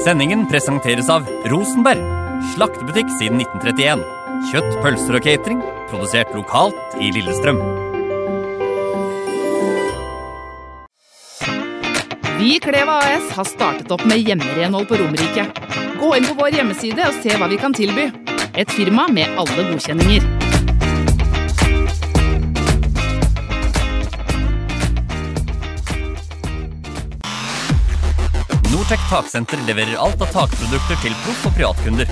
Sendingen presenteres av Rosenberg. Slaktebutikk siden 1931. Kjøtt, pølser og catering. Produsert lokalt i Lillestrøm. Vi i Kleva AS har startet opp med hjemmerenhold på Romerike. Gå inn på vår hjemmeside og se hva vi kan tilby. Et firma med alle godkjenninger. Nortec Taksenter leverer alt av takprodukter til proff- og privatkunder.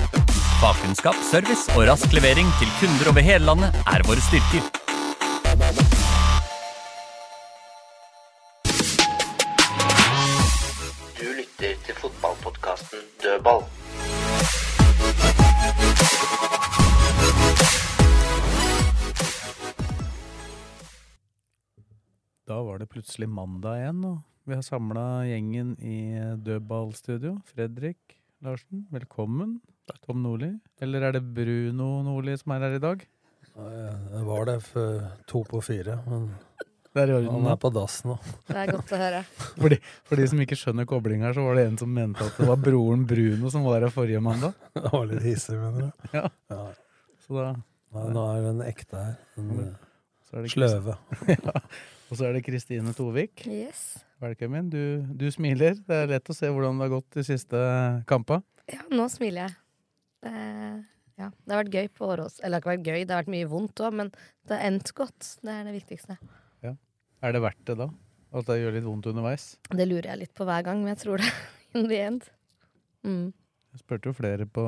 Fagkunnskap, service og rask levering til kunder over hele landet er våre styrker. Du lytter til fotballpodkasten Dødball. Da var det plutselig mandag igjen, og vi har samla gjengen i dødballstudio. Fredrik Larsen, velkommen. Tom Nordli. Eller er det Bruno Nordli som er her i dag? Det var det for to på fire, men Det er i orden han er på dass nå. Det er godt å høre. For de, for de som ikke skjønner kobling her, så var det en som mente at det var broren Bruno som var her forrige mandag. Det var litt hissig, mener du? Ja. Ja. Så da Nei, nå er den ekte her. Den så det sløve. ja. Og så er det Kristine Tovik. Yes. Velkommen. Du, du smiler. Det er lett å se hvordan det har gått de siste kampene. Ja, nå smiler jeg. Det, ja, det har vært gøy på Årås. Eller det har ikke vært gøy, det har vært mye vondt òg, men det har endt godt. Det er det viktigste. Er det verdt det da? At det gjør litt vondt underveis? Det lurer jeg litt på hver gang, men jeg tror det in the end. Mm. Jeg spurte jo flere på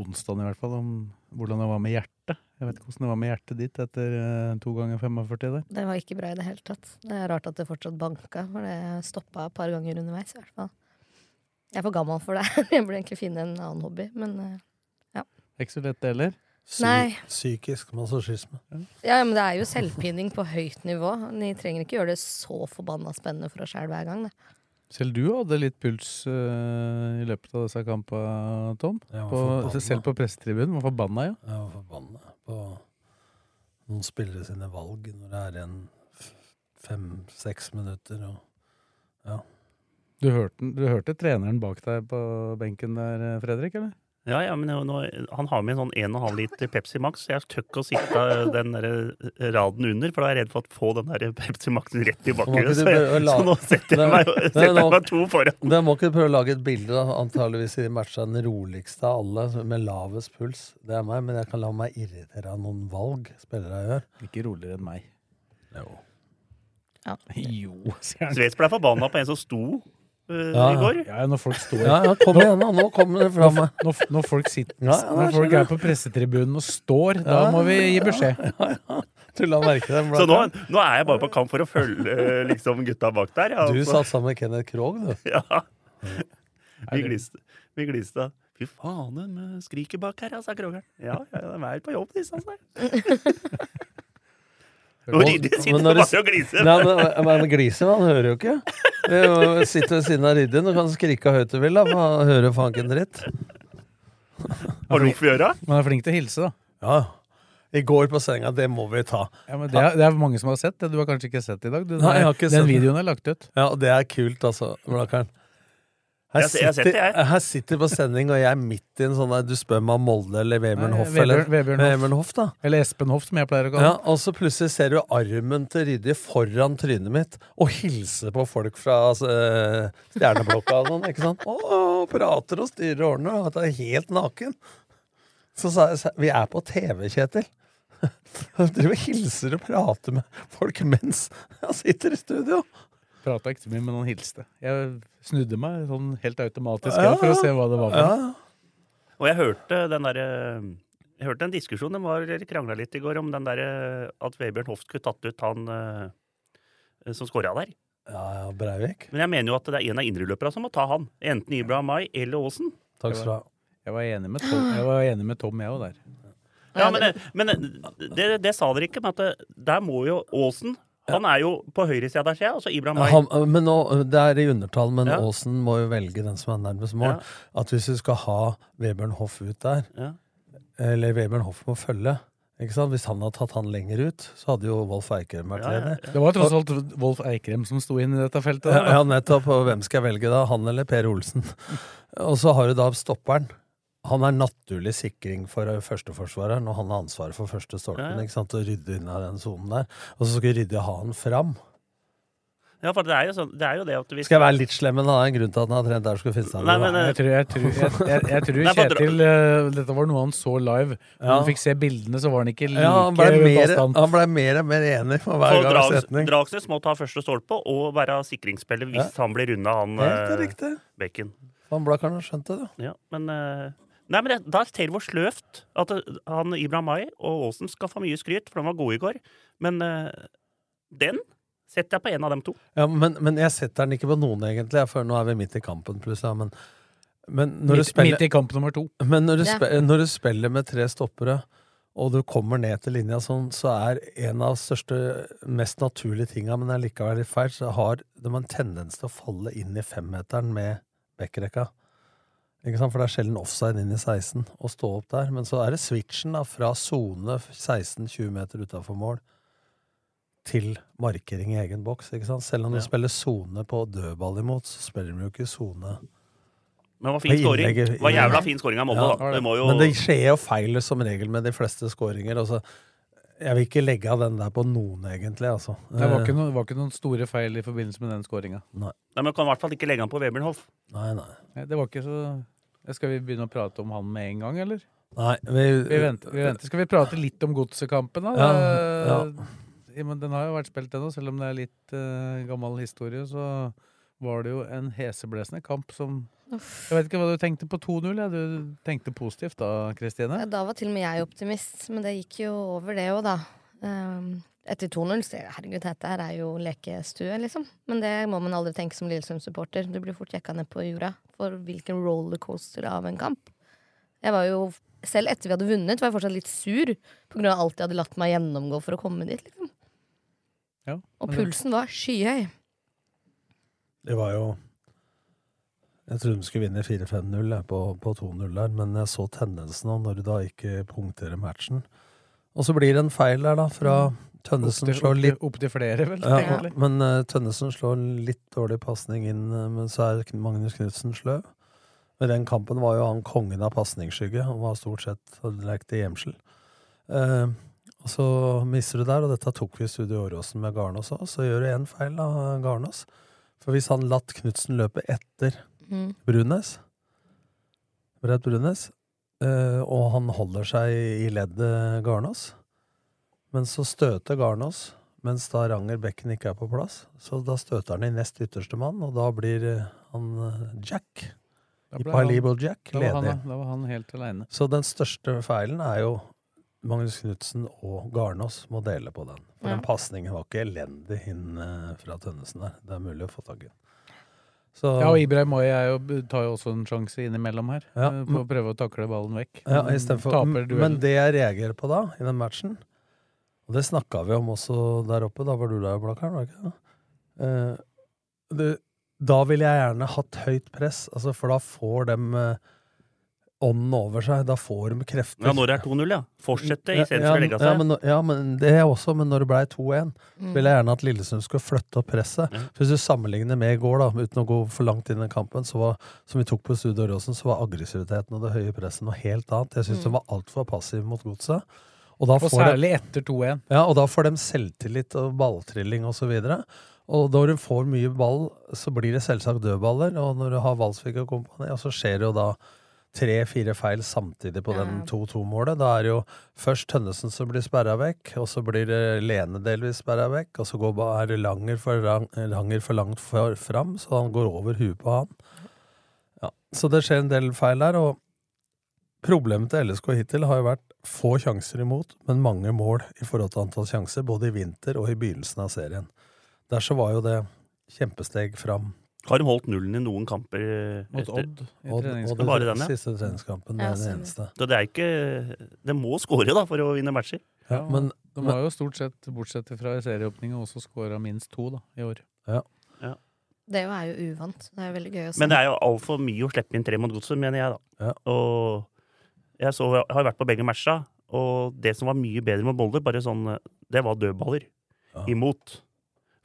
onsdagen i hvert fall om hvordan det var med hjertet. Jeg vet ikke hvordan det var med hjertet ditt etter eh, to ganger 45 der. Det var ikke bra i det hele tatt. Det er rart at det fortsatt banka, for det stoppa et par ganger underveis. i hvert fall. Jeg er for gammel for det. Jeg burde egentlig finne en annen hobby, men ja. Ikke så lett det heller. Psy. Psykisk massasjisme. Ja, men det er jo selvpining på høyt nivå. Ni trenger ikke gjøre det så forbanna spennende for oss sjæl hver gang. Da. Selv du hadde litt puls uh, i løpet av disse kampene, Tom. På, selv på pressetribunen. Var forbanna, ja. Jeg var forbanna på noen spillere sine valg når det er igjen fem-seks minutter. Og, ja. Du hørte, du hørte treneren bak deg på benken der, eh, Fredrik, eller? Ja, ja, men nå, han har med en sånn 1,5 liter Pepsi Max, så jeg tør ikke å sitte den der raden under, for da er jeg redd for å få den der Pepsi Maxen rett i du Så, så nå setter jeg meg, setter jeg nå- meg to foran. Da må ikke du prøve å lage et bilde, da. Antageligvis i matcha den roligste av alle, med lavest puls. Det er meg, men jeg kan la meg irritere av noen valg spillere gjør. Ikke roligere enn meg. Jo. Ja. Jo, sier han. Svets ble forbanna på en som sto eh, Ja, i går. Ja, når folk står Ja, ja, kom igjen, da. Nå kommer det fram. Når, når folk sitter Ja, ja, Når folk er på pressetribunen og står, da må vi gi beskjed. Så nå, nå er jeg bare på kamp for å følge eh, liksom, gutta bak der. Ja, Du altså. satt sammen med Kenneth Krogh, du. Ja. Vi gliste. Vi gliste. Fy faen, de skriker bak her, sa krogeren. Ja, ja, de er på jobb, disse. Altså. Og Ryddi sitter Men bare og gliser. Nei, men, men gliser, han hører jo ikke. Vi sitter ved siden av Ryddi, og kan skrike høyt du vil, da, for han hører fanken faen ikke en dritt. Har du noe for å gjøre? Man er flink til å hilse, da. Ja. I går på senga, det må vi ta. Ja, men det, er, det er mange som har sett det. Du har kanskje ikke sett det i dag? Du, Nei, jeg har ikke den sett det. videoen er lagt ut. Ja, og det er kult, altså, Blakkaren. Her sitter, jeg har sett det, jeg. her sitter på sending, og jeg er midt i en sånn der Du spør meg om Molde eller Vebjørn Hoff, eller Vebjørn Hoff. Da. Eller Espen Hoff, som jeg pleier å kalle Ja, og så plutselig ser du armen til Ryddi foran trynet mitt og hilser på folk fra eh, stjerneblokka og sånn. ikke sant? Og prater og styrer ordner, og at jeg er helt naken. Så sa jeg vi er på TV, Kjetil. Du driver og hilser og prater med folk mens jeg sitter i studio. Prata ikke så mye, men han hilste. Jeg snudde meg sånn helt automatisk Ja, for å se hva det var for Ja. Og jeg hørte den derre Jeg hørte en diskusjon, de var krangla litt i går om den der, at Vebjørn Hoft skulle tatt ut han eh, som skåra der. Ja, ja, Breivik. Men jeg mener jo at det er en av indreløperne som må ta han. Enten Ibrahim Mai eller Aasen. Takk skal du ha. Jeg var enig med Tom, jeg, var enig med Tom, jeg òg, der. Ja, men, det- men det, det sa dere ikke, men at det, der må jo Aasen Han er jo på høyresida der, ser jeg, Altså så Ibrahim Mai. Han, men nå, Det er i undertall, men Ja. Aasen må jo velge den som er nærmest mål. Ja. At hvis du skal ha Webern Hoff ut der, Ja. eller Webern Hoff må følge ikke sant? Hvis han hadde tatt han lenger ut, så hadde jo Wolf Eikrem vært Ja, ja, ja. Det var tross alt Wolf Eikrem som sto inn i dette feltet. Ja, ja, nettopp. Og hvem skal jeg velge da? Han eller Per Olsen? Og så har du da stopperen. Han er naturlig sikring for førsteforsvareren, og han har ansvaret for første stolpen. Ja, ja. ikke sant? Å rydde unna den sonen der. Og så skal Rydde ha han fram. Ja, for det er jo, sånn, det er jo det at hvis Skal jeg være litt slem, men det er en grunn til at han har trent der skulle finne seg Nei, men, eh, Jeg tror, jeg tror, jeg, jeg, jeg tror Nei, for dra- Kjetil uh, Dette var noe han så live. Når Ja. han fikk se bildene, så var han ikke like Ja, han ble mer, han ble mer og mer enig for hver gang Drags, setning. Dragsnes må ta første stolpe og være sikringsspiller hvis han blir unna han Helt eh, riktig. Bekken. Han Blakkaren har skjønt det, da. Ja, men eh, Nei, men det, Da er Taylor sløvt at han Ibrahim Mai og Aasen skal få mye skryt, for de var gode i går. Men uh, den setter jeg på en av dem to. Ja, men, men jeg setter den ikke på noen, egentlig. For nå er vi midt i kampen, plutselig. Men, men når du Midt, spiller midt i kamp nummer to. Men når du, Ja. spiller, når du spiller med tre stoppere, og du kommer ned til linja sånn, så er en av de største, mest naturlige tinga, men det er likevel litt feil, så har de en tendens til å falle inn i femmeteren med backrekka. Ikke sant? For det er sjelden offside inn i 16 å stå opp der. Men så er det switchen da, fra sone 16-20 meter utafor mål til markering i egen boks. Ikke sant? Selv om du Ja. spiller sone på dødball imot, så spiller de jo ikke sone Men det var fin scoring. Var jævla fin scoring av Molde, Ja, da. Det må jo Men det skjer jo feil som regel med de fleste scoringer. Altså, jeg vil ikke legge av den der på noen, egentlig. Altså. Det var Eh, ikke, noen, var ikke noen store feil i forbindelse med den skåringa. Nei. Nei, men kan i hvert fall ikke legge han på Webernhoff. Nei, nei. Det var ikke så Skal vi begynne å prate om han med en gang, eller? nei vi, Vi venter. Vi venter. Skal vi prate litt om godsekampen, da? Ja, Eh, ja, men den har jo vært spilt ennå, selv om det er litt uh, gammel historie. Så var det jo en heseblesende kamp som Jeg vet ikke hva du tenkte på 2-0? Ja. Du tenkte positivt da, Kristine? Ja, Da var til og med jeg optimist, men det gikk jo over det òg, da. Um, etter 2-0 herregud, dette her er jo lekestue, liksom. Men det må man aldri tenke som Lillestrøm-supporter. Du blir fort jekka ned på jorda for hvilken rollercoaster av en kamp. Jeg var jo, Selv etter vi hadde vunnet, var jeg fortsatt litt sur på grunn av alt jeg hadde latt meg gjennomgå for å komme dit. liksom. Ja, Og pulsen var skyhøy. Det var jo Jeg trodde de skulle vinne 4-5-0 på, på 2-0 der, men jeg så tendensen nå når du da ikke punkterer matchen. Og så blir det en feil der, da, fra Tønnesen Opptil- slår litt opptil- Opptil flere, vel? ja, egentlig. Men uh, Tønnesen slår litt dårlig pasning inn, eh, men så er Magnus Knutsen sløv. Men den kampen var jo han kongen av pasningsskygge. Han var stort sett i gjemsel. Uh, og så mister du der, og dette tok vi i Studio Åråsen med Garnås òg. Så gjør du én feil, da, Garnås. For hvis han latt Knutsen løpe etter Mm. Brunes, Brett Brunes, uh, og han holder seg i leddet Garnås, men så støter Garnås, mens da Ranger Bekken ikke er på plass. Så da støter han i nest ytterste mann, og da blir eh, han eh, Jack, Ipalibo Jack, Da var, ledig. han, da var han helt aleine. Så den største feilen er jo Magnus Knutsen og Garnås må dele på den. For Ja. den pasningen var ikke elendig inn eh, fra Tønnesen der. Det er mulig å få tak i den. Så, Ja, og Ibrahim Moi tar jo også en sjanse innimellom her. Ja, På å prøve å takle ballen vekk. Ja, for, taper men det jeg reagerer på da, i den matchen, og det snakka vi om også der oppe, da var du der, Blakkaren, var ikke det? Eh, det? Da ville jeg gjerne hatt høyt press, altså, for da får de eh, ånden over seg. Da får de krefter. Ja, når det er 2-0, ja. Fortsette Ja, istedenfor ja, å legge ja, seg. men, ja, men det er også, men når det ble 2-1, Mm. ville jeg gjerne at Lillesund skulle flytte opp presset. Mm. For Hvis du sammenligner med i går, da, uten å gå for langt inn i kampen, så var, som vi tok på Studio Åråsen, så var aggressiviteten og det høye presset noe helt annet. Jeg syns Mm. de var altfor passive mot godset. Og da, Og får de, etter 2-1. ja, og da får de selvtillit og balltrilling og så videre. Og når du får mye ball, så blir det selvsagt dødballer. Og når du har Valsvik og kompani, og så skjer det jo da tre-fire feil samtidig på den Ja. 2-2-målet. Da er det jo først Tønnesen som blir sperra vekk, og så blir det Lene delvis sperra vekk, og så går, bare er Langer for, lang- Langer for langt for, fram, så han går over huet på han. Ja, så det skjer en del feil der, og problemet til LSK hittil har jo vært få sjanser imot, men mange mål i forhold til antall sjanser, både i vinter og i begynnelsen av serien. Der så var jo det kjempesteg fram. Har de holdt nullen i noen kamper? eh, Mot Odd i treningskamp. det Bare den, ja. siste treningskampen. Det Ja, er det eneste. Det er ikke Det må skåre, da, for å vinne matcher. Ja, men, De har jo stort sett, bortsett fra i serieåpninga, også skåra minst to da, i år. Ja. Det er jo uvant. Det er veldig gøy å se. Men det er jo altfor mye å slippe inn tre mot godset, mener jeg, da. Ja. Og jeg, så, jeg har vært på begge matcha, og det som var mye bedre med Molde, bare sånn Det var dødballer Ja. imot.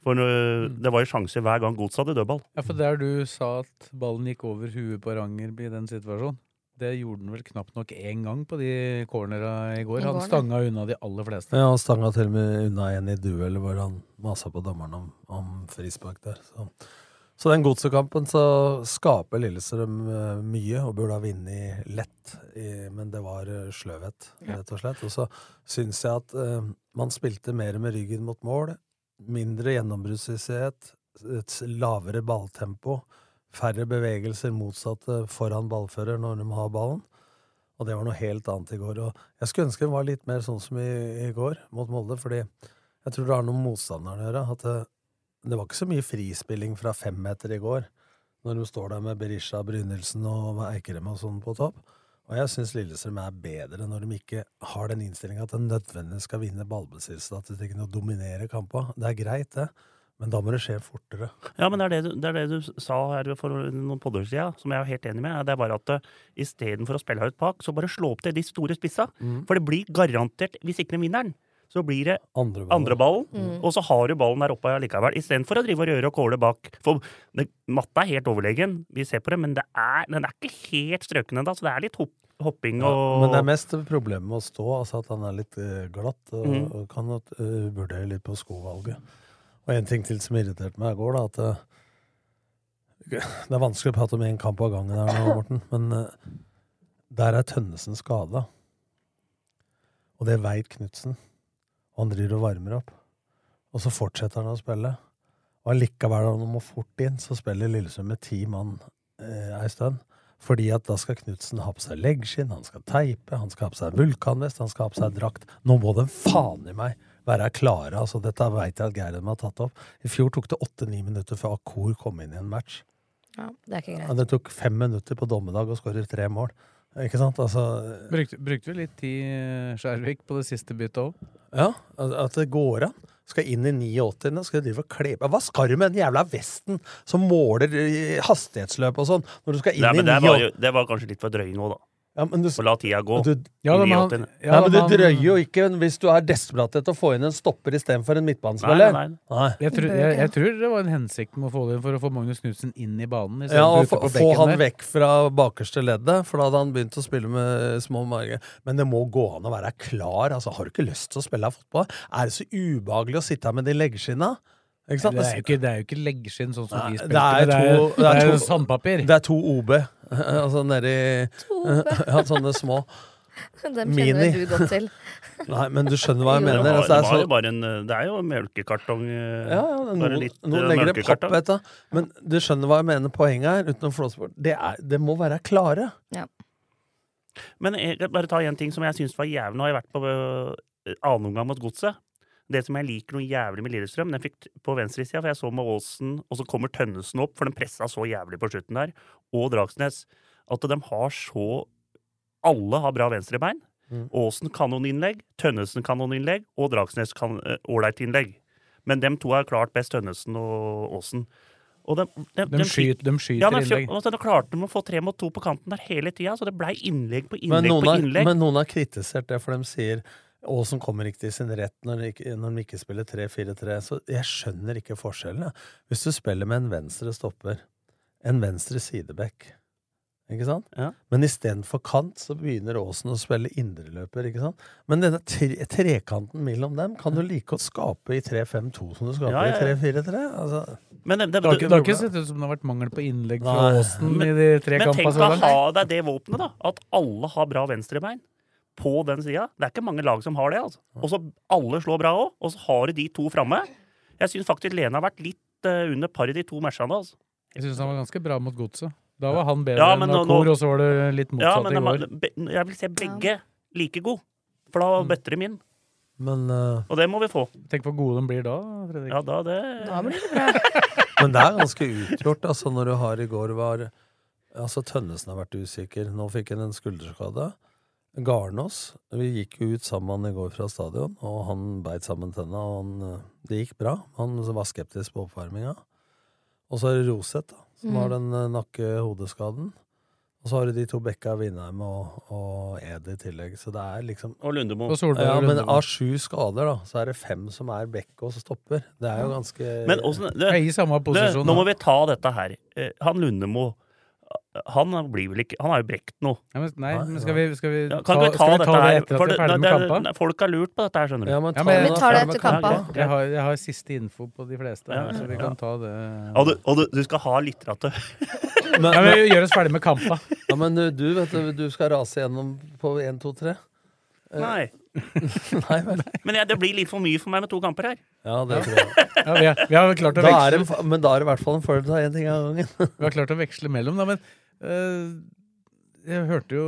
For øh, det var jo sjanser hver gang Gods hadde dødball. Ja, for der du sa at ballen gikk over huet på Rangerby i den situasjonen, det gjorde han vel knapt nok én gang på de cornera i går. Han stanga unna de aller fleste. Ja, han stanga til og med unna en i duell hvor han masa på dommeren om, om frispark der. Så, så den godsekampen så skaper Lillestrøm eh, mye og burde ha vunnet lett, men det var eh, sløvhet, rett og slett. Og så syns jeg at eh, man spilte mer med ryggen mot mål. Mindre gjennombruddshissighet, et lavere balltempo, færre bevegelser motsatte foran ballfører når de har ballen. Og det var noe helt annet i går. Og jeg skulle ønske det var litt mer sånn som i, i går mot Molde, fordi jeg tror det har noe med motstanderen å gjøre. At det, var ikke så mye frispilling fra femmeter i går, når de står der med Berisha, Brynildsen og Eikrem og sånn på topp. Og jeg syns Lillestrøm er bedre når de ikke har den innstillinga at de nødvendigvis skal vinne ballbesittelsesstatistikken og dominere kampa. Det er greit, det, men da må det skje fortere. Ja, men det er det, du- det er det du sa her for noen podder siden, som jeg er helt enig med. Det er bare at uh, istedenfor å spille høyt bak, så bare slå opp til de store spissa. Mm. For det blir garantert, hvis ikke de vinner den, så blir det Andre ballen. andre ballen, Mm. og så har du ballen der oppe allikevel. Istedenfor å drive og røre og kåle bak. For det, matta er helt overlegen, vi ser på det, men det er, den er ikke helt strøken ennå, så det er litt hopp, hopping Ja, men det er mest problemet med å stå, altså at han er litt eh, glatt, og, mm. og kan uh, vurdere litt på skovalget. Og en ting til som irriterte meg i går, da, at uh, Det er vanskelig å prate om én kamp av gangen her nå, Morten, men der er Tønnesen skada. Og det veit Knutsen. Og han driver og varmer opp. Og så fortsetter han å spille. Og allikevel, når han må fort inn, så spiller Lillesund med ti mann eh, ei stund. Fordi at da skal Knutsen ha på seg leggskinn, han skal teipe, han skal ha på seg vulkanvest, han skal ha på seg drakt. Nå må de faen i meg være klare. altså Dette veit jeg at Geirem har tatt opp. I fjor tok det åtte-ni minutter før Akor kom inn i en match. Ja, det er ikke greit. det tok fem minutter på dommedag å skåre tre mål. Ikke sant? Altså, Brukte, brukte vi litt tid, eh, Skjærvik, på det siste byttet òg? ja, at det går an. Skal inn i 89. Skal drive og kle på Hva skal du med den jævla vesten som måler eh, hastighetsløp og sånn, når du skal inn Nei, men i det var, 89? jo, det var kanskje litt for drøy nå, da. Ja, men du, og la tida gå. du, Ja, men han- ja, Nei, men det han- drøyer jo ikke hvis du er desperat etter å få inn en stopper istedenfor en midtbanespiller. nei, nei. Nei. Jeg, tror- jeg, jeg tror det var en hensikt med å få det inn for å få Magnus Knutsen inn i banen. i Ja, og få, få han der. vekk fra bakerste leddet, for da hadde han begynt å spille med små mage. Men det må gå an å være klar. Altså, har du ikke lyst til å spille fotball? Er det så ubehagelig å sitte her med de leggskinna? Ikke sant? Det er jo ikke, det er jo ikke leggskinn sånn som Nei, vi det spilte er. Det er, det er det er sandpapir. Det er to OB. altså nedi Ja, sånne små. Dem Mini. du godt til. Nei, men du skjønner hva jeg Jo. Mener. var, Altså, det, det er var så jo bare en, det er jo en melkekartong. eh, Ja, ja, bare noen, litt, noen eh, legger det papp, melkekartong. vet du. Men du skjønner hva jeg mener poenget her, uten å flåse bort. Det, er, det må være klare. Men jeg bare ta en ting som jeg syns var jævlig. Nå har jeg vært på øh, annen omgang mot Godset. Det som jeg liker noe jævlig med Lillestrøm, den fikk på venstresida, for jeg så med Aasen, og så kommer Tønnesen opp, for den pressa så jævlig på slutten der, og Dragsnes, at de har så Alle har bra venstrebein. Mm. Aasen kanoninnlegg, Tønnesen kanoninnlegg, og Dragsnes kan øh, ålreit innlegg. Men dem to har klart best Tønnesen og Aasen. Og de, de, De skyter, de skyter ja, de, innlegg. og så klarte de å få tre mot to på kanten der hele tida, så det blei innlegg på innlegg på innlegg. men noen har kritisert det, for de sier Aasen kommer ikke til sin rett når de ikke, når de ikke spiller 3-4-3. Så jeg skjønner ikke forskjellen. Hvis du spiller med en venstre stopper, en venstre sideback, ikke sant? Ja. Men istedenfor kant, så begynner Aasen å spille indreløper, ikke sant? Men denne tre, trekanten mellom dem kan du like godt skape i 3-5-2 som du skaper Ja, ja, ja. i 3-4-3. Altså, Men det, det, Det har ikke, det har ikke sett ut som det har vært mangel på innlegg fra. Aasen i de tre men tenk å ha deg det våpenet, da. At alle har bra venstrebein på den sida. Det er ikke mange lag som har det. altså. Og så alle slår bra òg, og så har du de to framme. Jeg syns faktisk Lene har vært litt uh, under par i de to matchene. Altså. Jeg syns han var ganske bra mot Godset. Da var han bedre Ja, enn Akor, og så var det litt Ja, motsatt men i går. jeg vil se begge like god. For da bøtter de inn. Men, uh, Og det må vi få. Tenk hvor gode de blir da, Fredrik. Ja, da, det... Da blir det bra. men det er ganske utgjort, altså, når du har i går var Altså, Tønnesen har vært usikker. Nå fikk han en skulderskade. Garnås Vi gikk jo ut sammen i går fra stadion, og han beit sammen tenna. Og han, eh, det gikk bra. Han var skeptisk på oppvarminga. Og så er det Roseth, da, som Mm. har den eh, nakke-hodeskaden. Og så har du de to bekka Vindheim og, og Ed i tillegg. Så det er liksom Og Lundemo. Og Solberg Ja, men av sju skader, da, så er det fem som er bekk og stopper. Det er jo ganske Men også, det, Jeg er i samme det. Nå må vi ta dette her. Eh, Han Lundemo Han blir vel ikke Han har jo brekt noe. Ja, men, nei, men skal vi, skal vi Ja, ta, vi ta skal vi dette ta det her? etter at For vi er ferdig med kampa? Folk har lurt på dette her, skjønner du. Ja, men Ja, ta men- Vi tar det etter kampa. kampen. Jeg har, jeg har siste info på de fleste, Ja, her, så vi ja. kan ta det Og du, og du, du skal ha litt til Men, ja, men vi gjør oss ferdig med kampa. ja, men du, du, vet du, du skal rase gjennom på 1, 2, 3? Nei. Nei vel. Men ja, det blir litt for mye for meg med to kamper her. Ja, det tror jeg. Ja, vi, har, vi har klart å Da er det, men da er det i hvert fall en fordel å ta én ting av gangen. vi har klart å veksle mellom, da, men eh, jeg hørte jo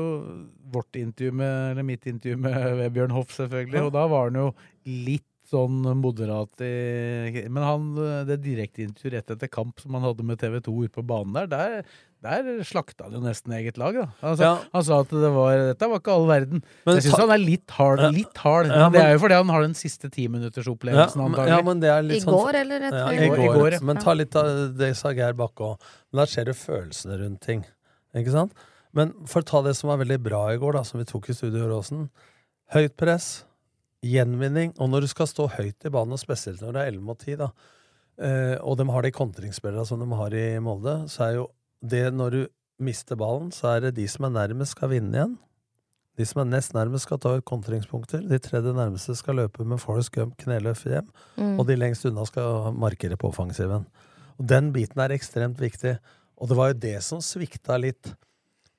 vårt intervju med, eller mitt intervju med Bjørn Hoff, selvfølgelig, og da var han jo litt sånn moderat i Men han, det direkteintervjuet rett etter kamp som han hadde med TV 2 ute på banen der, der, der slakta han jo nesten eget lag, da. Han sa, Ja. han sa at det var, dette var ikke all verden. Men jeg syns han er litt hard. Ja. Litt hard. Ja, men det er jo fordi han har den siste timinuttersopplevelsen, ja, antagelig. ja, men det er I litt sånn går, eller etter ja, I går, i går. Men ta litt av det sa Geir Bakke òg. Men der ser du følelsene rundt ting. Ikke sant? Men for å ta det som var veldig bra i går, da, som vi tok i Studio Åråsen. Høyt press, gjenvinning, og når du skal stå høyt i banen, og spesielt når det er 11 mot 10, da, eh, og de har de kontringsspillerne som de har i Molde, så er jo det når du mister ballen, så er det de som er nærmest, skal vinne igjen. De som er nest nærmest, skal ta ut kontringspunkter. De tredje nærmeste skal løpe med Forest Gump kneløft hjem. Mm. Og de lengst unna skal markere på offensiven. Og Den biten er ekstremt viktig. Og det var jo det som svikta litt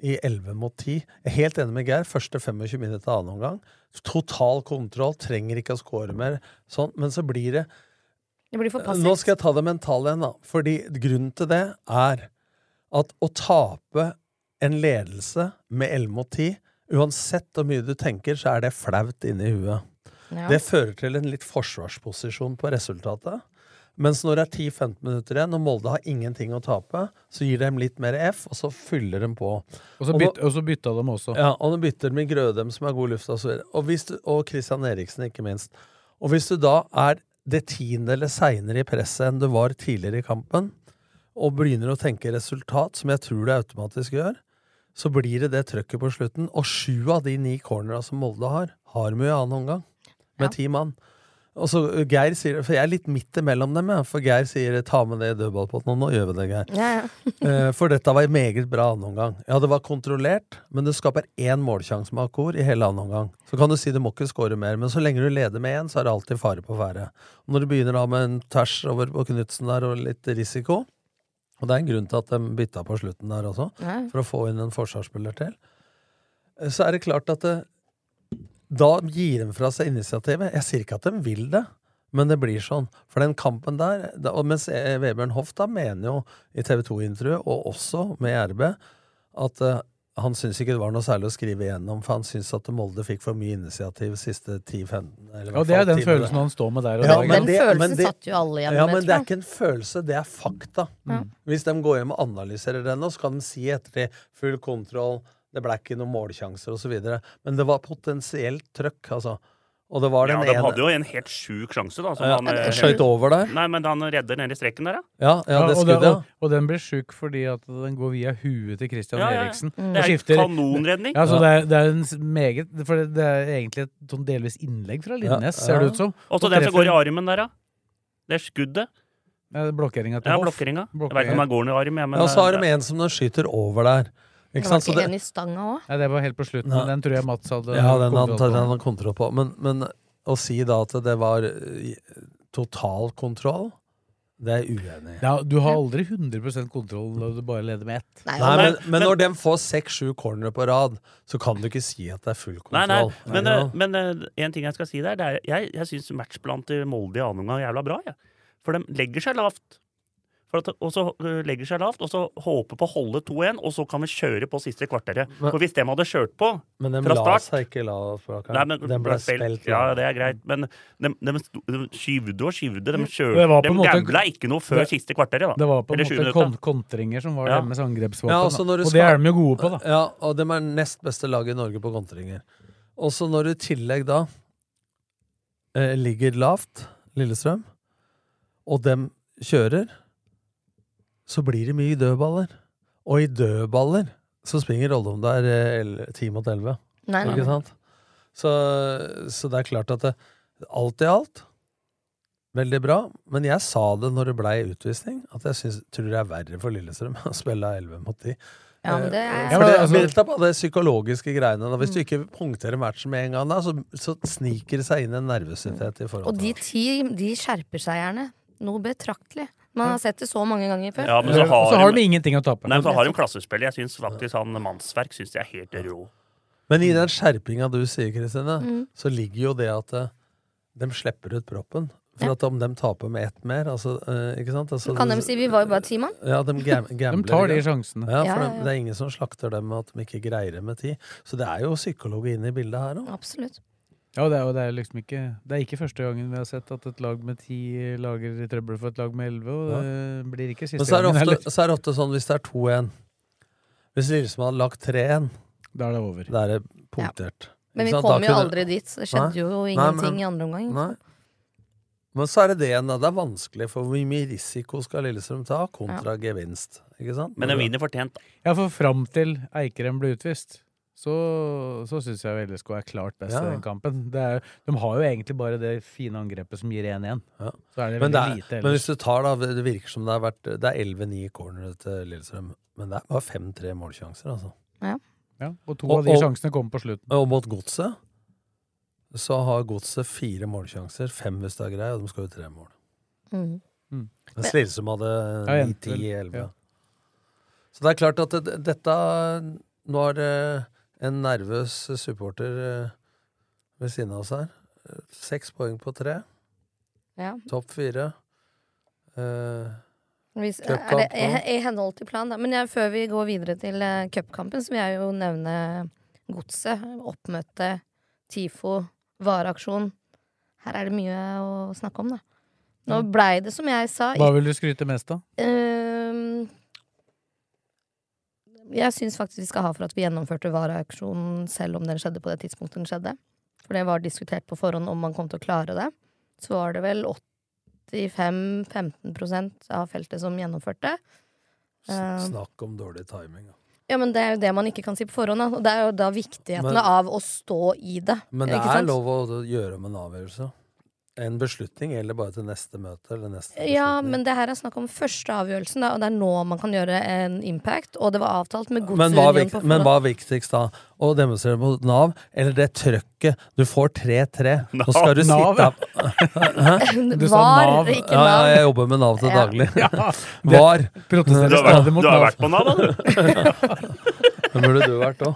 i 11 mot 10. Jeg er helt enig med Geir. Første 25 minutter av annen omgang. Total kontroll. Trenger ikke å score mer. Sånn. Men så blir det Det blir for Nå skal jeg ta det mentale igjen, da. Fordi grunnen til det er at å tape en ledelse med 11 mot 10 Uansett hvor mye du tenker, så er det flaut inni huet. Ja. Det fører til en litt forsvarsposisjon på resultatet. Mens når det er 10-15 minutter igjen, og Molde har ingenting å tape, så gir de litt mer F, og så fyller de på. Og så, byt, og så bytta de også. Ja, og nå bytter de i Grødem, som er god luft, og så videre. Og, hvis du, og Christian Eriksen, ikke minst. Og hvis du da er det tiende eller seinere i presset enn du var tidligere i kampen, og begynner å tenke resultat, som jeg tror det automatisk gjør, så blir det det trøkket på slutten. Og sju av de ni cornera som Molde har, har vi i annen omgang. Med ti mann. Og så Geir sier For jeg er litt midt imellom dem, ja. For Geir sier 'ta med det i dødballpotten', og nå gjør vi det, Geir. Ja, ja. Eh, For dette var meget bra annen omgang. Ja, det var kontrollert, men det skaper én målsjanse med Akor i hele annen omgang. Så kan du si du må ikke score mer, men så lenge du leder med én, så er det alltid fare på ferde. Når du begynner da med en tvers over på Knutsen der og litt risiko, og det er en grunn til at de bytta på slutten der også, for å få inn en forsvarsspiller til, eh, så er det klart at det, da gir de fra seg initiativet. Jeg sier ikke at de vil det, men det blir sånn. For den kampen der da, og Mens eh, Vebjørn Hoff da mener jo i TV 2-intervjuet, og også med RB, at uh, han syns ikke det var noe særlig å skrive igjennom, for han syns at Molde fikk for mye initiativ siste 10-15 eller i hvert Og det er den 10 følelsen han står med der. Og Ja, der. men Den det- følelsen men det- satt jo alle igjen Ja, med, men det er ikke en følelse, det er fakta. Mm. Hvis de går hjem og analyserer den nå, så kan de si etter det full kontroll, det ble ikke noen målsjanser osv. Men det var potensielt trøkk, altså. Og det var Ja, de ene hadde jo en helt sjuk sjanse, da. Som Ja, han, eh, Skøyt over der. Nei, men han redder nede i streken der, ja. Ja, ja, Ja, det og, skuddet, ja. og, og den blir sjuk fordi at den går via huet til Christian Ja, ja, ja. Eriksen. Det er skifter- kanonredning. Ja, så det, er, det er en meget For det, det er egentlig et sånn delvis innlegg fra Linnes, Ja, ser det ut som. Og så Og den som går i armen der, ja. Det er skuddet. Ja, blokkeringa til Ja, Hoff. blokkeringa. Jeg veit ikke om den går noe i arm, jeg, men Ja, og så har det- de en som den skyter over der. Det Ikke var sant? Så ikke det, en i stanga òg. Ja, det var helt på slutten, Nei. men den tror jeg Mats hadde ja, den kontroll han, på. den han kontroll på. Men, men å si da at det var eh, total kontroll, det er jeg uenig i. Ja, du har aldri 100% kontroll når du bare leder med ett. Nei, Nei, men, men når de får seks-sju cornere på rad, så kan du ikke si at det er full Nei, nei, kontroll. men, Nei, eh, men eh, en ting jeg skal si der, det er jeg, jeg syns matchplanen til Molde i annen omgang er jævla bra, jeg. For de legger seg lavt. For at, og så legger legger seg lavt, og så håper på å holde 2-1, og så kan vi kjøre på siste kvarteret. Men- For hvis de hadde kjørt på Men de fra la seg ikke lavt, Blakkaren. Nei, men Den ble spilt Ja, det er greit, men de, de, de skyvde og skyvde. De Det kjørte De gambla ikke noe før det- siste kvarteret, da. Det var på en måte kon kontringer som var Ja. deres angrepsvåpen. Ja, altså og det er de jo gode på, da. Ja, og de er nest beste lag i Norge på kontringer. Og så når du i tillegg da eh, ligger lavt, Lillestrøm, og dem kjører, så blir det mye dødballer. Og i dødballer så springer rolle om det er 10 mot 11. Nei, nei, Ikke sant? Så, så det er klart at det, alt i alt Veldig bra, men jeg sa det når det blei utvisning, at jeg synes, tror det er verre for Lillestrøm å spille 11 mot 10. Ja, men det er- Eh, For det, altså- på det psykologiske greiene. Da. Hvis du ikke punkterer matchen med en gang, da, så, så sniker det seg inn en nervøsitet i forhold Og de ti de skjerper seg gjerne. Noe betraktelig. Man har sett det så mange ganger før. Ja, men så har, så har de ingenting å tape. Nei, men så har de klassespill. Jeg syns faktisk han Mannsverk synes jeg er helt rå. Men i den skjerpinga du sier, Kristine, Mm. så ligger jo det at eh, de slipper ut proppen. For Ja. at om de taper med ett mer, altså, eh, ikke sant? Altså, kan de si vi var jo bare ti mann. Ja, de, gam gambler. De tar de sjansene. Ja, for ja, ja. det er ingen som slakter dem med at de ikke greier det med ti. Så det er jo psykologi inne i bildet her òg. Absolutt. Ja, og det er, og det er liksom ikke Det er ikke første gangen vi har sett at et lag med ti lager i trøbbel for et lag med elleve, og Ja. det blir ikke siste så er, gangen heller. ofte, så er det ofte sånn hvis det er 2-1 Hvis Lillesand hadde lagt 3-1, Da er det over. da er det punktert. Men vi sant? kom jo kunne- aldri dit. Det skjedde Nei. jo Nei, ingenting men- i andre omgang. Nei. Men så er det det igjen, da. Det er vanskelig, for hvor mye risiko skal Lillestrøm ta kontra gevinst? Ikke sant? Men de vinner fortjent, da. Ja, for fram til Eikrem ble utvist, så, så syns jeg LSK er klart best Ja. i den kampen. Det er, de har jo egentlig bare det fine angrepet som gir 1-1. Ja. Så er det Men, det er, lite men hvis du tar da, det virker som det har vært Det er 11-9 cornere til Lillestrøm, men det er bare 5-3 målsjanser, altså. Ja. Ja, og to Og- av de og- sjansene kommer på slutten. Og mot Godset så har Godset fire målsjanser, fem hvis det er grei, og de skal jo tre mål. Mm. Mm. Mens Lillestrøm hadde 9-10-11. ja. Så det er klart at det, dette Nå er eh, en nervøs supporter eh, ved siden av oss her. Seks poeng på tre. Ja. Topp fire. Uh, Hvis, er det i, henhold til planen, da. Men jeg, før vi går videre til uh, cupkampen, så vil jeg jo nevne Godset. Oppmøte, TIFO, vareaksjon. Her er det mye å snakke om, da. Nå blei det, som jeg sa Hva vil du skryte mest av? Ehm, jeg syns faktisk vi skal ha for at vi gjennomførte vareaksjonen selv om den skjedde på det tidspunktet den skjedde. For det var diskutert på forhånd om man kom til å klare det. Så var det vel 85-15% av feltet som gjennomførte. Ehm, snakk om dårlig timing. da. ja, men det er jo det man ikke kan si på forhånd. Da. Og det er jo da viktigheten Men- av å stå i det. Men det er sant? lov å gjøre om en avgjørelse. En beslutning gjelder bare til neste møte eller neste Ja, men det her er snakk om første avgjørelsen, da, og det er nå man kan gjøre en impact. Og det var avtalt med Godsunion på men hva er viktigst da? Å demonstrere mot Nav, eller det trøkket? Du får 3-3. Nå skal du Nav, sitte Hæ? Du sa Var, Nav. ikke Ja, ja, jeg jobber med Nav til daglig. Ja, Var. Du har vært, du har vært på Nav, da, du. Det burde du vært òg.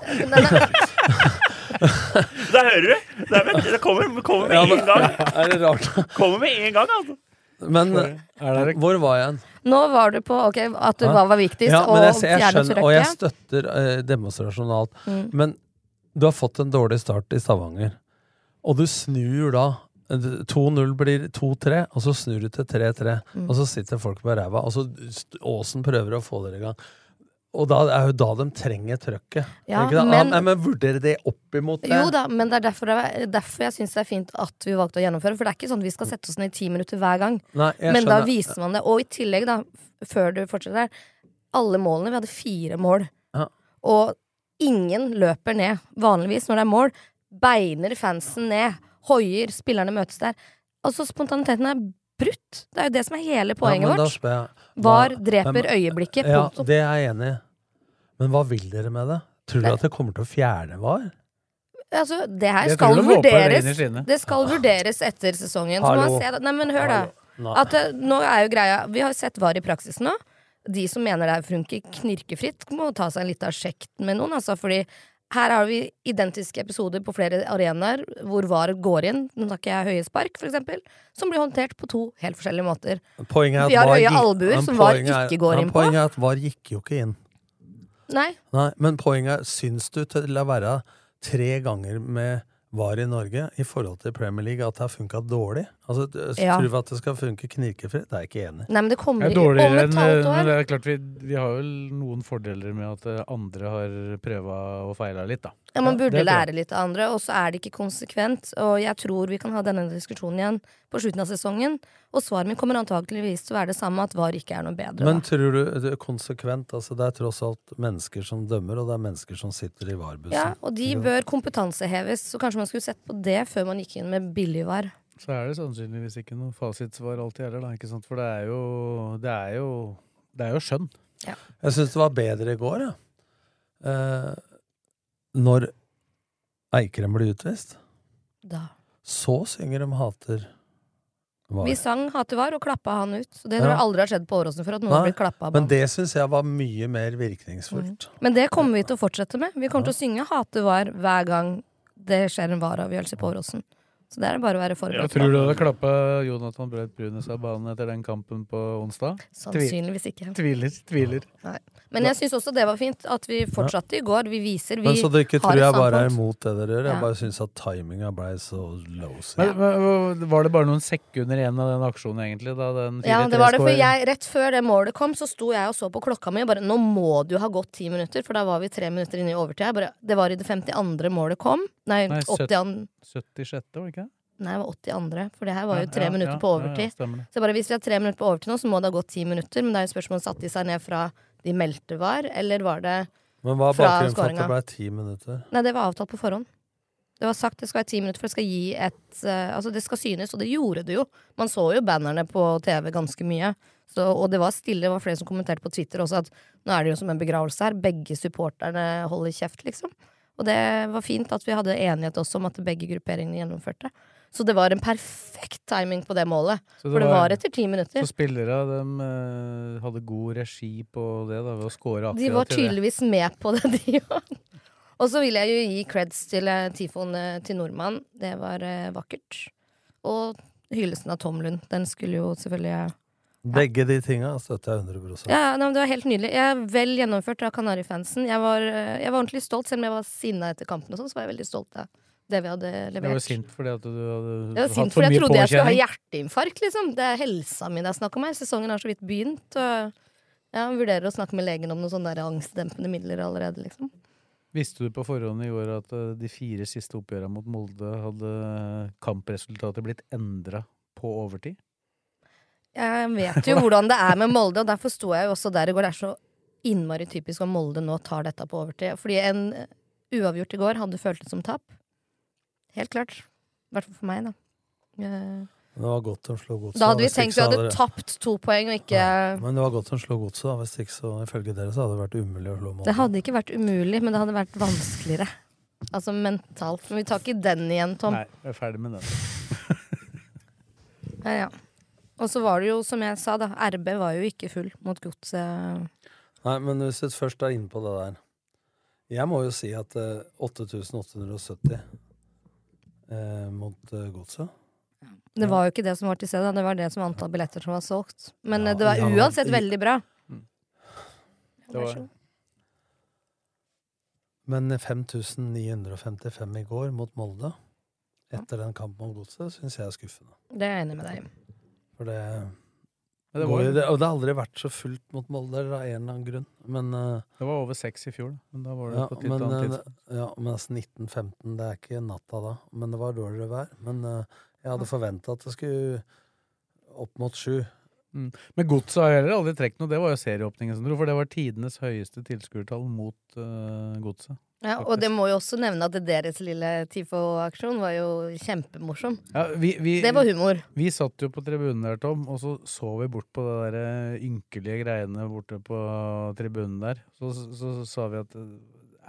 Der hører du! Det, er, det kommer, kommer med en gang. Er det rart? Kommer med en gang, altså. Men Er hvor var jeg hen? Nå var du på ok, at det hva var viktigst, Ja, og men jeg, ser- jeg skjønner, og jeg støtter eh, demonstrasjon og alt. Mm. Men du har fått en dårlig start i Stavanger, og du snur da 2-0 blir 2-3, og så snur du til 3-3. Mm. Og så sitter folk med ræva, og så Åsen prøver å få dere i gang. Og da er jo da de trenger trøkket. Ja, men- ja, men vurdere det opp imot det. Jo da, men det er derfor, det er- derfor jeg syns det er fint at vi valgte å gjennomføre. For det er ikke sånn at vi skal sette oss ned i ti minutter hver gang. Nei, men Men da viser man det. Og i tillegg, da, før du fortsetter her, alle målene Vi hadde fire mål. Ja. Og ingen løper ned. Vanligvis når det er mål, beiner fansen ned. Hoier, spillerne møtes der. Altså, spontaniteten er brutt. Det er jo det som er hele poenget ja, vårt. jeg, Var hva- dreper men- øyeblikket. Ja, Punktum. det er jeg enig i. Men hva vil dere med det? Tror dere at det kommer til å fjerne VAR? Altså, det her skal det vurderes. Det skal vurderes etter sesongen. Så må se det. Nei, men hør, da. At eh, nå er jo greia Vi har sett VAR i praksis nå. De som mener det er funker knirkefritt, må ta seg en liten sjekk med noen. Altså, fordi her har vi identiske episoder på flere arenaer hvor VAR går inn. Nå snakker jeg høye spark, for eksempel, som blir håndtert på to helt forskjellige måter. Er at Vi har VAR høye albuer som VAR ikke går inn på. Poenget er at VAR gikk jo ikke inn. Nei. Nei, men poenget er, syns du til å være tre ganger med VAR i Norge i forhold til Premier League at det har funka dårlig? Altså, Ja. Tror du at det skal funke knirkefritt? Det er jeg ikke enig i. Nei, men det kommer Det er i- om dårligere et enn halvt Men år. det er klart vi, vi har vel noen fordeler med at eh, andre har prøva og feila litt, da. Ja, Man burde ja, lære litt av andre, og så er det ikke konsekvent. Og jeg tror vi kan ha denne diskusjonen igjen på slutten av sesongen. Og svaret mitt kommer antakeligvis til å være det samme, at VAR ikke er noe bedre. Men da. tror du det er konsekvent? Altså, det er tross alt mennesker som dømmer, og det er mennesker som sitter i VAR-bussen. Ja, og de bør kompetanseheves, så kanskje man skulle sett på det før man gikk inn med billig VAR. Så er det sannsynligvis ikke noe fasitsvar alltid heller, da. Ikke sant? For det er jo Det er jo, det er jo skjønn. Jeg syns det var bedre i går, ja. Eh, når Eikrem blir utvist, Da. så synger de hater VAR. Vi sang Hate VAR og klappa han ut. Så det Ja. tror jeg aldri har skjedd på Åråsen før, at noen blitt klappa av men det syns jeg var mye mer virkningsfullt. Men det kommer vi til å fortsette med. Vi kommer til å synge Hate VAR hver gang det skjer en VAR-avgjørelse på Åråsen. Så det er bare å være forberedt forberedt. tror du hadde klappa Jonathan Braut Brunes av banen etter den kampen på onsdag? Sannsynligvis ikke. Tviler. Tviler. Nei. Men jeg syns også det var fint at vi fortsatte i går. Vi viser, vi Men så det ikke har tror jeg bare er imot det dere gjør. Jeg bare syns at timinga blei så lousy. Men, men, var det bare noen sekunder igjen av den aksjonen, egentlig? Da den Ja, det var det, for jeg, Rett før det målet kom, så sto jeg og så på klokka mi og bare Nå må det jo ha gått ti minutter, for da var vi tre minutter inne i overtid. Bare, det var i det 52. målet kom. Nei, Nei, 80 76., var det ikke det? Nei, det var 82. For det her var jo tre ja, minutter ja, på ja, ja, overtid. det. så bare, hvis vi har tre minutter på overtid nå, så må det ha gått ti minutter. Men det er jo spørsmålet satte de seg ned fra de meldte var, eller var det Men hva er bakgrunnen for at det ble ti minutter? Nei, det var avtalt på forhånd. Det var sagt det skal være ti minutter, for det skal gi et uh, Altså, det skal synes, og det gjorde det jo. Man så jo bannerne på TV ganske mye. Så, og det var stille. Det var flere som kommenterte på Twitter også at nå er det jo som en begravelse her. Begge supporterne holder kjeft, liksom. Og det var fint at vi hadde enighet også om at begge grupperingene gjennomførte. Så det var en perfekt timing på det målet. Det for det var- var etter ti minutter. Så spillere dem, eh, hadde god regi på det, da, ved å score akkurat De var tydeligvis med på det, de òg. Og så vil jeg jo gi creds til eh, Tifon eh, til nordmann. Det var eh, vakkert. Og hyllesten av Tom Lund. Den skulle jo selvfølgelig Begge de tinga støtter jeg 100 Ja, ja, nei, men Det var helt nydelig. Jeg er Vel gjennomført av Kanarifansen. Jeg jeg var ordentlig stolt, selv om jeg var sinna etter kampen, og sånn, så var jeg veldig stolt av det vi hadde Jeg var levert. sint fordi at du hadde Jeg var sint for fordi jeg trodde jeg skulle ha hjerteinfarkt, liksom. Det er helsa mi det er snakk om her. Sesongen har så vidt begynt. Og jeg vurderer å snakke med legen om noen sånne angstdempende midler allerede, liksom. Visste du på forhånd i år at eh, de fire siste oppgjørene mot Molde hadde kampresultatet blitt endra på overtid? Jeg vet jo hvordan det er med Molde, og derfor sto jeg jo også der i går. Det er så innmari typisk om Molde nå tar dette på overtid. Fordi en eh, uavgjort i går hadde føltes som tap. Helt klart. I hvert fall for meg, da. Det var godt de slo godset. Da hadde vi tenkt vi hadde dere- tapt to poeng, og ikke Men det var godt de slo godset, da. Hvis ikke så, ifølge dere, så hadde det vært umulig å slå Molde. Det hadde ikke vært umulig, men det hadde vært vanskeligere. Altså mentalt. Men vi tar ikke den igjen, Tom. Nei, jeg er ferdig med den. Ja, ja. Og så var det jo, som jeg sa, da, RB var jo ikke full mot godset. Nei, men hvis du først er inne på det der Jeg må jo si at eh, 8870 eh, mot eh, godset Det var jo ikke det som var til stede, det var det som antall billetter som var solgt. Men Ja, eh, det var ja, uansett veldig bra. Det var, Men 5955 i går mot Molde, etter den kampen mot godset, syns jeg er skuffende. Det er jeg enig med deg i. For det, det var- det, Og det har aldri vært så fullt mot Molde, av en eller annen grunn. Men uh, Det var over seks i fjor, men da var det ja, på et litt men, annet eh, tidspunkt. ja, men altså 1915, det er ikke natta da. Men det var dårligere vær. Men uh, jeg hadde forventa at det skulle opp mot sju. Mm. Men Godset har heller aldri trukket noe. Det var jo serieåpningen som dro, for det var tidenes høyeste tilskuertall mot uh, Godset. Ja, og det må jo også nevne at deres lille TIFO-aksjon var jo kjempemorsom. Ja, vi, vi, Det var humor. Vi satt jo på tribunen der, Tom, og så så vi bort på det der eh, ynkelige greiene borte på tribunen der. Så, så, så sa vi at eh,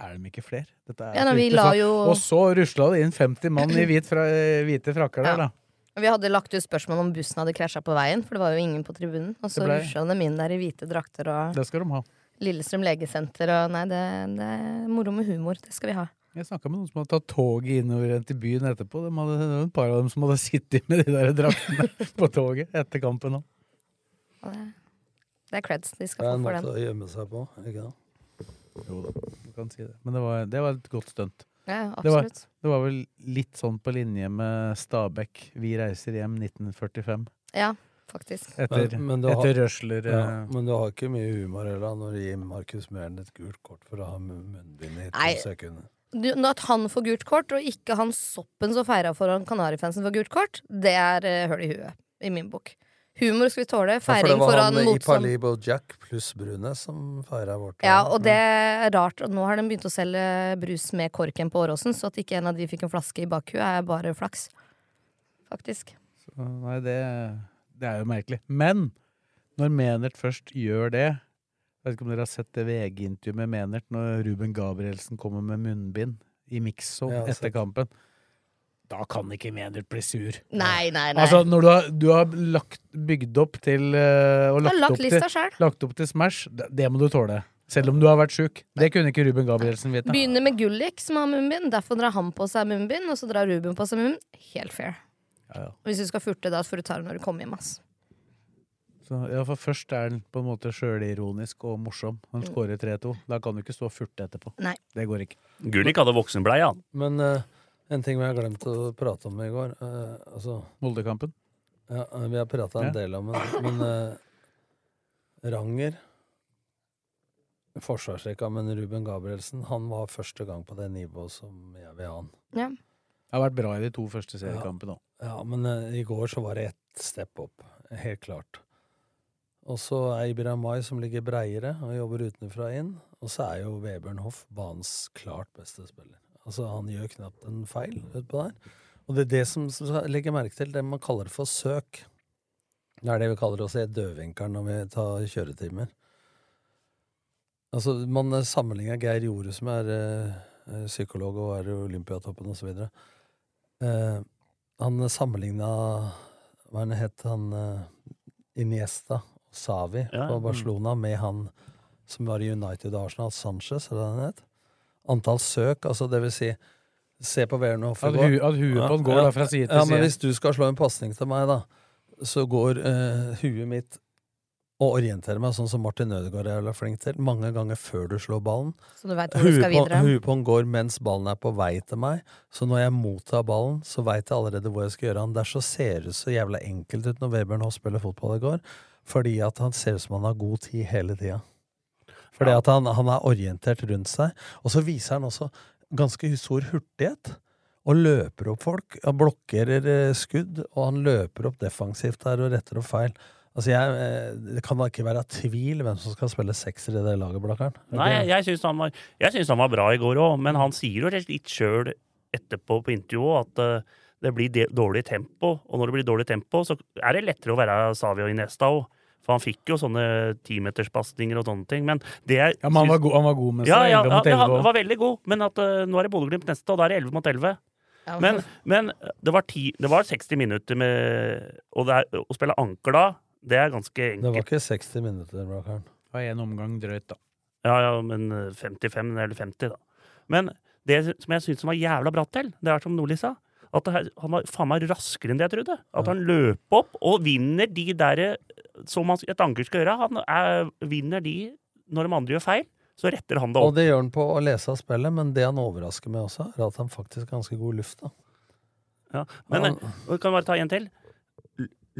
er de ikke flere? Er Ja, nei, vi fryktelig. la Så- jo- Og så rusla det inn 50 mann i hvit fra, eh, hvite frakker der, Ja. da. Vi hadde lagt ut spørsmål om bussen hadde krasja på veien, for det var jo ingen på tribunen. Og så ble- rusla de inn der i hvite drakter og Det skal de ha. Lillestrøm legesenter og Nei, det, det er moro med humor. Det skal vi ha. Jeg snakka med noen som hadde tatt toget innover til byen etterpå. De hadde, det var et par av dem som hadde sittet med de der draktene på toget etter kampen òg. Det, det er creds de Det er en for måte den. å gjemme seg på. ikke sant? Jo da, du kan si det. Men det var, det var et godt stunt. Ja, Det var, det var vel litt sånn på linje med Stabæk. Vi reiser hjem 1945. Ja, faktisk. Etter, Men- men har- etter røsler Ja, Ja. men du har ikke mye humor heller når du gir Markus Mæren et gult kort for å ha mun- munnbind i to sekunder. Du, at han får gult kort, og ikke han soppen som feira foran Kanarifansen får gult kort, det er uh, høl i huet, i min bok. Humor skal vi tåle. Feiring Ja, for det var han motstand. Ipalibo Jack pluss Brunes som feira vårt. Ja, og det er rart. Nå har de begynt å selge brus med korken på Åråsen, så at ikke en av de fikk en flaske i bakhuet, er bare flaks. Faktisk. Så, Nei, det, det er jo merkelig. Men når Menert først gjør det Jeg vet ikke om dere har sett det VG-intervjuet med Menert når Ruben Gabrielsen kommer med munnbind i Mixo Ja, etter kampen. Da kan ikke Menert bli sur. Nei, nei, nei. Altså, når du har, du har lagt, bygd opp til eh, og lagt, lagt opp lista til, lagt opp til Smash, det, det må du tåle. Selv om du har vært sjuk. Det kunne ikke Ruben Gabrielsen vite. Begynner med Gullik, som har munnbind. Derfor drar han på seg munnbind, og så drar Ruben på seg munnbind. Helt fair. Ja, ja. Hvis du skal furte, da får du ta det når du kommer hjem. Ass. Så, ja, for først er den på en måte sjølironisk og morsom. Han Mm. skårer 3-2. Da kan du ikke stå og furte etterpå. Nei. Det går ikke. Gullik hadde voksenbleie, han. Men eh, en ting vi har glemt å prate om i går eh, altså, Moldekampen? Ja, eh, vi har prata en Ja. del om det, men eh, Ranger Forsvarsrekka, men Ruben Gabrielsen Han var første gang på det nivået som jeg vil ha han. Ja. Det har vært bra i de to første seriekampene òg. Ja, men uh, i går så var det ett step opp. Helt klart. Og så er Ibrahim Mai som ligger breiere og jobber utenfra inn. Og så er jo Vebjørn Hoff banens klart beste spiller. Altså, han gjør knapt en feil utpå der. Og det er det som, legger merke til, det man kaller for søk. Det er det vi kaller å se dødvinkelen når vi tar kjøretimer. Altså, man sammenligner Geir Jorde, som er eh, psykolog og er i Olympiatoppen osv. Eh, han sammenligna Hva han het han eh, Iniesta og Savi Ja, på mm. Barcelona med han som var i United og Arsenal, Sanchez, eller hva han het. Antall søk, altså det vil si Se på Wernhoff i At hu- at huet på han går da fra side til ja, men hvis du skal slå en pasning til meg, da, så går uh, huet mitt og orientere meg sånn som Martin Ødegaard er jævla flink til, mange ganger før du slår ballen. Så du vet hvor du skal videre. Huet på han går mens ballen er på vei til meg, så når jeg mottar ballen, så veit jeg allerede hvor jeg skal gjøre han. Derfor ser det så jævla enkelt ut når Webern Hoff spiller fotball i går, fordi at han ser ut som han har god tid hele tida. Fordi at han, han er orientert rundt seg, og så viser han også ganske stor hurtighet. Og løper opp folk. Han blokkerer eh, skudd, og han løper opp defensivt der og retter opp feil. Altså jeg, eh, Det kan da ikke være tvil hvem som skal spille sekser i det laget, Blakkaren. Nei, jeg, jeg syns han, var- jeg syns han var bra i går òg, men han sier jo litt sjøl etterpå på intervjuet at eh, det blir dårlig tempo. Og når det blir dårlig tempo, så er det lettere å være Savio i Nesta òg. For han fikk jo sånne timeterspasninger og sånne ting. Men det jeg Ja, men han var god, han var god med seg. ja, ja, 11 mot ja, 11 han var veldig god, men at, uh, nå er det Bodø-Glimt neste, og da er det 11 mot 11. Ja, Men, men det, var ti, det var 60 minutter med å spille anker da, det er ganske enkelt. Det var ikke 60 minutter, Blakkaren. Det var en omgang drøyt, da. Ja, ja, men eh, 55 eller 50, da. Men det som jeg syns var jævla bra til, det er som Nordli sa, at det her, han var faen meg raskere enn det jeg trodde. At han løp opp og vinner de der eh, som han, et anker skal gjøre. Han er, vinner de når de andre gjør feil, så retter han det opp. Og det gjør han på å lese av spillet, men det han overrasker med også, er at han faktisk har ganske god luft. da. Ja. Men Han- eh, kan bare ta en til?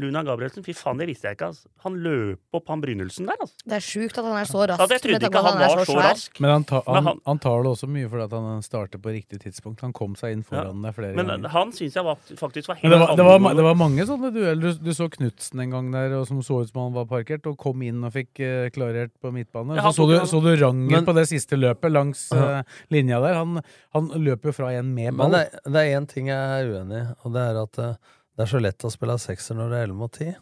Luna Gabrielsen, fy faen, det visste jeg ikke. Altså. Han løp opp han Brynildsen der, altså. Det er sjukt at han er så rask. Altså, jeg trodde ikke han, han var så så rask. Men han, ta, Men han, han- han tar det også mye fordi at han starter på riktig tidspunkt. Han kom seg inn foran deg flere Men ganger. Men han syns jeg var, faktisk var helt det var, det, var, det var mange sånne dueller. Du, du så Knutsen en gang der og som så ut som han var parkert, og kom inn og fikk uh, klarert på midtbane. Ja, så, så, du, så du Ranger Men- på det siste løpet langs Ja. eh, linja der. Han, han løper jo fra en med ball. Men det, det er én ting jeg er uenig i, og det er at eh, det er så lett å spille sekser når det er 11 mot 10.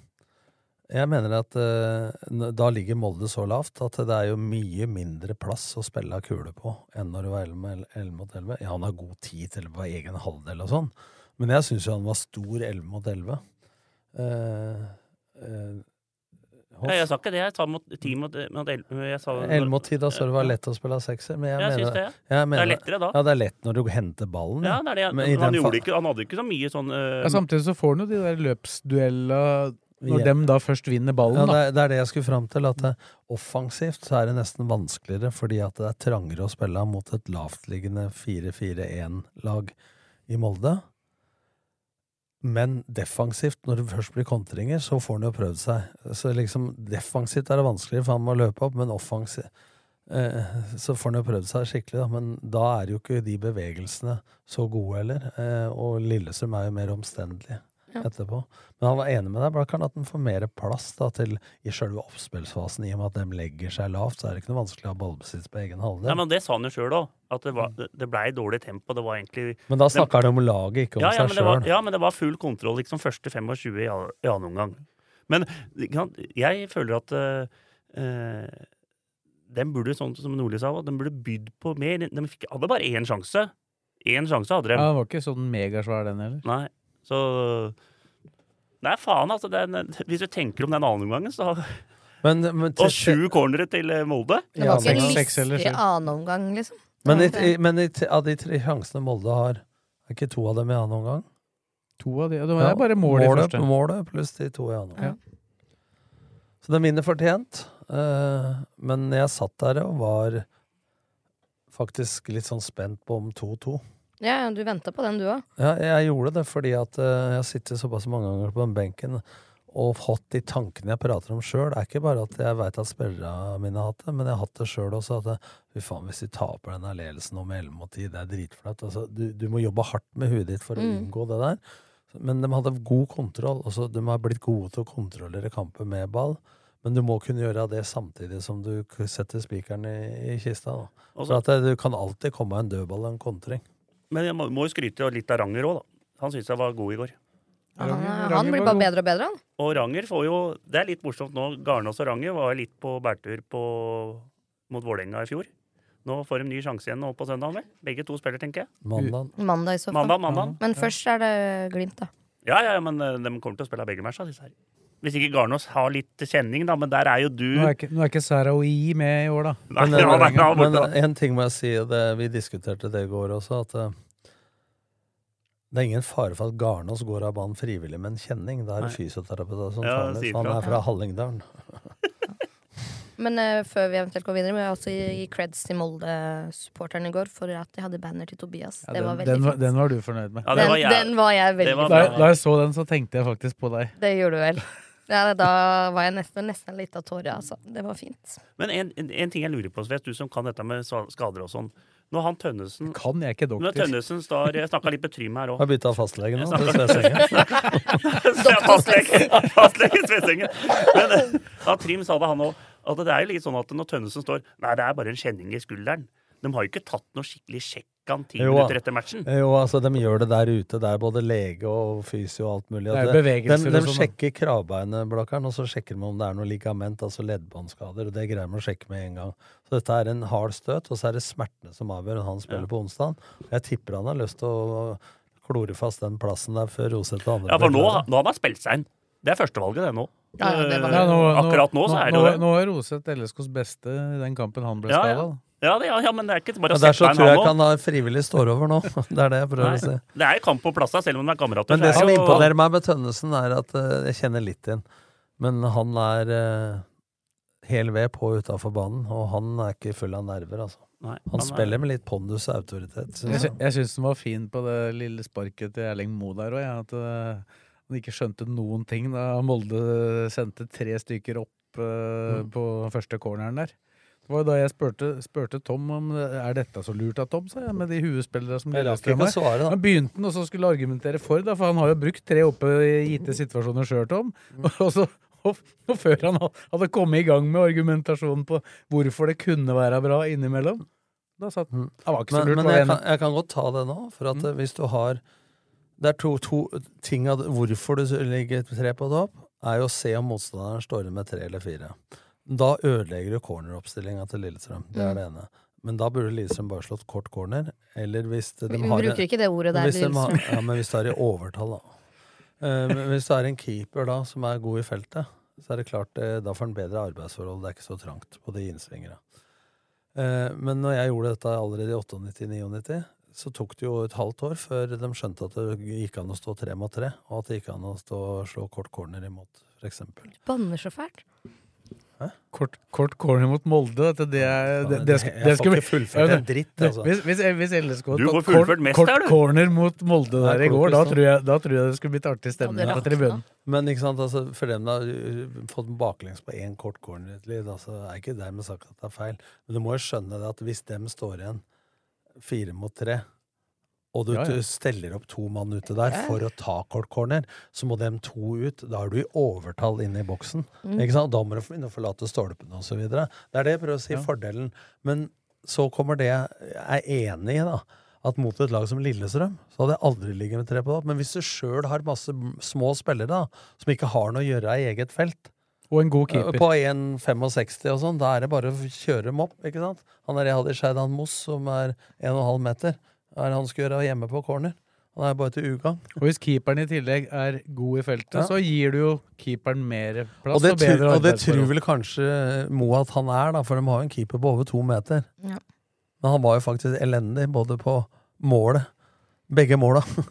Jeg mener at eh, da ligger Molde så lavt at det er jo mye mindre plass å spille av kule på enn når det var 11 mot 11 mot 11. Ja, han har god tid til på egen halvdel og sånn, men jeg syns jo han var stor 11 mot 11. Eh, eh, Ja, jeg sa ikke det. Jeg sa mot ti mot, mot el, sa, Elleve mot ti, da sa du det var lett å spille sekser. Men jeg, Jeg mener, syns det, ja. jeg Det er lettere da. Ja, det er lett når du henter ballen. Ja, det er det. Men i han, den ikke, han hadde ikke så mye sånn uh, Ja, samtidig så får han jo de der løpsduella når yeah. dem da først vinner ballen, Ja, da. det, er, det er det jeg skulle fram til. At det, offensivt så er det nesten vanskeligere fordi at det er trangere å spille mot et lavtliggende 4-4-1-lag i Molde. Men defensivt, når det først blir kontringer, så får han jo prøvd seg. Så liksom defensivt er det vanskeligere, for han må løpe opp, men offensivt eh, så får han jo prøvd seg skikkelig, da. Men da er jo ikke de bevegelsene så gode heller. Eh, og Lillestrøm er jo mer omstendelig Ja. etterpå. Men han var enig med deg, Blakkaren, at den får mer plass da, til i selve oppspillsfasen. I og med at de legger seg lavt, så er det ikke noe vanskelig å ha ballbesitt på egen halvdel. Ja, men det sa han jo sjøl òg. At det, var, det blei dårlig tempo. Det var egentlig Men da snakka han om laget, ikke om ja, ja, seg men sjøl. ja, men det var full kontroll liksom første 25 i, i annen omgang. Men jeg føler at øh, den burde, sånn som Nordli sa, den burde bydd på mer. De fikk, hadde bare én sjanse. Én sjanse hadde de. Ja, den var ikke sånn megasvær, den heller. Nei, så Nei, faen, altså. Den, hvis du tenker om den annen omgangen, så Men, men til- Og sju cornere til eh, Molde. Det var ikke en lystig i annen omgang, liksom. Men, i, i, men i, av de tre sjansene Molde har, er ikke to av dem i annen omgang? To av de, det var bare mål i målet, første. Målet pluss de to i annen omgang. Ja. Så den vinner fortjent. Uh, men jeg satt der og var faktisk litt sånn spent på om 2-2. Ja, du venta på den, du òg. Ja, jeg gjorde det fordi at eh, jeg har sittet såpass mange ganger på den benken og fått de tankene jeg prater om sjøl. Det er ikke bare at jeg veit at spillerne mine har hatt det, men jeg har hatt det sjøl også. At fy faen, hvis de taper denne ledelsen om 11 mot 10, det er dritflaut. Altså, du, du må jobbe hardt med huet ditt for å Mm. unngå det der. Men de hadde god kontroll. Altså, de har blitt gode til å kontrollere kamper med ball. Men du må kunne gjøre det samtidig som du setter spikeren i, i kista. Da. Og For at det, du kan alltid komme av en dødball og en kontring. Men jeg må, jo skryte litt av Ranger òg, da. Han syns jeg var god i går. Han, han blir bare bedre og bedre, han. Og Ranger får jo Det er litt morsomt nå. Garnås og Ranger var litt på bærtur på, mot Vålerenga i fjor. Nå får de ny sjanse igjen nå på søndag. vel? Begge to spiller, tenker jeg. Mandag. Mandag, i så fall. Mandag, mandag. Men først er det Glimt, da. Ja, ja, men eh, de kommer til å spille begge matcha, disse her. Hvis ikke Garnås har litt kjenning, da. Men der er jo du Nå er ikke, nå er ikke Sarawi med i år, da. Nei, Men, ja, nei, ja, men en ting må jeg si, det, vi diskuterte det i går også, at eh, det er ingen fare for at Garnås går av banen frivillig med en kjenning. Det er en Nei. fysioterapeut som Ja, tar for Han er fra Hallingdalen. Men uh, før vi eventuelt går videre, må jeg også gi, gi creds til Molde-supporterne i går for at de hadde banner til Tobias. Ja, det den, var veldig den, var, fint. den var du fornøyd med. Ja, det den, var jeg- den var jeg veldig det var Da, fornøyd med. da jeg så den, så tenkte jeg faktisk på deg. Det gjorde du vel. Ja, da var jeg nesten, nesten litt av tårer, altså. Det var fint. Men en, en, en ting jeg lurer på, Svet, du som kan dette med skader og sånn. Når han Tønnesen Kan jeg ikke Når? Tønnesen står Jeg snakka litt med Trym her òg. Har bytta fastlege nå. Fastlege Svesengen. Men eh, ja, Trym sa det, han òg. At det er jo litt sånn at når Tønnesen står Nei, det er bare en kjenning i skulderen. De har jo ikke tatt noe skikkelig sjekk han ti minutter etter matchen. Jo, altså, de gjør det der ute. Det er både lege og fysio og alt mulig. Det er bevegelser de, de sånn, sjekker kravbeinet, og så sjekker de om det er noe ligament, altså leddbåndskader. Og det greier de å sjekke med en gang. Så dette er en hard støt, og så er det smertene som avgjør han spiller Ja. på onsdag. Jeg tipper han har lyst til å klore fast den plassen der før Roseth og andre Ja, for nå, nå har han spilt seg inn. Det er førstevalget, det nå. Ja, det var- Ja, nå, nå, Akkurat nå, så er det jo det. nå er Roseth LSKs beste i den kampen han ble Ja, ja. Ja, det, ja, ja, men det er ikke bare å der sette så inn tror jeg han ikke han har frivillig står over nå. Det er det jeg prøver Nei, å si. Det er kamp på plassen, selv om de er kamerater. Men det som er jo- imponerer meg med Tønnesen, er at uh, jeg kjenner litt inn. Men han er uh, hel ved på utafor banen, og han er ikke full av nerver, altså. Nei, Han er- spiller med litt pondus og autoritet. Jeg, Synes sy jeg. jeg syns den var fin på det lille sparket til Erling Moe der òg, at eh, han ikke skjønte noen ting da Molde sendte tre stykker opp Mm. på første corneren der. Var da jeg spurte, spurte Tom om er dette så lurt av Tom, sa jeg, med de huespillere som leder da. Han begynte og så skulle argumentere for, da, for han har jo brukt tre oppe i gitte situasjoner sjøl, Tom. Mm. Og, så, og, og før han hadde kommet i gang med argumentasjonen på hvorfor det kunne være bra innimellom, da satt han var ikke så lurt. Men, men jeg, kan, jeg kan godt ta det nå, for at mm. hvis du har Det er to, to ting av hvorfor du ligger tre på topp, er jo å se om motstanderen står inn med tre eller fire. Da ødelegger du corneroppstillinga til Lillestrøm. Det er det ene. Men da burde Lillestrøm bare slått kort corner. Eller hvis de Vi har bruker ikke det ordet der, hvis de har, ja, men hvis du er i overtall, da. Uh, hvis du er en keeper da som er god i feltet, så er det klart uh, da får han bedre arbeidsforhold. Det er ikke så trangt på de innsvingere. Uh, men når jeg gjorde dette allerede i 98-99, så tok det jo et halvt år før de skjønte at det gikk an å stå tre mot tre, og at det gikk an å stå slå kort corner imot, eksempel. Banner så fælt. Kort, kort corner mot Molde. Det, det det, det, jeg- får ikke fullført en dritt, altså. Hvis, hvis, hvis LSK hadde tatt kort, mest kort corner mot Molde Nei, der i går, da tror, jeg, da tror jeg det skulle blitt artig stemning Ja, på tribunen. Men ikke sant, altså, for dem da uh, fått baklengs på én kort corner i et liv, altså, er ikke dermed sagt at det er feil. Men du må jo skjønne det at hvis dem står igjen fire mot tre, og du Ja, ja. steller opp to mann ute der for å ta kort corner, så må dem to ut. Da er du i overtall inne i boksen. Mm. Da må du begynne å forlate stolpene osv. Det er det jeg prøver å si, Ja. fordelen. Men så kommer det jeg er enig i, da. At mot et lag som Lillestrøm, så hadde jeg aldri ligget med tre på topp. Men hvis du sjøl har masse små spillere da, som ikke har noe å gjøre i eget felt, Og en god eh, keeper. på 1,65 og sånn, da er det bare å kjøre dem opp. ikke sant? Han er Rehadi i Moss, som er 1,5 meter, hva er det han skal gjøre hjemme på corner? Han er bare til ugagn. Og hvis keeperen i tillegg er god i feltet, Ja. så gir du jo keeperen mer plass Og det, og, tror, bedre og det tror vel kanskje Mo at han er, da, for de har jo en keeper på over to meter. Ja. Men han var jo faktisk elendig både på målet Begge måla.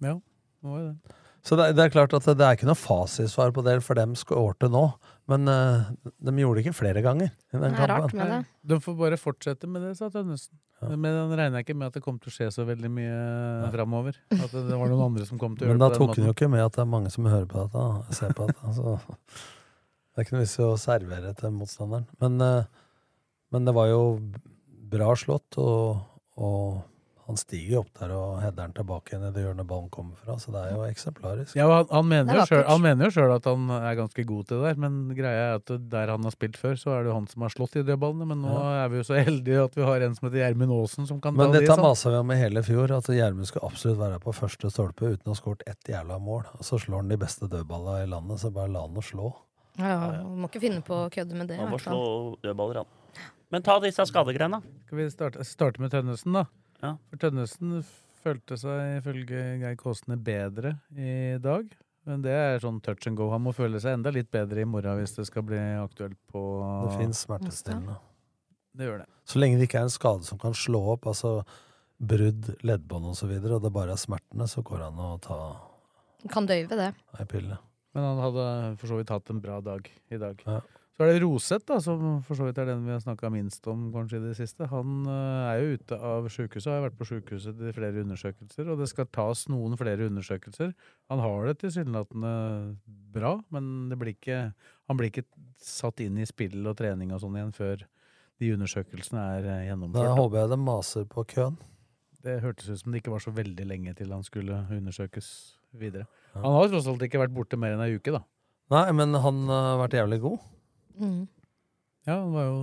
Ja, det var jo det. Så det, det er klart at det, det er ikke noe fasitsvar på det for dem skårte nå. Men uh, de gjorde det ikke flere ganger. i den Det er rart med det. De får bare fortsette med det, sa Tønnesen. Ja. Men den regner jeg ikke med at det kommer til å skje så veldig mye framover. At det, det var noen andre som kom til å gjøre det. Men da tok hun jo ikke med at det er mange som hører på dette. og Ser på dette så det er ikke noe vits i å servere til motstanderen. Men, uh, men det var jo bra slått, og, og han stiger jo opp der og header den tilbake igjen i det hjørnet ballen kommer fra, så det er jo eksemplarisk. Ja, han, han, mener er jo selv, vakkert. han mener jo sjøl at han er ganske god til det der, men greia er at der han har spilt før, så er det jo han som har slått i dødballene. Men nå er vi jo så heldige at vi har en som heter Gjermund Aasen, som kan Men ta de. dette sant? masa vi om i hele fjor, at Gjermund skulle absolutt være på første stolpe uten å ha skåret ett jævla mål. Og så slår han de beste dødballa i landet, så bare la han å slå. Ja, Man Må ikke finne på å kødde med det. Man Han må slå dødballer, han. Men ta disse skadegreiene. Skal vi starte, starte med Tønnesen, da? Ja. For Tønnesen følte seg ifølge Geir Kåsene bedre i dag. Men det er sånn touch and go. Han må føle seg enda litt bedre i morgen hvis det skal bli aktuelt på Det fins smertestillende. Det gjør det. Så lenge det ikke er en skade som kan slå opp, altså brudd, leddbånd osv., og, så videre, og det bare er smertene, så går det an å ta Kan døyve det. ei pille. Men han hadde for så vidt hatt en bra dag i dag. Ja. Så er det Roseth, da, som for så vidt er den vi har snakka minst om kanskje i det siste. Han eh, er jo ute av sjukehuset, har vært på sjukehuset til flere undersøkelser, og det skal tas noen flere undersøkelser. Han har det tilsynelatende bra, men det blir ikke, han blir ikke satt inn i spill og trening og sånn igjen før de undersøkelsene er gjennomført. Da håper jeg det maser på køen. Det hørtes ut som det ikke var så veldig lenge til han skulle undersøkes videre. Han har tross alt ikke vært borte mer enn ei uke, da. Nei, men han har vært jævlig god. Mm. Ja, han var jo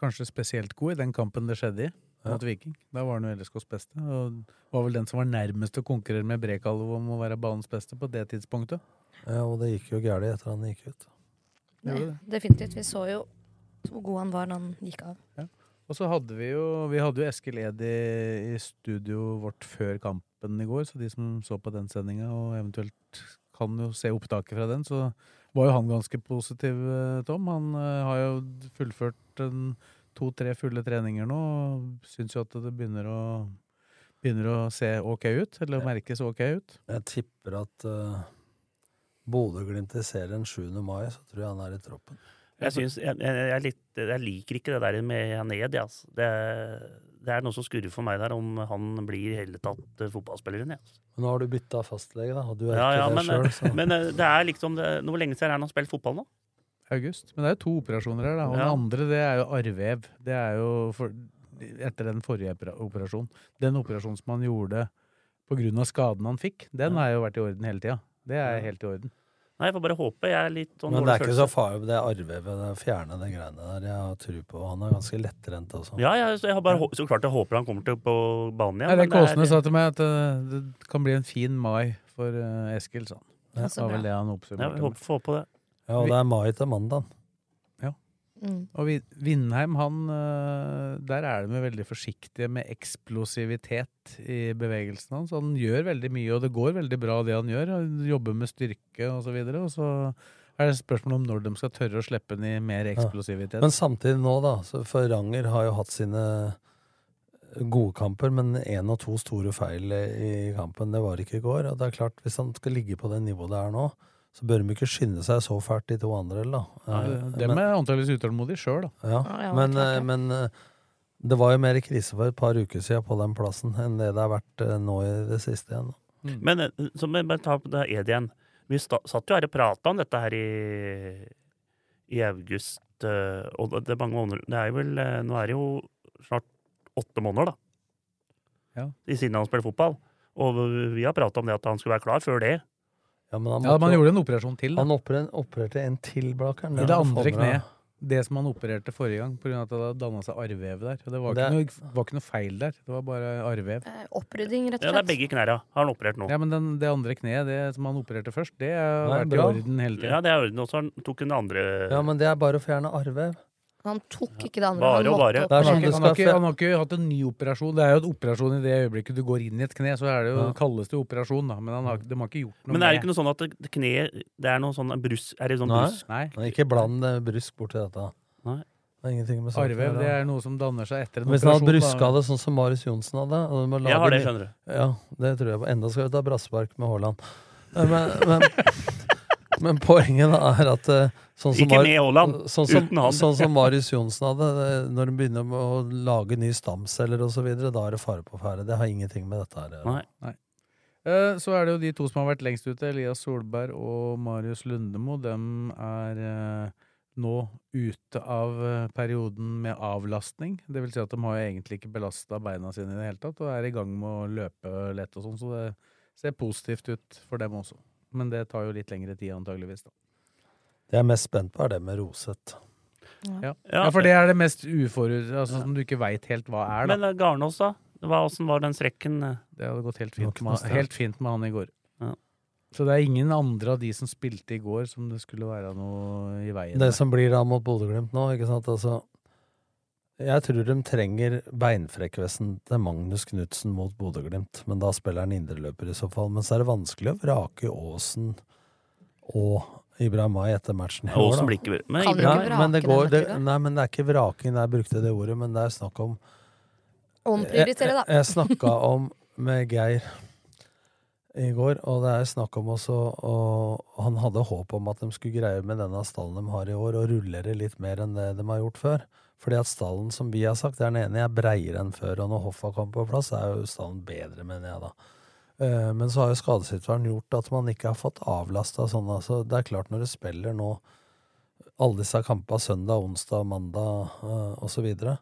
kanskje spesielt god i den kampen det skjedde i, Ja. mot Viking. Da var han jo LSKs beste, og var vel den som var nærmest å konkurrere med Brekalo om å være banens beste på det tidspunktet. Ja, og det gikk jo galt etter han gikk ut. Det Nei, definitivt. Vi så jo hvor god han var da han gikk av. Og så hadde vi jo Vi hadde jo Eskil Ed i, i studio vårt før kampen i går, så de som så på den sendinga og eventuelt kan jo se opptaket fra den, så var jo han ganske positiv, eh, Tom. Han eh, har jo fullført to-tre fulle treninger nå, og syns jo at det begynner å Begynner å se ok ut, eller merkes ok ut. Jeg tipper at uh, Bodø-Glimt i serien 7. mai, så tror jeg han er i troppen. Jeg, synes, jeg, jeg, jeg, er litt, jeg liker ikke det der med ned, altså. det, det er noe som skurrer for meg der, om han blir i hele tatt fotballspiller fotballspilleren. jeg, Altså. Nå har du bytta fastlege, da, du er Ja, ja, ikke men, det sjøl, så men eh, det er liksom det, Hvor lenge siden er han har spilt fotball nå? August. Men det er jo to operasjoner her, da. Og Ja. den andre, det er jo arrvev. Det er jo for, etter den forrige operasjonen. Den operasjonen som han gjorde av skaden han fikk, den har jo vært i orden hele tida. Det er helt i orden. Nei, Jeg får bare håpe. Jeg er litt sånn Men det er ikke så farlig, det er arvevevet, er fjerne de greiene der. Jeg har tro på Han er ganske lettrent også. Ja, jeg, så jeg har bare, så klart jeg håper han kommer til på banen igjen. Er- Kåsene sa til meg, at uh, det kan bli en fin mai for uh, Eskil, sånn. Det var vel det han Ja, oppsummerte jeg vi håper, får håpe det. Ja, og det er mai til mandag. Mm. Og Vindheim, han eh, der er de veldig forsiktige med eksplosivitet i bevegelsen hans. Han gjør veldig mye, og det går veldig bra det han gjør. Han jobber med styrke og så videre. Og så er det spørsmål om når de skal tørre å slippe den i mer eksplosivitet. Men samtidig nå, da. så For Ranger har jo hatt sine gode kamper, men én og to store feil i kampen. Det var ikke i går. Og det er klart, hvis han skal ligge på det nivået det er nå, så bør de ikke skynde seg så fælt, de to andre. da. Ja, Dem men- er antakeligvis utålmodige sjøl, da. Ja, Ja, men, det. men eh, det var jo mer krise for et par uker siden på den plassen enn det det har vært eh, nå i det siste igjen. Mm. Men eh, så må jeg bare ta på det Ed igjen. Vi sta, satt jo her og prata om dette her i, i august, og det er mange måneder Det er vel Nå er det jo snart åtte måneder, da. Ja. I siden han spiller fotball. Og vi har prata om det at han skulle være klar før det. Ja, men han, Ja, Man gjorde en operasjon til. Da. han operer- opererte en til, Blakkeren. I det andre kneet. Det som han opererte forrige gang, pga. at det hadde danna seg arrvev der. Og det var, Det- ikke noe, var ikke noe feil der. Det var bare arrvev. Eh, Opprydding, rett og slett. Ja, det er begge knærne har han operert nå. Ja, men den, det andre kneet, det som han opererte først, det har vært i orden hele tida. Ja, det er orden. Og så han- tok han det andre Ja, men det er bare å fjerne arrvev. Han tok ikke det andre. Bare han og bare. Opp, sånn Han, har ikke, han har ikke hatt en ny operasjon. Det er jo en operasjon i det øyeblikket du går inn i et kne. Så er det jo, Ja. kalles det operasjon, da. Men han har, de har ikke gjort noe Men er det ikke noe sånn at det- kneet Det er noe sånn brus... Er det sånn Nei. brusk? Nei. Nei. Ikke bland brusk borti dette. Nei. Det er gjøre. det er noe som danner seg etter en Hvis han hadde bruska det sånn som Marius Johnsen hadde og de må Jeg har det, skjønner du. Ja, det tror jeg på. Enda skal vi ta brasspark med Haaland. Eh, Men, men, men poenget er at eh, sånn som, Ikke med Haaland, sånn som, uten han. sånn som Marius Johnsen hadde, når de begynner å lage nye stamceller osv., da er det fare på ferde. Det har ingenting med dette her å gjøre. Nei. Eh, Så er det jo de to som har vært lengst ute, Elias Solberg og Marius Lundemo. De er eh, nå ute av eh, perioden med avlastning. Det vil si at de har jo egentlig ikke belasta beina sine i det hele tatt, og er i gang med å løpe lett og sånn, så det ser positivt ut for dem også. Men det tar jo litt lengre tid, antageligvis. da. Det jeg er mest spent på, er det med Roset. Ja. ja, for det er det mest uforut... Altså, som du ikke veit helt hva er, da. Men eh, Garnås, da? Åssen var den strekken? eh? Det hadde gått helt fint, med, helt fint med han i går. Ja. Så det er ingen andre av de som spilte i går, som det skulle være noe i veien Det med. som blir da mot Bodø-Glimt nå, ikke sant, altså Jeg tror de trenger beinfrekvensen til Magnus Knutsen mot Bodø-Glimt, men da spiller han indreløper i så fall. Men så er det vanskelig å vrake Aasen og Ibrahimai etter matchen. i år, da. blir ikke Men Kan du ikke vrake men det går, det, nei, men det er ikke vraking, jeg brukte det ordet, men det er snakk om Omprioritere, da. Jeg, jeg snakka om med Geir i går, og det er snakk om også og Han hadde håp om at de skulle greie med denne stallen de har i år, og rullere litt mer enn det de har gjort før. Fordi at stallen, som vi har sagt, er den ene er breiere enn før, og når Hoffa kom på plass, er jo stallen bedre, mener jeg da. Eh, Men så har jo skadesituasjonen gjort at man ikke har fått avlasta sånn. Altså, det er klart, når du spiller nå alle disse kampene søndag, onsdag, mandag uh, osv., videre,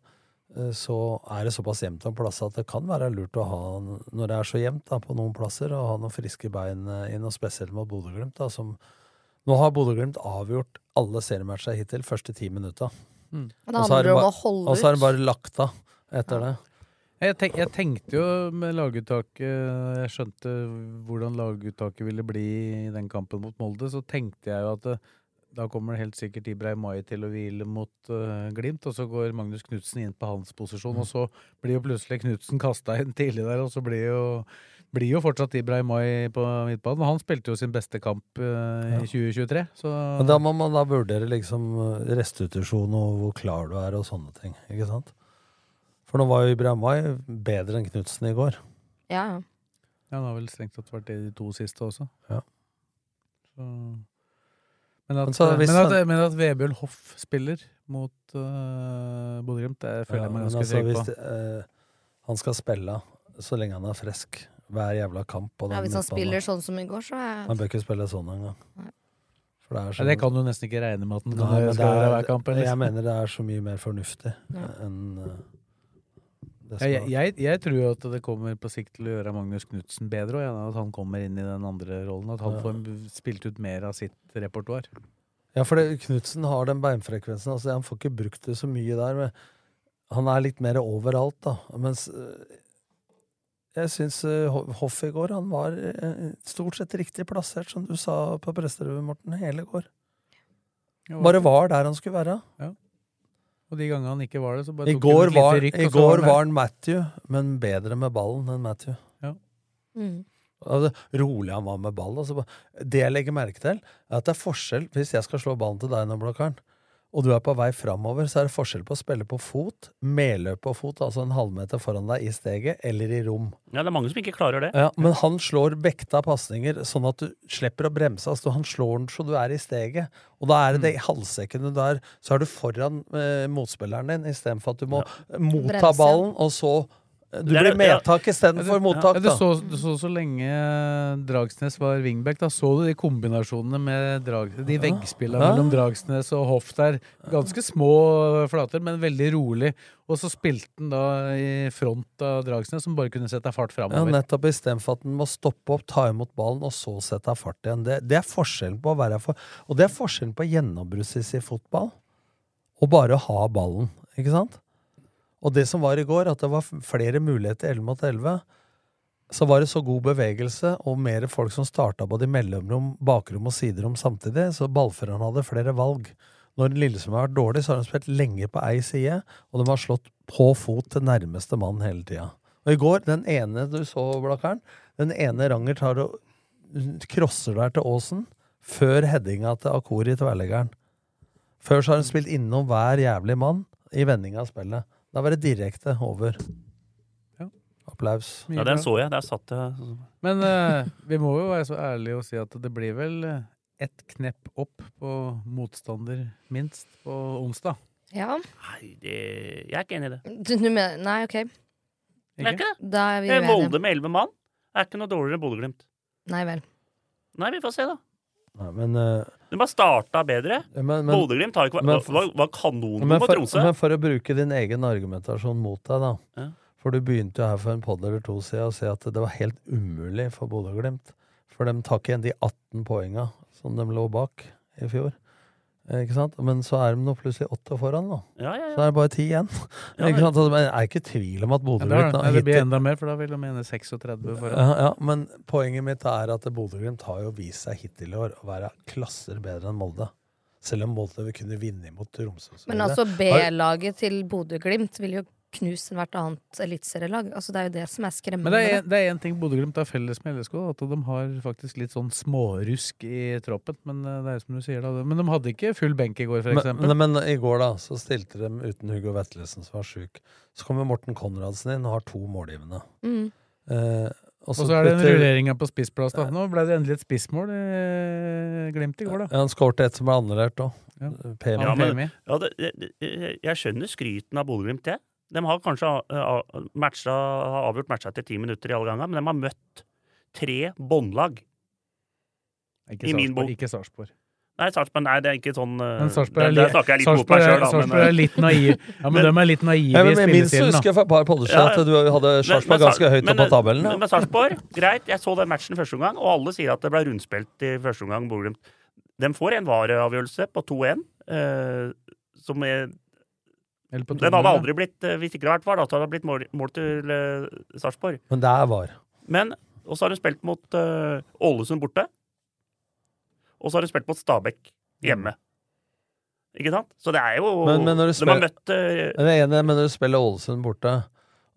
så er det såpass jevnt om plasser at det kan være lurt å ha, når det er så jevnt da, på noen plasser, å ha noen friske bein eh, inn, og spesielt mot Bodø-Glimt. som Nå har Bodø-Glimt avgjort alle seriematcher hittil, første ti minutta. Mm. Og så har de så bare lagt av etter det. Jeg, tenk, jeg tenkte jo med laguttaket Jeg skjønte hvordan laguttaket ville bli i den kampen mot Molde. Så tenkte jeg jo at det, da kommer helt sikkert Ibrahimai til å hvile mot uh, Glimt, og så går Magnus Knutsen inn på hans posisjon, og så blir jo plutselig Knutsen kasta inn tidlig der, og så blir jo, blir jo fortsatt Ibrahimai på midtbanen. Han spilte jo sin beste kamp uh, i 2023, så Men da må man da vurdere liksom eh, restitusjon og hvor klar du er og sånne ting. Ikke sant? For nå var jo Ibrahimay bedre enn Knutsen i går. Ja, ja. Ja, han har vel strengt tatt vært det de to siste også. Ja. Så. Men, at, Men så men, at, han- men at Vebjørn Hoff spiller mot uh, Bodø-Glimt, det føler Ja, jeg meg ganske altså, trygg på. Hvis, uh, han skal spille så lenge han er frisk, hver jævla kamp ja hvis han spiller sånn som i går, så er Han bør ikke spille sånn engang. For det er Ja, det kan du nesten ikke regne med at han kan skal gjøre er, hver kamp. Liksom. jeg mener det er så mye mer fornuftig Ja. enn eh, som jeg, jeg, jeg tror at det kommer på sikt til å gjøre Magnus Knutsen bedre, og gjerne at han kommer inn i den andre rollen. At han Ja. får spilt ut mer av sitt repertoar. Ja, for Knutsen har den beinfrekvensen. Altså, han får ikke brukt det så mye der. Men han er litt mer overalt, da. Mens øh, jeg syns øh, Hoff i går han var øh, stort sett riktig plassert, som du sa på Presterød, Morten, hele går. Bare var der han skulle være. Ja. Og de gangene han ikke var det, så bare I tok han går et lite var, rykk, i og så går var han Matthew, men bedre med ballen enn Matthew. Ja. Mm. Altså, rolig han var med ball. Altså, det jeg legger merke til, er at det er forskjell Hvis jeg skal slå ballen til deg nå, Blokkaren, og du er på vei framover, så er det forskjell på å spille på fot, medløp på fot, altså en halvmeter foran deg i steget, eller i rom. Ja, det er mange som ikke klarer det. Ja, men han slår vekta pasninger sånn at du slipper å bremse. Altså, han slår den så du er i steget. Og da er det det halvsekundet der, så er du foran eh, motspilleren din, istedenfor at du må motta Bremse. ballen, og så Du er- blir medtak istedenfor mottak, Ja, du, så, du så så lenge Dragsnes var wingback. Da så du de kombinasjonene med drag, de veggspillene Ja. mellom Dragsnes og Hoff der. Ganske små flater, men veldig rolig. Og så spilte han da i front av Dragsnes, som bare kunne sette fart Ja, framover. nettopp istedenfor at den må stoppe opp, ta imot ballen, og så sette fart igjen. Det, det er forskjellen på å være for Og det er forskjellen på gjennombruddssis i fotball og bare ha ballen, ikke sant? Og det som var i går, at det var flere muligheter 11 mot 11, så var det så god bevegelse og mer folk som starta både i mellomrom, bakrom og siderom samtidig, så ballføreren hadde flere valg. Når Lillestrøm har vært dårlig, så har de spilt lenge på ei side, og de har slått på fot til nærmeste mann hele tida. Og i går, den ene du så, Blakkaren, den ene Ranger tar og crosser der til Åsen, før headinga til Akori tverrleggeren. Før så har hun spilt innom hver jævlig mann i vendinga av spillet. Da var det direkte over. Ja. Applaus. Ja, den så jeg. Der satt jeg Men eh, vi må jo være så ærlige og si at det blir vel eh, ett knepp opp på motstander, minst, på onsdag. Ja. Nei, det, jeg er ikke enig i det. Du, du mener Nei, OK. Det er ikke det. Da er vi uenige. Molde med elleve mann er ikke noe dårligere enn Bodø-Glimt. Nei vel. Nei, vi får se, da. Nei, men, eh, De bare starta bedre. Bodø-Glimt var, var kanongode mot Tromsø. men for å bruke din egen argumentasjon mot deg, da. Ja. For du begynte jo her for en podd eller to siden å si at det var helt umulig for Bodø-Glimt. For de tar ikke igjen de 18 poenga som de lå bak i fjor. Eh, Ikke sant? Men så er de nå plutselig åtte foran, da. Ja, ja, ja. Så er det bare ti igjen. Ja, ikke sant? Så Det er ikke tvil om at Bodø Ja, og det, er, Glimt ja, det blir enda mer, for da vil de mene 36 foran. ja, ja, men poenget mitt er at Bodø-Glimt har jo vist seg hittil i år å være klasser bedre enn Molde. Selv om Molde vil kunne vinne imot Tromsø. Men altså, B-laget til Bodø-Glimt vil jo knust hvert annet eliteserielag. Altså, det er jo det som er skremmende. Men det er, én ting Bodø-Glimt har felles med LSK, at de har faktisk litt sånn smårusk i troppen. Men eh, det er som du sier, da. Men de hadde ikke full benk i går, for Men, eksempel. men, men i går da, så stilte de uten Hugo Vetlesen, som var sjuk. Så kommer Morten Konradsen inn og har to målgivende. Mm. Eh, Og så er det en rullering på spissplass. da. Nå ble det endelig et spissmål i Glimt i går, da. Ja, han skåret et som ble annullert òg. Ja. Ja, men, ja, det, det, det, jeg skjønner skryten av Bodø-Glimt, det. De har kanskje uh, matcha, har avgjort matcha etter ti minutter i alle ganger, men de har møtt tre båndlag. I min bok. Ikke Sarpsborg. Nei, Sarpsborg nei, det er ikke sånn Men Sarpsborg er, der jeg litt mot Sarpsborg er, da. Er litt naiv. Ja, men, de er litt naive i men minst husker jeg fra et par podder at du hadde Sarpsborg ganske høyt oppe på tabellen. Men, Ja. men Sarpsborg, greit. Jeg så den matchen første omgang, og alle sier at det ble rundspilt i første omgang. De får en vareavgjørelse på 2-1, eh, som er Den hadde aldri blitt eh, Hvis ikke det hadde vært VAR, da så hadde det blitt mål, mål til eh, Sarpsborg. Men det er var. Men Og så har hun spilt mot uh, Ålesund borte. Og så har hun spilt mot Stabæk hjemme. Ikke sant? Så det er jo Men, men når du spiller, møtt eh, Jeg er enig, men når du spiller Ålesund borte,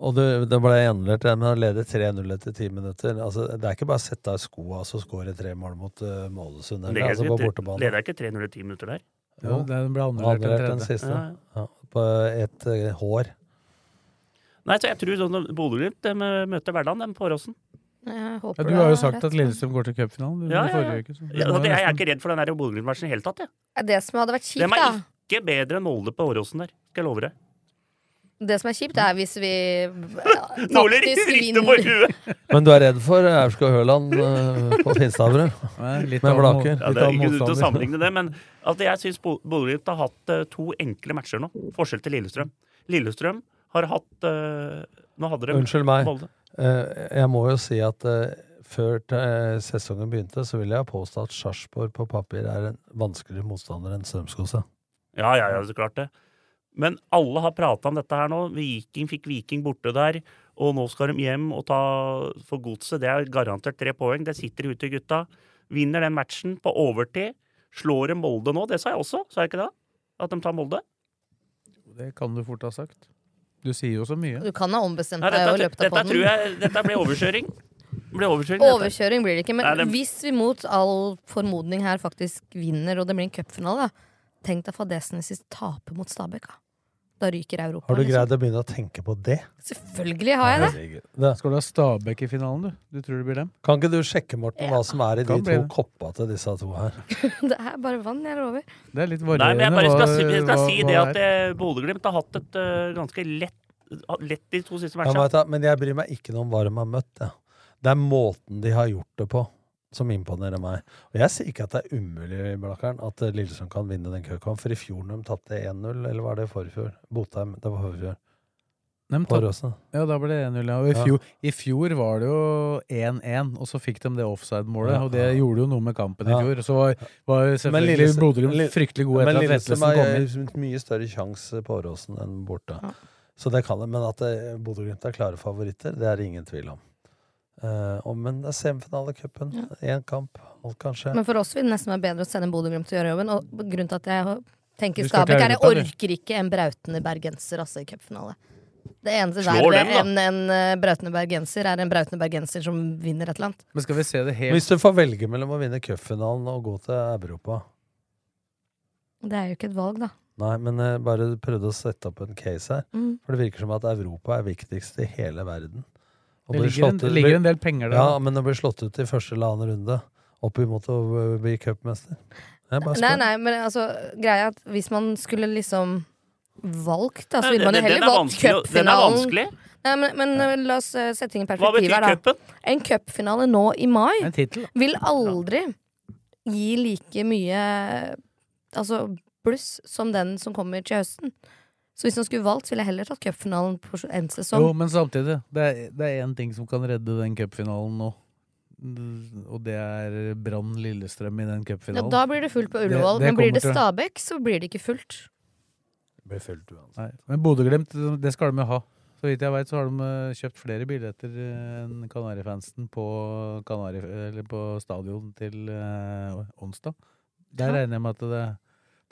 og du, det ble annullert men han leder 3-0 etter ti minutter altså, Det er ikke bare å sette av skoa og skåre tre mål mot uh, Ålesund. det Eller, altså på bortebane. Leder ikke 3-0 i ti minutter der? Jo, det ble annullert den den siste. Ja. Ja, på et eh, hår. Nei, så jeg tror sånn Bodø-Glimt møter Verdalen, dem på Åråsen. Ja, du har jo sagt rett, at Lillestrøm går til cupfinalen. Ja, ja, ja. uke, Ja, det jeg er ikke redd for den Bodø-Glimt-matchen i det hele tatt. Ja, Det som hadde vært De kjipt, er ikke bedre enn Molde på Åråsen der, skal jeg love deg. Det som er kjipt, er hvis vi faktisk riktig på huet! Men du er redd for Aurskog Høland eh, på Finstadbru? Litt Med Blaker? Ja, det er ikke ut å sammenligne det, men altså, jeg syns Bodø-Glimt har hatt uh, to enkle matcher nå. Forskjell til Lillestrøm. Lillestrøm har hatt uh, Nå hadde de Unnskyld meg. Eh, jeg må jo si at før sesongen begynte, så vil jeg påstå at Sarpsborg på papir er en vanskeligere motstander enn Strømskose. Ja, ja, ja, så klart det. Men alle har prata om dette her nå. Viking fikk Viking borte der, og nå skal de hjem og ta for godset. Det er garantert tre poeng. Det sitter ute, gutta. Vinner den matchen på overtid. Slår de Molde nå? Det sa jeg også, sa jeg ikke det? At de tar Molde? Det kan du fort ha sagt. Du sier jo så mye. Du kan ha ombestemt deg i dette, løpet av tror Dette blir overkjøring. Blir overkjøring. Overkjøring blir det ikke, men Nei, det- hvis vi mot all formodning her faktisk vinner, og det blir en cupfinale, tenk deg fadesen hvis vi taper mot Stabæk. Da. ryker Europa. Har du liksom. greid å begynne å tenke på det? Selvfølgelig har jeg det. Det. Skal du ha Stabæk i finalen, du? Du tror det blir dem? Kan ikke du sjekke, Morten, hva som er i de to koppa til disse to her? Det er bare vann, jeg lover. Det er litt Nei, men jeg bare skal, jeg skal si hva det at eh, Bodø-Glimt har hatt et uh, ganske lett, lett de to siste matchene. Ja, men jeg bryr meg ikke noe om hva de har møtt. Ja. Det er måten de har gjort det på, som imponerer meg. Og jeg sier ikke at det er umulig Blakkaren, at Lillesand kan vinne den køkampen, for i fjor de tapte 1-0, eller var det forfjor? Botheim, det var forfjor. Ja, da ble det 1-0. Ja. I, Ja. fjor, I fjor var det jo 1-1, og så fikk de det offside-målet. Ja, Og det gjorde jo noe med kampen Ja. i fjor. Så var, var selvfølgelig Lill- fryktelig gode Men etter at Vetlesen kom inn. mye større sjanse på Åråsen enn borte. Så det kan det. Men at eh, Bodø-Glimt er klare favoritter, det er det ingen tvil om. Eh, og, men det er semifinalecupen. Én kamp, alt kan skje. Men for oss vil det nesten være bedre å sende Bodø-Glimt til å gjøre jobben. Og grunnen til at jeg tenker Skabek er Stabæk, er jeg orker ikke en brautende bergenser altså, i cupfinale. Det eneste Slår verre dem, enn en eh, brautende bergenser er en brautende bergenser som vinner et eller annet. Men skal vi se det helt Hvis du får velge mellom å vinne cupfinalen og gå til Europa Det er jo ikke et valg, da. Nei, men jeg bare prøvde å sette opp en case her. Mm. For det virker som at Europa er viktigst i hele verden. Det ligger en- det ligger en del penger der, Ja, men å bli slått ut i første eller annen runde opp imot å bli cupmester Nei, nei, men altså, greia er at hvis man skulle liksom valgt, da, så ville man jo heller er valgt er cupfinalen. vanskelig. Nei, men men ja. la oss eh, sette ting i perspektiv her, da. Køppen? En cupfinale nå i mai vil aldri gi like mye altså bluss som den som kommer til høsten. Så hvis han skulle valgt, så ville jeg heller tatt cupfinalen på en sesong. Jo, men samtidig. Det er, det er én ting som kan redde den cupfinalen nå. Og det er Brann Lillestrøm i den Ja, da blir det fullt på Ullevål, men blir det Stabæk, så blir det ikke fullt. Det blir fullt uansett. Nei, men Bodø-Glimt, det skal de jo ha. Så vidt jeg veit, så har de eh, kjøpt flere billetter enn Kanarifansen på, Kanari, på stadion til eh, onsdag. Der Ja. regner jeg med at det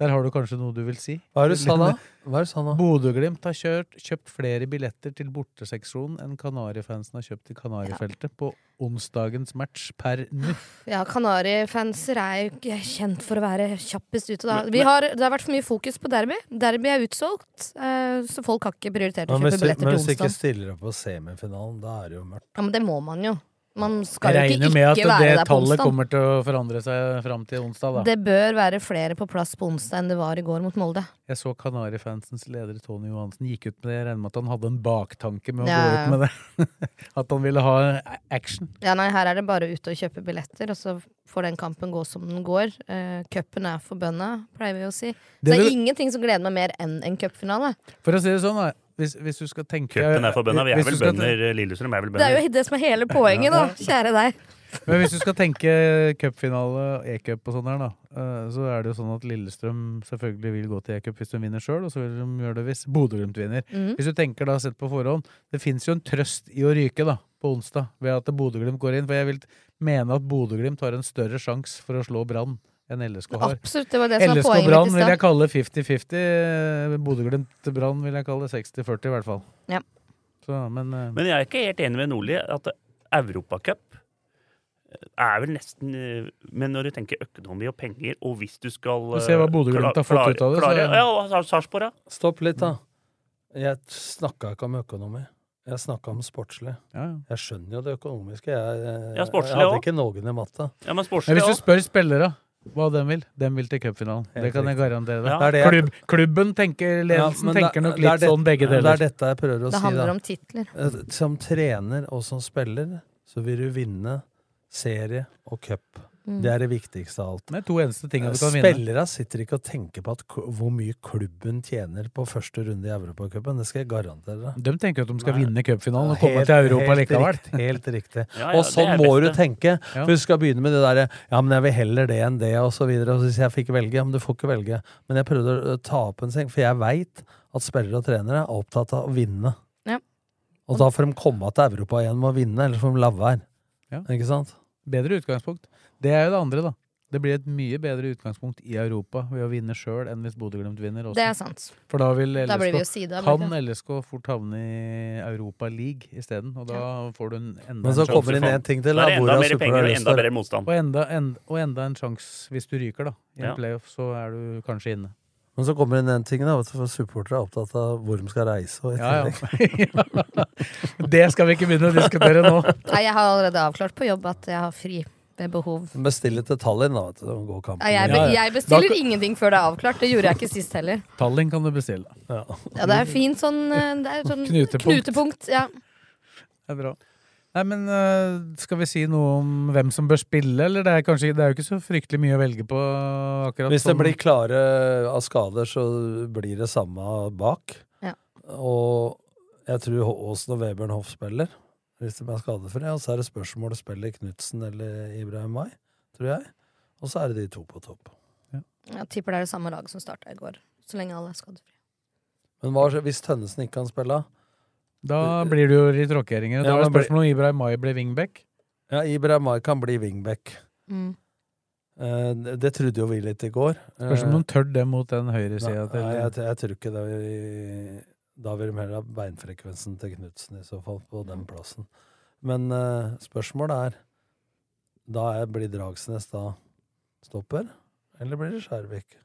Der har du kanskje noe du vil si? Hva er det du sa da? Hva er det du sa nå? Bodø-Glimt har kjørt, kjøpt flere billetter til borteseksjonen enn Kanarifansen har kjøpt til Kanarifeltet på onsdagens match per nå. Ja, Kanarifanser er jo kjent for å være kjappest ute, da. Vi har, det har vært for mye fokus på derby. Derby er utsolgt, eh, så folk har ikke prioritert å kjøpe billetter til onsdag. men hvis du ikke stiller opp på semifinalen, da er det jo mørkt. Ja, men det må man jo. Man skal Jeg jo regner ikke med at ikke regner det at det tallet kommer til å forandre seg fram til onsdag, da. Det bør være flere på plass på onsdag enn det var i går mot Molde. Jeg så Kanarifansens leder Tony Johansen gikk ut med det. Jeg regner med at han hadde en baktanke med å Ja, gå ut med det. at han ville ha action. Ja, nei, her er det bare ute og kjøpe billetter, og så får den kampen gå som den går. Uh, Cupen er for bøndene, pleier vi å si. Så Det det er vil- ingenting som gleder meg mer enn en cupfinale. For å si det sånn, da. Hvis, hvis du skal tenke Cupen er for bønder. Vi er vel bønder. Lillestrøm er vel Det er jo det som er hele poenget, da. Kjære deg. Men hvis du skal tenke cupfinale, e-cup og sånn her, da, eh, så er det jo sånn at Lillestrøm selvfølgelig vil gå til e-cup hvis de vinner sjøl, og så vil de gjøre det hvis Bodø-Glimt vinner. Mm. Hvis du tenker da sett på forhånd, det fins jo en trøst i å ryke da, på onsdag, ved at Bodø-Glimt går inn, for jeg vil mene at Bodø-Glimt har en større sjanse for å slå Brann enn LSK har. Absolutt, det var det som var LSK poenget Brann vil jeg kalle 50-50. Bodø-Glimt-Brann vil jeg kalle 60-40, i hvert fall. Ja. Så, men, uh... Men jeg er ikke helt enig med Nordli at Europacup er vel nesten eh, Men når du tenker økonomi og penger, og hvis du skal Du ser hva eh, Bodø-Glimt har fått ut av det, så- klare- Ja, og Sarpsborg, ja. Stopp litt, da. Jeg snakka ikke om økonomi. Jeg snakka om sportslig. Ja, ja. Jeg skjønner jo det økonomiske. Jeg, jeg, Ja, jeg hadde også. ikke noen i matta. Ja, men Men hvis du spør spillere hva de vil, de vil til cupfinalen. Det kan jeg garantere deg. Ja. Det er det Klubb, klubben tenker, ledelsen Ja, tenker det- nok litt det- sånn begge Det er dette jeg prøver å Det si. handler da. om titler. Eh, Som trener og som spiller så vil du vinne serie og cup. Mm. Det er det viktigste av alt. Det er to eneste tingene du kan vinne. Sitter ikke og tenker på at, hvor mye klubben tjener på første runde i Europacupen. Det skal jeg garantere deg. De tenker at de skal Nei. vinne cupfinalen og komme Helt- til Europa helt likevel. Riktig, helt riktig. Ja, ja, og sånn må beste. du tenke. For du skal begynne med det derre Ja, men jeg vil heller det enn det, og så videre. Og hvis jeg fikk velge Ja, men du får ikke velge. Men jeg prøvde å ta opp en seng, for jeg veit at spillere og trenere er opptatt av å vinne. Ja. Og da får de komme til Europa igjen med å vinne, ellers får de la være. Ja. Ikke sant? Bedre utgangspunkt. Det er jo det andre, da. Det blir et mye bedre utgangspunkt i Europa ved å vinne sjøl enn hvis Bodø-Glimt vinner. Også. Det er sant. For da vil Da blir vi jo side, kan? LSK fort havne i Europa League isteden, og da får du en enda Men så en kommer det en ting til, Da er det enda mer penger og enda bedre motstand. Og enda, en, og enda en sjanse hvis du ryker, da. I en Ja. playoff, så er du kanskje inne. Men så kommer inn en ting, da, for supportere er opptatt av hvor de skal reise. Og Ja, ja. det skal vi ikke begynne å diskutere nå. Nei, jeg har allerede avklart på jobb at jeg har fri ved behov. Bestille til Tallinn, da, Til å gå kampen. Nei, jeg, be Ja, ja. jeg bestiller Da- ingenting før det er avklart. Det gjorde jeg ikke sist heller. Tallinn kan du bestille. Ja. Ja, det er fint sånn, eh, det er sånn Knutepunkt. knutepunkt. Ja. Det er bra. Nei, men øh, Skal vi si noe om hvem som bør spille, eller? Det er, kanskje, det er jo ikke så fryktelig mye å velge på akkurat Hvis det blir klare av skader, så blir det samme bak. Ja. Og jeg tror Aasen og Webern Hoff spiller, hvis de er skadefrie. Og så er det spørsmålet spiller Knutsen eller Ibrahim May, tror jeg. Og så er det de to på topp. Jeg tipper det er det samme laget som starta i går. Så lenge alle er skadefrie. Men hva hvis Tønnesen ikke kan spille? Da blir det jo litt rokeringer. Da Ja, er det spørsmål om Ibrahim May blir wingback. Ja, Ibrahim May kan bli wingback. Mm. Eh, det- trodde jo vi litt i går. Spørsmål om de tør det mot den høyresida til Nei, jeg, jeg tror ikke det. Da vil de heller ha beinfrekvensen til Knutsen i så fall, på den plassen. Men uh, spørsmålet er Da er, blir Dragsnes da stopper, eller blir det Skjærvik?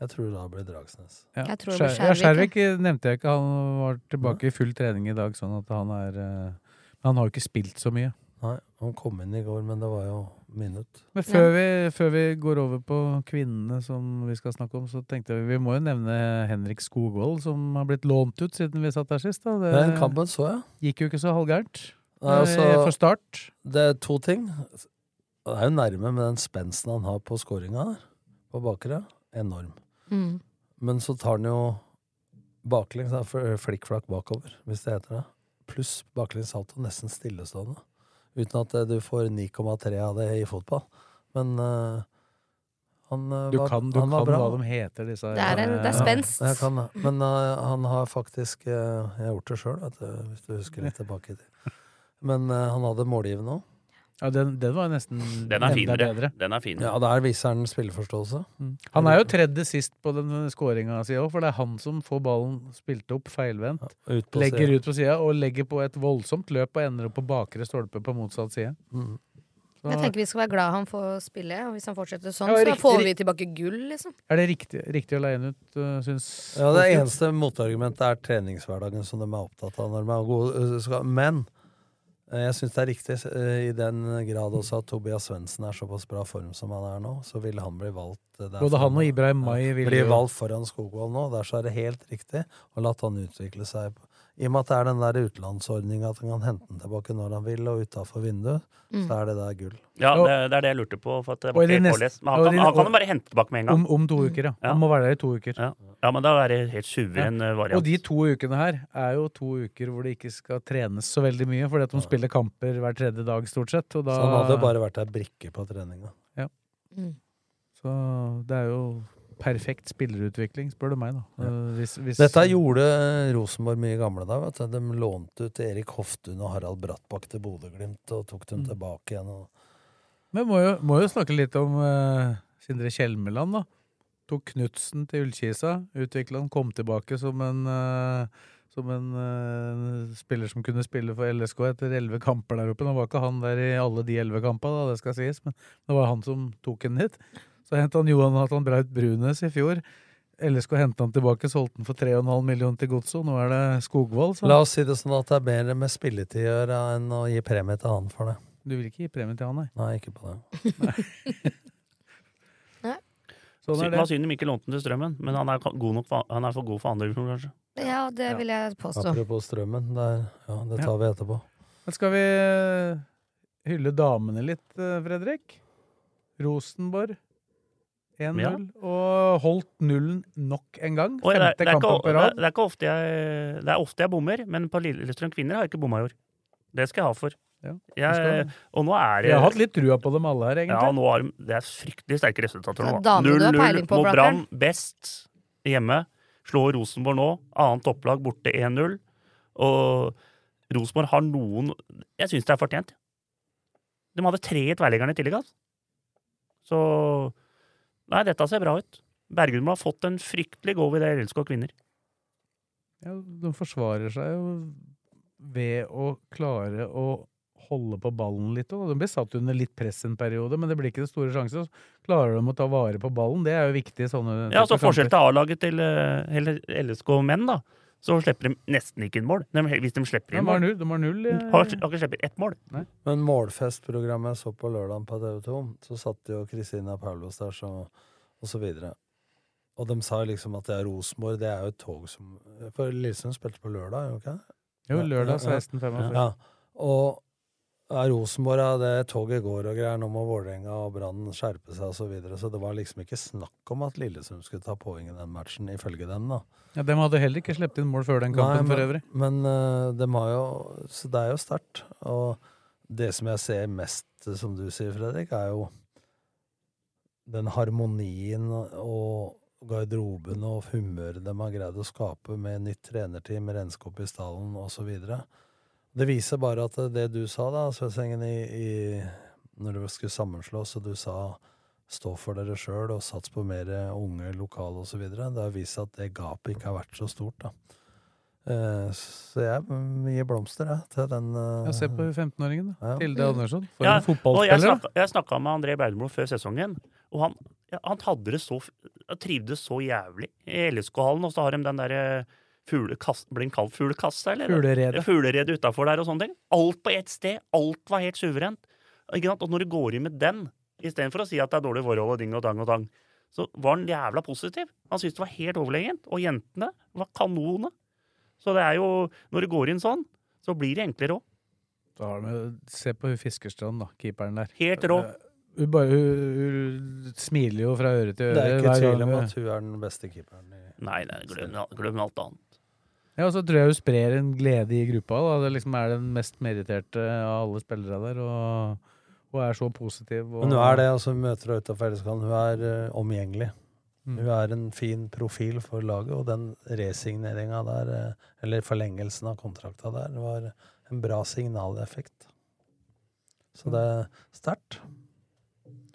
Jeg tror da blir Dragsnes. Ja. Jeg tror det blir Skjær- ja, Skjærvik, Skjærvik nevnte jeg ikke. Han var tilbake i full trening i dag, sånn at han er uh, Men han har jo ikke spilt så mye. Nei, han kom inn i går, men det var jo minutt. Men før, vi, før vi går over på kvinnene som vi skal snakke om, så tenkte jeg vi må jo nevne Henrik Skogvold, som har blitt lånt ut siden vi satt der sist. Da. Det Den kampen så jeg. gikk jo ikke så halvgærent. Nei, altså, Eh, For start. Det er to ting. Det er jo nærme med den spensten han har på skåringa der, på bakre. Enorm. Mm. Men så tar han jo baklengs, flikkflakk bakover, hvis det heter det. Pluss baklengs salto, nesten stillestående. Uten at eh, du får 9,3 av det i fotball. Men uh, han eh, Du var, kan, du han var kan hva de heter, disse Det er en- det er spenst. Ja, kan. Men uh, han har faktisk uh, Jeg har gjort det sjøl, hvis du husker litt tilbake i tid. Men han hadde målgivende òg. Ja, den, den var nesten Den er enda finere. bedre. Den er finere. Ja, der viser han spilleforståelse. Mm. Han er jo tredje sist på den skåringa si òg, for det er han som får ballen spilt opp feilvendt. Ut legger siden. ut på sida og legger på et voldsomt løp og ender opp på bakre stolpe på motsatt side. Mm. Så Jeg tenker vi skal være glad han får spille, og hvis han fortsetter sånn, Ja, så riktig- får vi tilbake gull, liksom. er det riktig, riktig å leie den ut, øh, syns Ja, Det eneste motargumentet er treningshverdagen som de er opptatt av når de er gode. skal- Men eh, jeg syns det er riktig, eh, i den grad også at Tobias Svendsen er såpass bra form som han er nå, så vil han bli valgt. derfor. der Både han og Ibrahim Mai vil Bli valgt foran Skogvold nå. Der så er det helt riktig å la han utvikle seg. I og med at det er den der utenlandsordninga at han kan hente den tilbake når han vil, og utafor vinduet, Mm. så er det der gull. Ja, det, det er det jeg lurte på. For at det var ikke helt neste- pålest. Men han kan, han kan og- bare hente tilbake med en gang. Om, om to uker, ja. Ja. Han må være der i to uker. Ja, ja men da er det helt suveren Ja. eh, variant. Og de to ukene her er jo to uker hvor det ikke skal trenes så veldig mye, fordi at de spiller kamper hver tredje dag, stort sett. Og da, Så han hadde bare vært ei brikke på treninga. Mm. Så det er jo perfekt spillerutvikling, spør du meg, da. Ja. Hvis, hvis, Dette gjorde Rosenborg mye i gamle dager. De lånte ut Erik Hoftun og Harald Brattbakk til Bodø-Glimt og tok dem Mm. tilbake igjen. Og... Men må jo, må jo snakke litt om uh, Sindre Kjelmeland, da. Tok Knutsen til Ullkisa. Utvikla han, kom tilbake som en uh, som en uh, spiller som kunne spille for LSK etter elleve kamper der oppe. Nå var ikke han der i alle de elleve kampene, det skal sies, men det var han som tok en hit. Så henta han Johan Nathan Braut Brunes i fjor. LSK henta han tilbake, solgte han for 3,5 millioner til Godset. Nå er det Skogvold. Så. La oss si det sånn at det er bedre med spilletid å gjøre enn å gi premie til han for det. Du vil ikke gi premie til han, nei? Nei, ikke på det. Sånn Sy- er Det var synd de ikke lånte den til Strømmen, men han er, god nok for, han er for god for andre divisjon, kanskje. Ja, det vil jeg påstå. Apropos strømmen. Der, ja, det tar vi etterpå. Men skal vi eh, hylle damene litt, eh, Fredrik? Rosenborg 1-0, Ja. og holdt nullen nok en gang. Femte det, er, det, er kampen på det, er, rad. det er ofte jeg Det er ofte jeg bommer, men på Lillestrøm kvinner har jeg ikke bomma i år. Det skal jeg ha for. Ja, Jeg, og nå er det jeg har hatt litt trua på dem alle her, egentlig. Ja, nå har de, det er fryktelig sterke resultater nå. damer du har 0-0 mot Brann, best hjemme. Slår Rosenborg nå. Annet opplag borte 1-0. Og Rosenborg har noen Jeg syns det er fortjent. De hadde tre i tverrliggeren i tillegg, altså. Så Nei, dette ser bra ut. Bergum har fått en fryktelig go i det LSK kvinner. Ja, de forsvarer seg jo ved å klare å holde på ballen litt. Og de blir satt under litt press en periode, men det blir ikke det store sjanser. Klarer de å ta vare på ballen. Det er jo viktig sånne Ja, så Forskjell til A-laget til eh, LSK menn, da. Så slipper de nesten ikke inn mål. De, hvis de slipper inn mål. De har null eh, Har, har ikke sluppet ett mål. Men målfestprogrammet jeg så på lørdagen på TV2, så satt jo Kristina Paulos der, så, og så videre. Og de sa liksom at det er Rosenborg, det er jo et tog som For Lillestrøm spilte på lørdag, gjorde ikke det? Jo, lørdag Ja, ja. 16.45. Ja. Og ja, Rosenborg, ja, det toget går og greier. Nå må Vålerenga og Brann skjerpe seg osv. Så, videre. så det var liksom ikke snakk om at Lillesund skulle ta poeng i den matchen, ifølge dem, da. Ja, De hadde heller ikke sluppet inn mål før den kampen, Nei, for men- øvrig. Men uh, de har jo Så det er jo sterkt. Og det som jeg ser mest, eh, som du sier, Fredrik, er jo den harmonien og garderoben og humøret de har greid å skape med nytt trenerteam, renskap i stallen osv. Det viser bare at det du sa, da, i, i, når du skulle sammenslås, og du sa stå for dere sjøl og sats på mer unge lokale osv., det har vist seg at det gapet ikke har vært så stort. da. Eh, Så jeg gir blomster jeg, til den uh, Ja, se på 15-åringen, da. Ja. Tilde Andersson. For Ja, en og jeg fotballspiller. jeg snakka med André Bergmo før sesongen, og han, han hadde det så trivdes så jævlig i LSK-hallen, og så har de den derre fuglekass- ble den kalt fuglekasse, eller? Fuglerede. Fuglerede utafor der og sånne ting. Alt på ett sted. Alt var helt suverent. Ikke sant? Og når du går inn med den, istedenfor å si at det er dårlig forhold og ding og dang og dang, så var han jævla positiv. Han syntes det var helt overlegent. Og jentene var kanone. Så det er jo Når du går inn sånn, så blir det enklere òg. Da har de- Se på hun Fiskerstrand, da. Keeperen der. Helt rå. Eh, Hun, bare, hun, hun smiler jo fra øre til øre. Det er ikke tvil om at hun er den beste keeperen. i- Nei, nei glem, glem alt annet. Ja, og så tror jeg hun sprer en glede i gruppa. Da. Det liksom er den mest meritterte av alle spillere der. Og, og er så positiv. Og, Men hun er det, altså hun møter henne utafor Felleskallen. Hun er uh, omgjengelig. Mm. Hun er en fin profil for laget, og den resigneringa der, eh, eller forlengelsen av kontrakta der, var en bra signaleffekt. Så det er sterkt.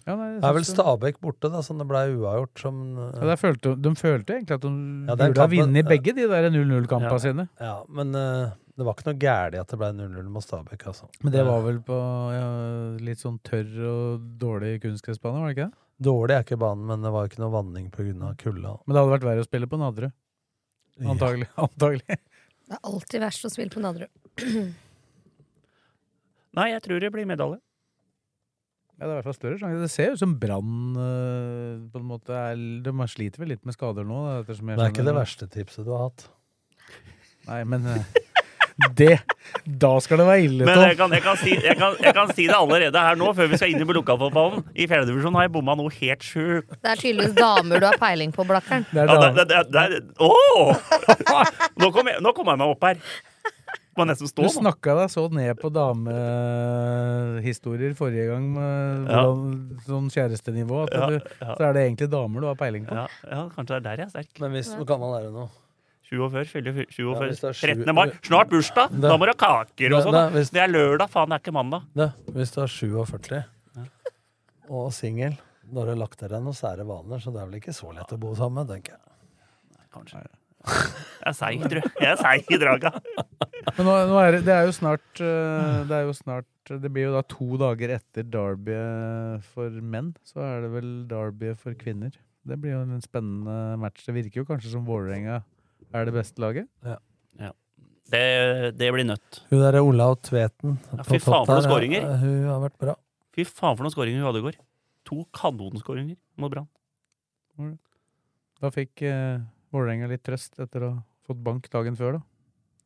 Ja, nei, Det er vel. Stabæk borte, da, som det ble uavgjort, som eh, Ja, følte, de følte egentlig at de Ja, burde ha vunnet begge de der 0-0-kampene Ja. sine. Ja, men uh, det var ikke noe gærent at det ble 0-0 mot Stabæk, altså. Men det var vel på ja, litt sånn tørr og dårlig kunstgressbane, var det ikke det? Dårlig er ikke banen, men det var ikke noe vanning pga. kulda. Men det hadde vært verre å spille på Nadderud. Antagelig. Antagelig. Det er alltid verst å spille på Nadderud. Nei, jeg tror det blir medalje. Ja, det er i hvert fall større sjanse. Det ser ut som Brann øh, på en måte er De sliter vel litt med skader nå? Da, jeg Det er ikke det verste tipset du har hatt. Nei, men øh, det Da skal det være ille, Men jeg kan, jeg, kan si, jeg, kan, jeg kan si det allerede her nå, før vi skal inn i lokalfotballen. I fjerdedivisjon har jeg bomma noe helt sjukt. Det er tydeligvis damer du har peiling på, Blakkeren. Det er Ja, det, det, det, det, Åh! Nå kom jeg, nå kom jeg meg opp her. Må nesten stå du snakka deg så ned på damehistorier forrige gang, med Ja. sånn kjærestenivå, at Ja, du, så er det egentlig damer du har peiling på. Ja, ja, kanskje det er der jeg er sterk. Men hvis, hvor gammel er du nå? 47, fyller 47. Ja, hvis det er 13. mai. Snart bursdag! Da, Da må du ha kaker og sånn. det- er lørdag, faen, det er ikke mandag. Det, hvis du er 47 og singel, du har lagt deg noen sære vaner, så det er vel ikke så lett å bo sammen, tenker jeg. Kanskje. Jeg er seig, tror jeg. Jeg er seig i draga. Men nå, nå er det, det er jo snart øh, Det er jo snart Det blir jo da to dager etter Derby for menn. Så er det vel Derby for kvinner. Det blir jo en spennende match. Det virker jo kanskje som Vålerenga er det beste laget. Det, det blir nødt. Hun derre Olav Tveten Ja, fy faen, for noen skåringer. Hun har vært bra. Fy faen for noen skåringer hun hadde i går. To kanonskåringer mot Brann. Da fikk uh, Vålerenga litt trøst etter å ha fått bank dagen før, da.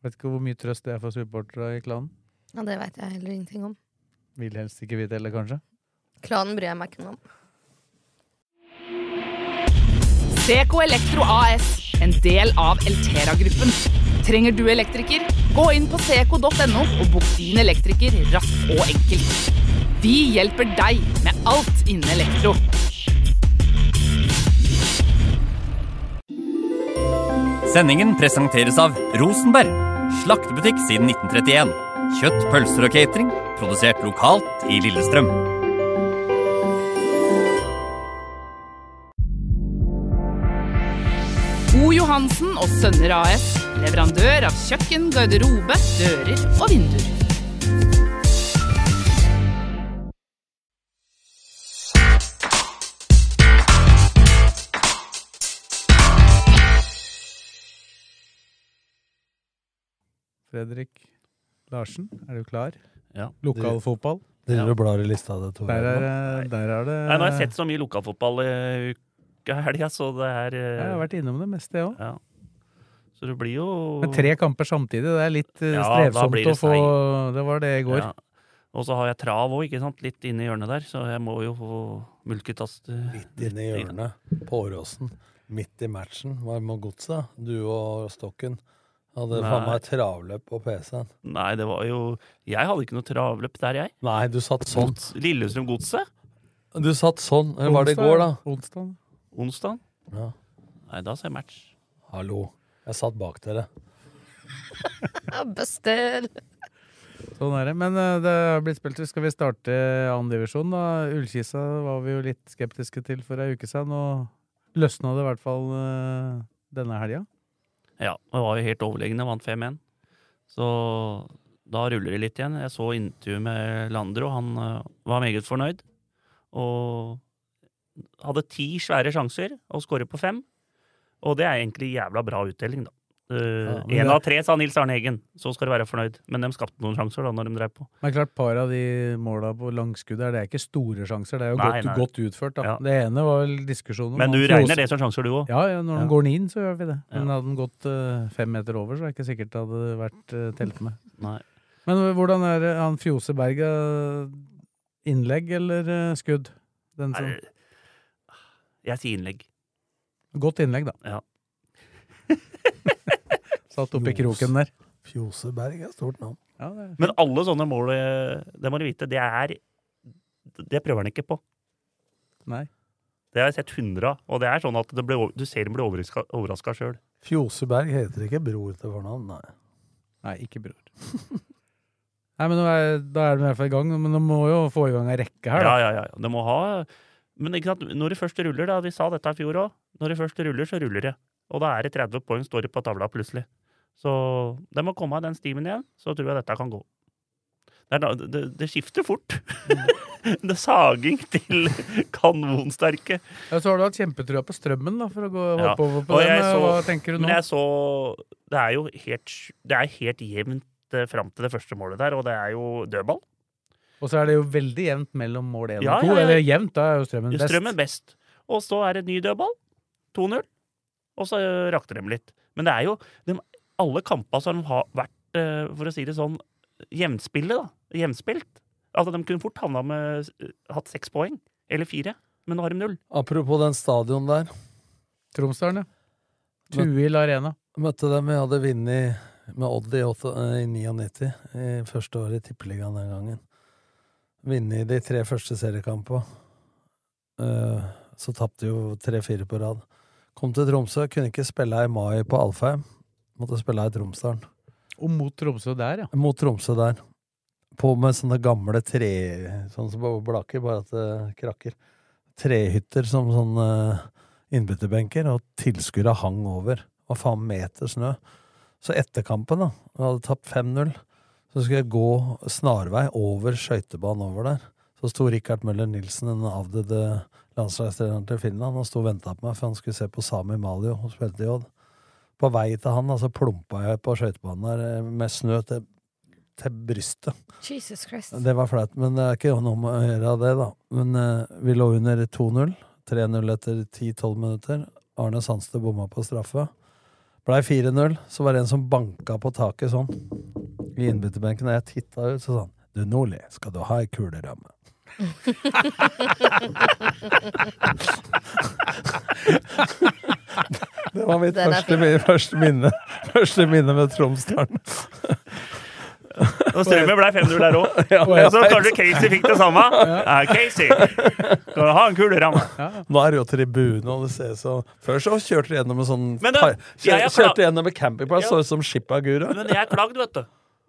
Vet ikke hvor mye trøst det er for supportere i klanen. Ja, det veit jeg heller ingenting om. Vil helst ikke vite heller, kanskje. Klanen bryr jeg meg ikke noe om. CK Elektro AS, en del av Eltera-gruppen. Trenger du elektriker? Gå inn på seco.no og bok din elektriker raskt og enkelt. Vi hjelper deg med alt innen elektro. Sendingen presenteres av Rosenberg. Slaktebutikk siden 1931. Kjøtt, pølser og catering. Produsert lokalt i Lillestrøm. O. Johansen og Sønner AS. Leverandør av kjøkken, garderobe, dører og vinduer. Fredrik Larsen, er du klar? Ja. Lokalfotball? Driver og blar i lista di, Tore. Der er, det- der er det Nei, nå har jeg sett så mye lokalfotball i uka helga, så det er eh, Jeg har vært innom det meste, jeg òg. Ja. Så det blir jo Men tre kamper samtidig, det er litt eh, Ja, strevsomt å få Det var det i går. Ja. Og så har jeg trav òg, ikke sant? Litt inne i hjørnet der, så jeg må jo få multitaste Litt inne i hjørnet, på Åråsen. Midt i matchen Hva med Godset. Du og Stokken hadde faen meg travløp på PC-en. Nei, det var jo Jeg hadde ikke noe travløp der, jeg. Nei, du satt sånn. Mot Lillestrøm-godset? Du satt sånn. Eller var det i går, da? Onsdag. Onsdag? Ja. Nei, da ser jeg match. Hallo. Jeg satt bak dere. Buster! Sånn er det. Men eh, det har blitt spilt. Skal vi starte andredivisjon, da? Ullkisa var vi jo litt skeptiske til for ei uke siden. Nå løsna det i hvert fall eh, denne helga. Ja, og var jo helt overlegne, vant 5-1. Så da ruller det litt igjen. Jeg så intervjuet med Landro, han eh, var meget fornøyd. Og hadde ti svære sjanser og skårer på fem. Og det er egentlig jævla bra utdeling, da. Ja, en av tre, sa Nils Arne Eggen. Så skal du være fornøyd. Men de skapte noen sjanser da når de drev på. Men klart, par av de måla på langskudd her, det er ikke store sjanser. Det er jo Nei, godt, nei. godt utført. da. Ja. Det ene var vel diskusjonen Men du regner det som sjanser, du òg? Ja, ja, når den går inn, så gjør vi det. Men hadde den gått uh, fem meter over, så er det ikke sikkert det hadde vært uh, telt med. Nei. Men hvordan er det han Fjose Berga innlegg eller uh, skudd? Den som, Jeg sier innlegg. godt innlegg, da. Ja. Satt oppi kroken der. Fjoseberg er stort navn. Ja, det er Men alle sånne mål, eh, det må du vite, det er Det prøver han ikke på. Nei. Det har jeg sett hundre av. Og det er sånn at det ble, du ser dem bli overraska sjøl. Fjoseberg heter ikke bror til fornavn, nei. Nei, ikke bror. Nei, men er, Da er de i hvert fall i gang. Men de må jo få i gang ei rekke her, Ja, da. ja, ja. Det må ha Men ikke sant, når det først ruller, da, vi sa dette i fjor òg, når det først ruller, så ruller det. Og da er det 30 poeng står det på tavla plutselig. Så det må komme av den stimen igjen, så tror jeg dette kan gå. Det, da, det, det skifter fort. det er saging til kanonsterke. Ja, så har du hatt kjempetrua på strømmen, da, for å gå Ja. hoppe over på den. så- Hva tenker du nå? Men jeg så Det er jo helt, det er helt jevnt eh, fram til det første målet der, og det er jo dødball. Og så er det jo veldig jevnt mellom mål én og to. ja, ja. Eller jevnt, da er jo strømmen best. Strømmen best. Og så er det ny dødball. 2-0. Og så rakte de litt. Men det er jo de, Alle kamper som har vært, eh, for å si det sånn, jevnspillet, da. Jevnspilt. Altså, de kunne fort havna med eh, hatt seks poeng. Eller fire. Men nå har de null. Apropos den stadion der. Tromsdalen, ja. Tuil Arena. Møtte dem vi hadde vunnet med Odd i, åtte- eh, i 99, i første året i Tippeligaen den gangen. Vunnet de tre første seriekampene. Eh, så tapte jo tre-fire på rad. Kom til Tromsø, kunne ikke spille i mai på Alfheim. Måtte spille i Tromsdalen. Og mot Tromsø der, ja. Mot Tromsø der. På med sånne gamle tre... Sånn som Blaker, bare at det krakker. Trehytter som sånne innbytterbenker, og tilskuere hang over. Det var faen meter snø. Så etter kampen, da, vi hadde tapt 5-0, så skulle jeg gå snarvei over skøytebanen over der. Så sto Rikard Møller Nilsen, den avdøde landslagstreneren til Finland, og sto og venta på meg, for han skulle se på Sami Malio, og spilte i Odd. På vei til han, altså plumpa jeg på skøytebanen der eh, med snø til, til brystet. Jesus Christ. Det var flaut, men det er ikke noe med å gjøre av det, da. Men uh, vi lå under 2-0. 3-0 etter 10-12 minutter. Arne Sandstø bomma på straffe. Blei 4-0. Så var det en som banka på taket sånn i innbytterbenken. og jeg titta ut, så sa han Du, Nordli, skal du ha ei kuleramme? Det var mitt første, første minne Første minne med Tromsdalen. Og strømmen ble 5-0 der òg. Ja, så kanskje. Casey fikk det samme. Ja, Casey, skal du ha en kuleramme? Nå er det jo tribune, og det ser så Før så kjørte de gjennom en sånn Men er kjør, Kjørte gjennom en campingplass, Ja. så ut som Shipagura. Men jeg klagde, vet du.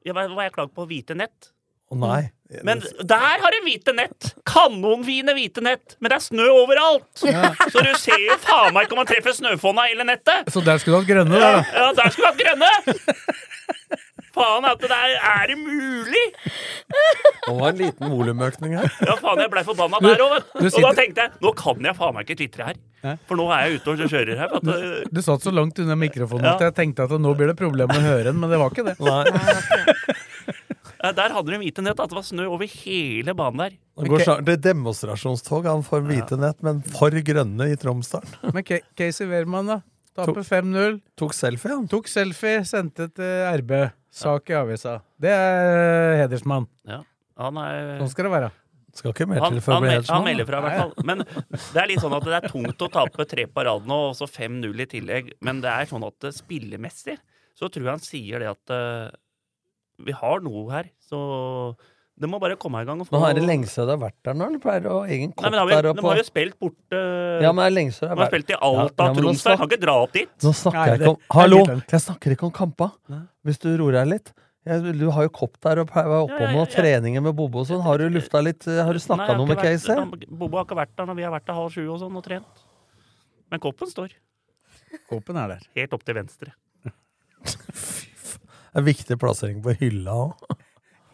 Jeg var, var jeg klagd på hvite nett. Å nei. Men der har de hvite nett! Kanonfine hvite nett! Men det er snø overalt! Så du ser jo faen meg ikke om man treffer snøfonna eller nettet! Så der skulle du hatt grønne, da. Ja, der skulle du hatt grønne! Faen, at det der er det mulig?! Det var en liten volumøkning her. Ja, faen, jeg blei forbanna der òg, vet Du du. Og da tenkte jeg nå kan jeg faen meg ikke tvitre her. For nå er jeg ute og kjører her. Øh, Du satt så langt unna mikrofonen Ja. at jeg tenkte at nå blir det problem med å høre den, men det var ikke det. eh, der hadde de hvite nett, at det var snø over hele banen der. Det går snart til demonstrasjonstog han får hvite nett, men for grønne i Tromsdalen. Men Casey Wehrmann, da. Taper 5-0. Tok selfie, han. Tok selfie, sendte til RB. Sak i avisa. Det er hedersmann. Ja. Han er Sånn skal det være. Skal ikke mer til for å han, bli hedersmann. han melder fra, i hvert fall. Men det er litt sånn at det er tungt å tape tre på rad nå, og så 5-0 i tillegg. Men det er sånn at eh, spillemessig så tror jeg han sier det at eh, vi har noe her, så det må bare komme i gang. Og få... Nå er det lenge siden du har vært der nå, eller pleier du å ha egen kopp Nei, har vi, der De har jo spilt borte Ja, men det er lenge siden De jeg har spilt i Alta, Ja, ja, Troms snak- Kan ikke dra opp dit. Nå snakker Nei, jeg ikke om Hallo! Jeg snakker ikke om kampa. Nei. Hvis du roer deg litt. Jeg, du har jo kopp der og pleier å være oppe Ja, ja, ja, ja. treninger med Bobo og sånn. Har du lufta litt eh, Har du snakka noe med vært- Casey? han- Bobo har ikke vært der når vi har vært der halv sju og sånn og trent. Men koppen står Koppen er der. helt opp til venstre. Er viktig plassering på hylla òg.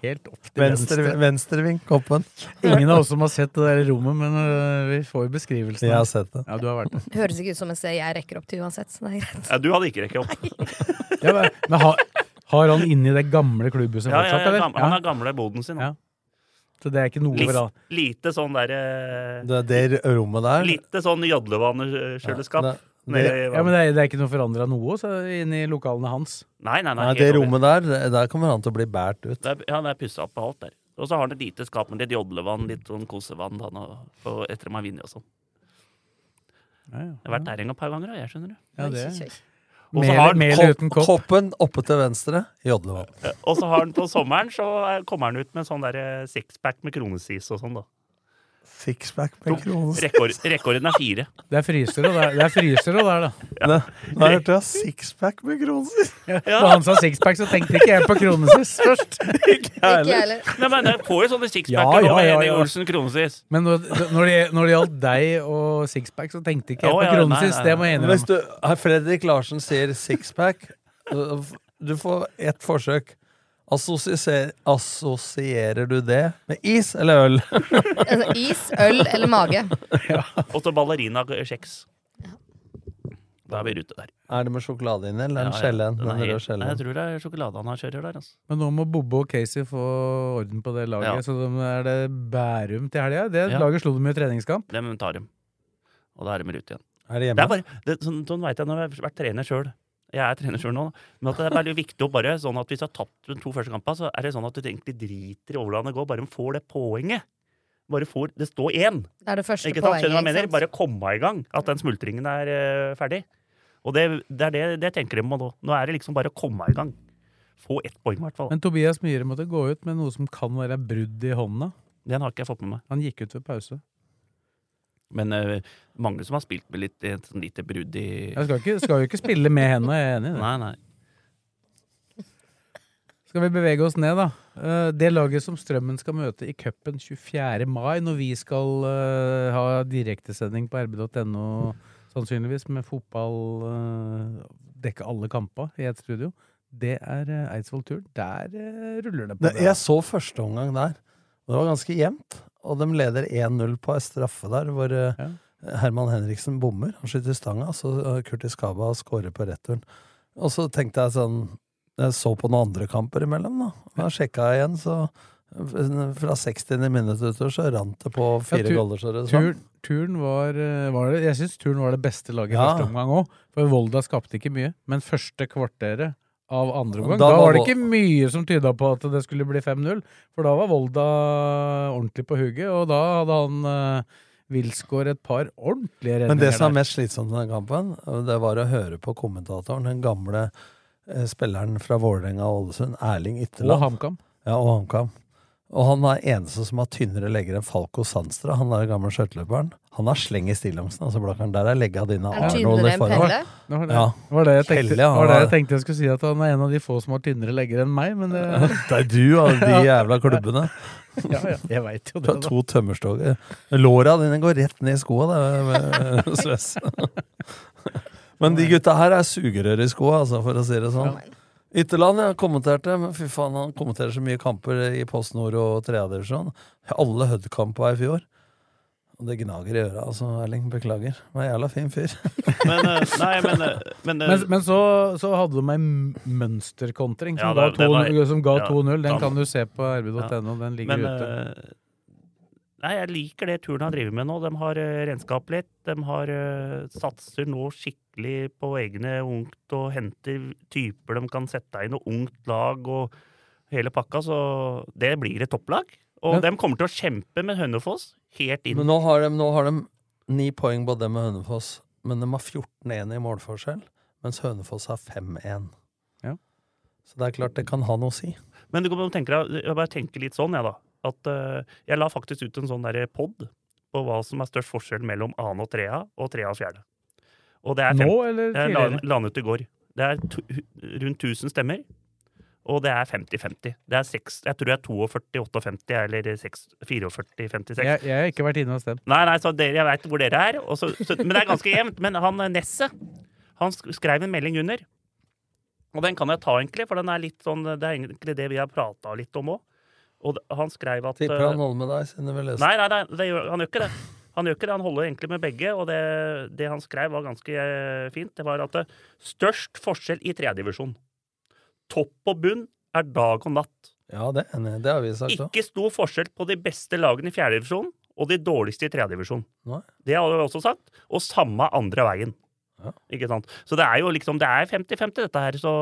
Helt opp til Venstre, venstre. venstreving, koppen. Ingen av oss som har sett det der rommet, men øh, vi får jo beskrivelsen. Jeg har sett det. Ja, du har vært der. Høres ikke ut som et sted jeg rekker opp til uansett. Så det er greit. Ja, du hadde ikke rekket opp. Ja, men men har, har han inni det gamle klubbhuset Ja, ja, fortsatt, ja, eller? gam- han har gamle boden sin. Ja. Så det er ikke noe Litt, bra. lite sånn derre Det, det rommet der Lite sånn jodlevaneskjøleskap. Ja, det- nede Ja, men det er, det er ikke noe forandra noe så inni lokalene hans? Nei, nei, nei. Nei, det rommet der, der kommer han til å bli båret ut. Det er, ja, det er pussa opp og alt der. Og så har han et lite skap med litt jodlevann, litt sånn kosevann da, nå, og etter man har vunnet og sånn. Ja, ja. Jeg har vært der en gang par ganger, og jeg skjønner det. Ja, det. Og så Mel, har han mel uten kopp. Koppen oppe til venstre, jodlevann. Og så har han på sommeren så kommer han ut med sånn der eh, sixpack med kronesis og sånn, da. Sixpack med kroner. Rekord, rekorden er fire. Det er frysere der, det er frysere der da. Ja. Nå har jeg sixpack med kroner. Ja. Da han sa sixpack, så tenkte ikke jeg på kronesis først. Ikke jeg heller. Nei, men jeg får jo sånne sixpacker Ja, ja, med ja. Olsen kronesis. Men når, når, det, gjaldt deg og sixpack, så tenkte ikke jeg på kronesis. Det må jeg Hvis innrømme. du, Fredrik Larsen sier sixpack, du får ett forsøk. Assosier, assosierer du det med is eller øl? Altså, is, øl eller mage. Og så ballerina-kjeks. Da er vi rute der. Er det med sjokolade inni, eller Ja, en ja. skjelle? Er? Jeg tror det er sjokolade han har kjører der. Altså. Men nå må Bobbe og Casey få orden på det laget. Ja. Så de, er det Bærum til helga? Det Ja. laget slo dem i treningskamp. Dem tar dem. Og da er de i rute igjen. Er det Det er bare, det, sånn sånn vet jeg når jeg har vært trener sjøl. Jeg er trener sjøl nå. Men at det er veldig viktig å bare sånn at hvis du har tapt de to første kampene, så er det sånn at du egentlig driter i hvordan det går. Bare de får det poenget. Bare får, Det står én. Det er det første Ikke poenget. Skjønner du hva jeg mener? Bare komme i gang. At den smultringen er uh, ferdig. Og det, det er det, det tenker de må nå. Nå er det liksom bare å komme i gang. Få ett poeng, i hvert fall. Men Tobias Myhre måtte gå ut med noe som kan være brudd i hånda. Den har ikke jeg fått med meg. Han gikk ut ved pause. Men uh, mange som har spilt med litt, et sånn lite brudd i Jeg skal, ikke, skal jo ikke spille med henne, jeg er enig i det. Nei, nei. Skal vi bevege oss ned, da? Uh, Det laget som Strømmen skal møte i cupen 24. mai, når vi skal uh, ha direktesending på rb.no, sannsynligvis med fotball eh, Dekke alle kamper i ett studio. Det er uh, Eidsvoll-turen. Der eh, ruller det på. Det, jeg så første omgang der. Det var ganske jevnt. Og de leder 1-0 på en straffe der, hvor eh, Ja. Herman Henriksen bommer. Han skyter stanga, så eh, Kurtis Kaba skårer på returen. Og så tenkte jeg sånn Jeg så på noen andre kamper imellom, da. Da sjekka jeg igjen, så eh, fra 60. minutt utover så rant det på fire tur- goller. så det sånn. Turn var, eh, var det, Jeg syns Turn var det beste laget i Ja. første omgang òg. For Volda skapte ikke mye. Men første kvarteret av andre omgang, Da da, var det ikke mye som tyda på at det skulle bli 5-0. For da var Volda ordentlig på hugget, og da hadde han uh, Wilsgård et par ordentlige redninger Men det som er mest slitsomt med den kampen, det var å høre på kommentatoren, den gamle eh, spilleren fra Vålerenga og Ålesund, Erling Og HamKam. Ja, og HamKam. Og han er eneste som har tynnere legger enn Falco Sandstra. Han er gammel skøyteløperen. Han har sleng i stillongsen. Altså, Blakkaren. Der er legga dine Er Arnold tynnere i enn forhold. Pelle? Det var det, Ja. var det, jeg, tenkte, Pelle, var det jeg tenkte jeg skulle si, at han er en av de få som har tynnere legger enn meg, men det Det er du av de jævla klubbene. Ja, ja, jeg veit jo det. Du har to tømmerstoger. Låra dine går rett ned i skoa, det, med Sves. Men de gutta her er sugerør i skoa, altså, for å si det sånn. Ytterland, jeg kommenterte, men fy faen, han kommenterer så mye kamper i Post Nord og tredjedivisjon. Alle Hud-kamper i fjor. Og det gnager i øra, altså, Erling. Beklager. Han er jævla fin fyr. Men, eh, nei, men, eh, men, eh, Men, men så, så hadde de en mønsterkontring som Ja, det- det 2-0. som ga ja, 2-0. Den da- kan du se på rb.no. Den ligger Men, ute. Eh, Nei, jeg liker det turen har drevet med nå. De har uh, renskap litt. De har, eh, satser nå skikkelig på egne ungt og henter typer de kan sette inn, og ungt lag og hele pakka. Så det blir et topplag. Og Men- de kommer til å kjempe med Hønefoss helt inn. Men nå har de, nå har de ni poeng på det med Hønefoss, men de har 14-1 i målforskjell, mens Hønefoss har 5-1. Ja. Så det er klart det kan ha noe å si. Men du kan tenke deg, jeg bare tenker litt sånn, jeg, da. At eh, jeg la faktisk ut en sånn derre pod på hva som er størst forskjell mellom annen og trea og trea og fjerde. Og det er Nå, eller eller Jeg la, tidligere? den ut i går. Det er to, rundt 1000 stemmer. Og det er 50-50. Det er seks, jeg tror det er 42-58 eller 44-56. Jeg, jeg har ikke vært inne og stemt. Nei, nei, så dere, jeg veit hvor dere er. Så, så, men det er ganske jevnt. Men han eh, Nesset, han skrev en melding under. Og den kan jeg ta, egentlig, for den er litt sånn, det er egentlig det vi har prata litt om òg. Og han skrev at Tipper eh, han holder med deg, siden du vil lese. Nei, nei, nei det han gjør ikke det. Han gjør ikke det, han holder egentlig med begge, og det, det han skrev var ganske eh, fint. Det var at det, størst forskjell i tredjedivisjon. Topp og bunn er dag og natt. Ja, det. Det har vi sagt òg. Ikke stor forskjell på de beste lagene i fjerdedivisjon og de dårligste i tredjedivisjon. Det har vi også sagt. Og samme andre veien. Ikke sant? Så det er jo liksom Det er 50-50, dette her. Så,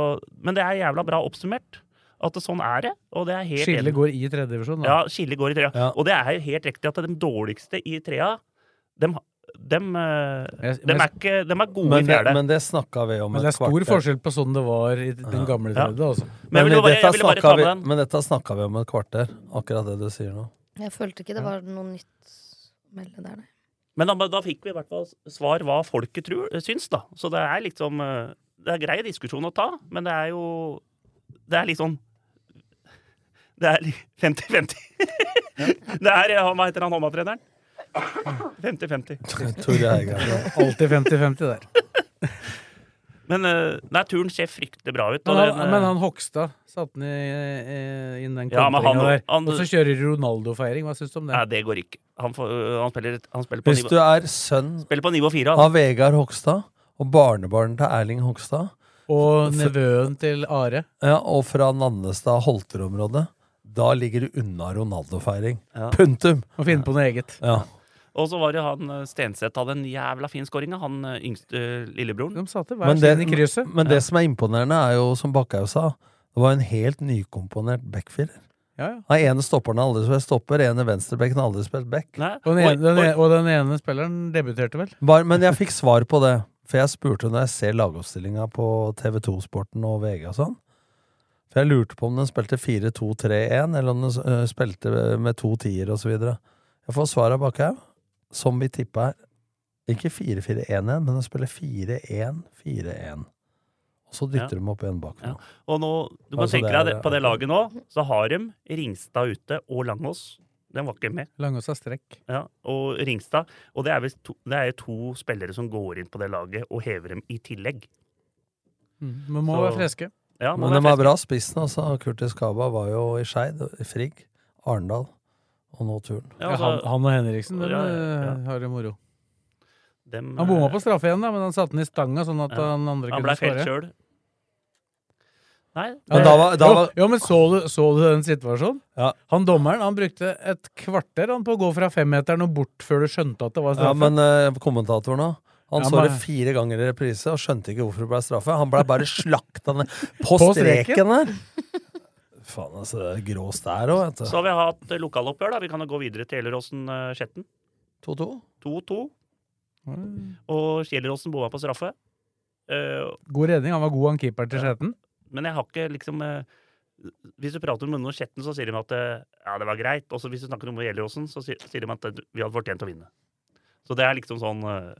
men det er jævla bra oppsummert. At det, sånn er det. Og det er helt Skillet går i tredjedivisjon. Ja, skillet går i trea. Og det er jo helt riktig at de dårligste i trea, dem, dem, eh, dem, er, ikke, dem er gode Men i fjerde. men det snakka vi om Men det er stor kvarter. forskjell på sånn det var i den gamle Ja. tredje. Altså. Men Men, jeg men dette snakka vi om et kvarter. Akkurat det du sier nå. Jeg følte ikke det var noe nytt å melde der, nei. Men da, da fikk vi i hvert fall svar hva folket tror, syns, da. Så det er liksom Det er grei diskusjon å ta, men det er jo Det er litt sånn Det er 50-50. det er Hva heter han håndballtreneren? 50-50. Tore Eigaard. Alltid 50-50 der. Men eh, nei, turen ser fryktelig bra ut. Men han, den, eh, men han Hogstad satte inn den Ja, han- der. han- og så kjører Ronaldo-feiring. Hva syns du om det? Nei, det går ikke. Han, får, han, spiller, han spiller på Hvis nivå du er sønn på nivå fire. av Vegard Hogstad og barnebarn til Erling Hogstad Og nevøen til Are. Ja, og fra Nannestad Holter-området, da ligger du unna Ronaldo-feiring. Ja. Punktum! Må finne på noe eget. Ja. Og så var det han eh, Stenseth hadde en jævla fin scoring, han eh, yngste eh, lillebroren. De satte Men det, men det som er imponerende, er jo, som Bakkhaug sa, det var en helt nykomponert backfirer. Ja, ja. Den ene stopperen har aldri spilt stopper, den ene venstrebekken har aldri spilt back. Og den, ene, den, ene, og den ene spilleren debuterte vel? Bare, men jeg fikk svar på det, for jeg spurte når jeg ser lagoppstillinga på TV2-sporten og VG og sånn. For jeg lurte på om den spilte 4-2-3-1, eller om den øh, spilte med to tier osv. Jeg får svar av Bakkhaug, som vi tippa her. Ikke 4-4-1-1, men den spiller 4-1-4-1. Og så dytter Ja. de opp en bak. Ja. Og nå, du kan Altså, tenke deg det, på det laget nå, så har de Ringstad ute og Langås. Den var ikke med. Langås har strekk. Ja, og Ringstad. Og det er, to, det er jo to spillere som går inn på det laget og hever dem i tillegg. Mm. Men må Så- være friske. Ja, Men de er bra spissen, altså. Kurtis Kaba var jo i Skeid, i Frigg, Arendal og nå turen. Ja, altså- han, han og Henriksen de, Ja, ja, eh, har det moro. Dem, Han bomma eh, på straffe igjen, da, men han satte den i stanga, sånn at Ja. han andre Han kunne skåre. Nei, Ja, da var- da var- jo, men så du, så du den situasjonen? Ja. Han dommeren han brukte et kvarter han på å gå fra femmeteren og bort før du skjønte at det var straffe. Ja, men eh, kommentatoren òg. Han Ja, så det fire ganger i reprise og skjønte ikke hvorfor det ble straffe. Han ble bare slakta ned på, På streken der! Faen, altså. Det er grås der òg, vet du. Så har vi hatt eh, lokaloppgjør, da. Vi kan jo gå videre til Gjelleråsen-Skjetten. 2-2. 2-2. Og Gjelleråsen bomma på straffe. Uh, God redning. Han var god, han keeperen til Skjetten. men jeg har ikke liksom uh, Hvis du prater med noen om Skjetten, så sier de at eh, ja, det var greit. Og hvis du snakker om Gjelleråsen, så sier de at eh, vi hadde fortjent å vinne. Så det er liksom sånn eh,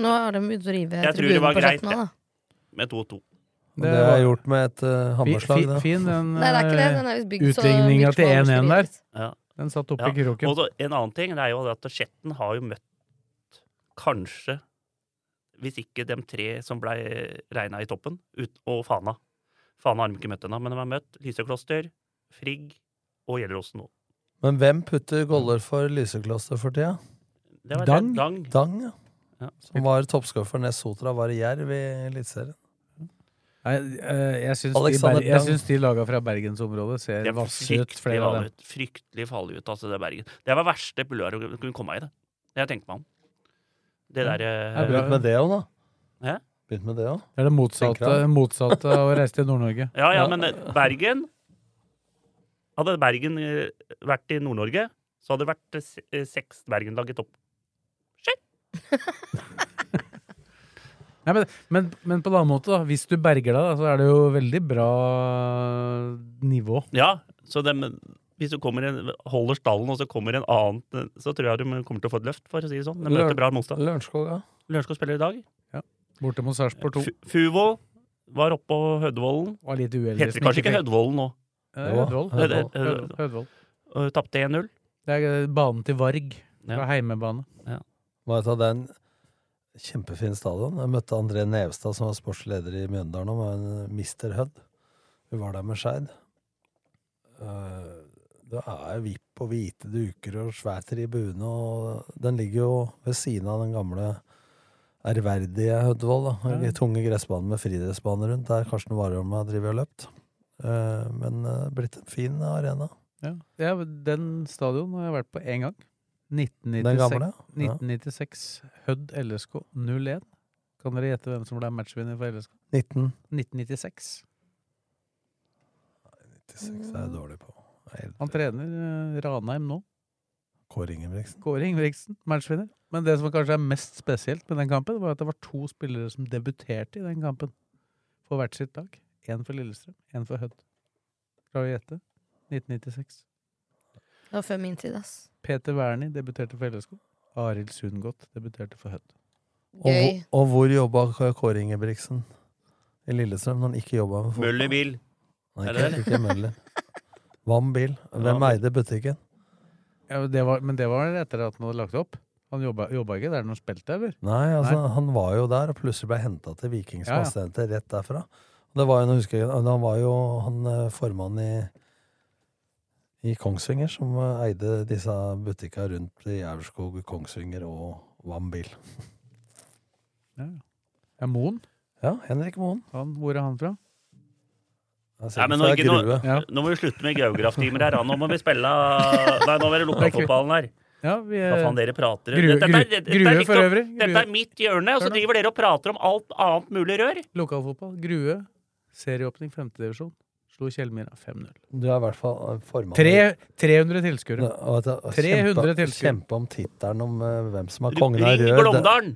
Nå har de begynt å rive Jeg tror det tribunen var på greit, da. med 2-2. Det, det er gjort med et uh, hammerslag, Fin, fin den Nei, det er ikke det. Den er visst bygd utligninga til 1-1 der. Ja. Den satt oppe Ja, i kroken. Og så en annen ting det er jo at Skjetten har jo møtt kanskje Hvis ikke de tre som ble regna i toppen, ut, og Fana. Fana har de ikke møtt ennå, men de har møtt Lysekloster, Frigg og Gjelleråsen nå. Men hvem putter goller for Lysekloster for tida? Det var Dang. det. Dang. Dang, ja. Ja. Som var toppskårer for Nesotra, Sotra, var i Jerv i Eliteserien. Nei, eh, jeg syns de, jeg de laga fra bergensområdet ser er ut, flere av dem. Fryktelig farlig ut, altså, det Bergen. Det var verste pulver å kunne komme i, det. Det har jeg tenkt meg om. Det der Det er eh. Begynt med det òg, da. Hæ? Begynt med det òg. Det er det motsatte, motsatte av å reise til Nord-Norge. Ja, ja, Ja. men eh, Bergen Hadde Bergen vært i Nord-Norge, så hadde det vært seks Bergen-lag i topp. Nei, men, men, men på en annen måte, da. Hvis du berger deg, da, så er det jo veldig bra nivå. Ja, så dem, hvis du kommer en, holder stallen, og så kommer en annen, så tror jeg du kommer til å få et løft, for å si det sånn. De møter bra motstand. Lørenskog, ja. Lørenskog spiller i dag. Borte mot Sarpsborg 2. F Fuvo var oppå Hødvollen. Var litt uheldig. Heter kanskje ikke Hødvollen nå. Hødvoll. Tapte 1-0. Det er banen til Varg. Ja. heimebane. heimebane. Må jeg ta den kjempefin stadion. Jeg møtte André Nevstad, som var sportsleder i Mjøndalen, og var en Mr. Hødd. Vi var der med Skeid. Eh, Det er vipp og hvite duker og svær tribune, og den ligger jo ved siden av den gamle ærverdige Hødvoll. da. Ja. tunge gressbanen med friidrettsbane rundt, der Karsten Warholm har drevet og løpt. Men Men uh, blitt en fin arena. Ja. Ja, den stadion har jeg vært på én gang. 1996. Ja. 1996. Hødd LSK 0-1. Kan dere gjette hvem som ble matchvinner for LSK? 19. 1996. 96 er jeg dårlig på. Helt- Han trener eh, Ranheim nå. Kåre Ingebrigtsen. Kåre Ingebrigtsen, matchvinner. Men det som kanskje er mest spesielt med den kampen, var at det var to spillere som debuterte i den kampen. For hvert sitt lag. Én for Lillestrøm, én for Hødd. Klarer du å gjette? 1996. Det var før min tid, ass. Peter Wernie debuterte for LSK. Arild Sundgodt debuterte for Hødd. Og, og hvor jobba Kåre Ingebrigtsen? I Lillestrøm, når han ikke jobba med fotball? Møller bil. Nei, Er ikke, det det? ikke Møller. Vam bil. Hvem eide butikken? Ja, det var, men det var etter at han hadde lagt opp. Han jobba, jobba ikke der når han spilte, eller? Nei, altså, han var jo der, og plutselig ble henta til Vikings Ja, ja. rett derfra. Og det var jo, nå husker jeg, han var jo han eh, formann i i Kongsvinger, som eide disse butikkene rundt i Aurskog, Kongsvinger og Vambil. Ja, ja Moen? Ja, Henrik Moen. Han, hvor er han fra? Nei, men nå, ikke, nå, ja. nå må vi slutte med geograftimer her. Nå må vi spille Nei, nå er det lokalfotballen her. Ja, vi Hva er faen dere prater Grue- Dette er- Grue- dette er Grue liksom- for øvrig. Dette er mitt hjørne, og så driver dere og prater om alt annet mulig rør. Lokalfotball. Grue. Serieåpning femtedivisjon. Slo Kjellmyra 5-0. Du er i hvert fall eh, formann. Tre- 300 tilskuere. Ja, og du, 300 kjempe, tilskuere. Kjempe om tittelen om uh, hvem som er kongen av Ring Glomdalen Glåmdalen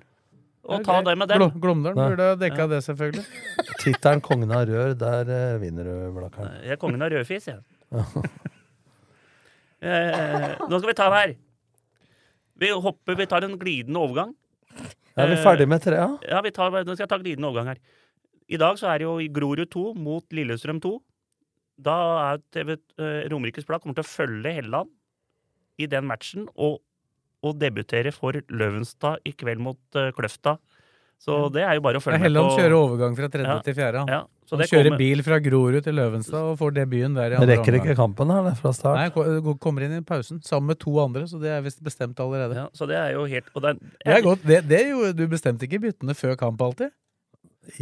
og ta det med dem. Glåmdalen burde dekka ja. det, selvfølgelig. Tittelen kongen av rør, der uh, vinner du, Blakkaren. Jeg er kongen av rødfis, jeg. Eh, nå skal vi ta den her. Vi hopper, vi tar en glidende overgang. Er vi ferdig med trea? Ja, vi tar, nå skal jeg ta glidende overgang her. I dag så er det jo i Grorud 2 mot Lillestrøm 2. Da er TV eh, Romerikes Blad kommer til å følge Helland i den matchen og, og debutere for Løvenstad i kveld mot uh, Kløfta. Så det er jo bare å Ja, følge med Helland på. kjører overgang fra tredje Ja, til fjerde. Ja, så han det kjører kommer- bil fra Grorud til Løvenstad og får debuten der i andre Rekker ikke kampen her, fra start. Nei, kommer inn i pausen sammen med to andre, så det er visst bestemt allerede. Ja, så det er jo helt og det er, Det er godt. Det, det er jo, du bestemte ikke byttene før kamp alltid?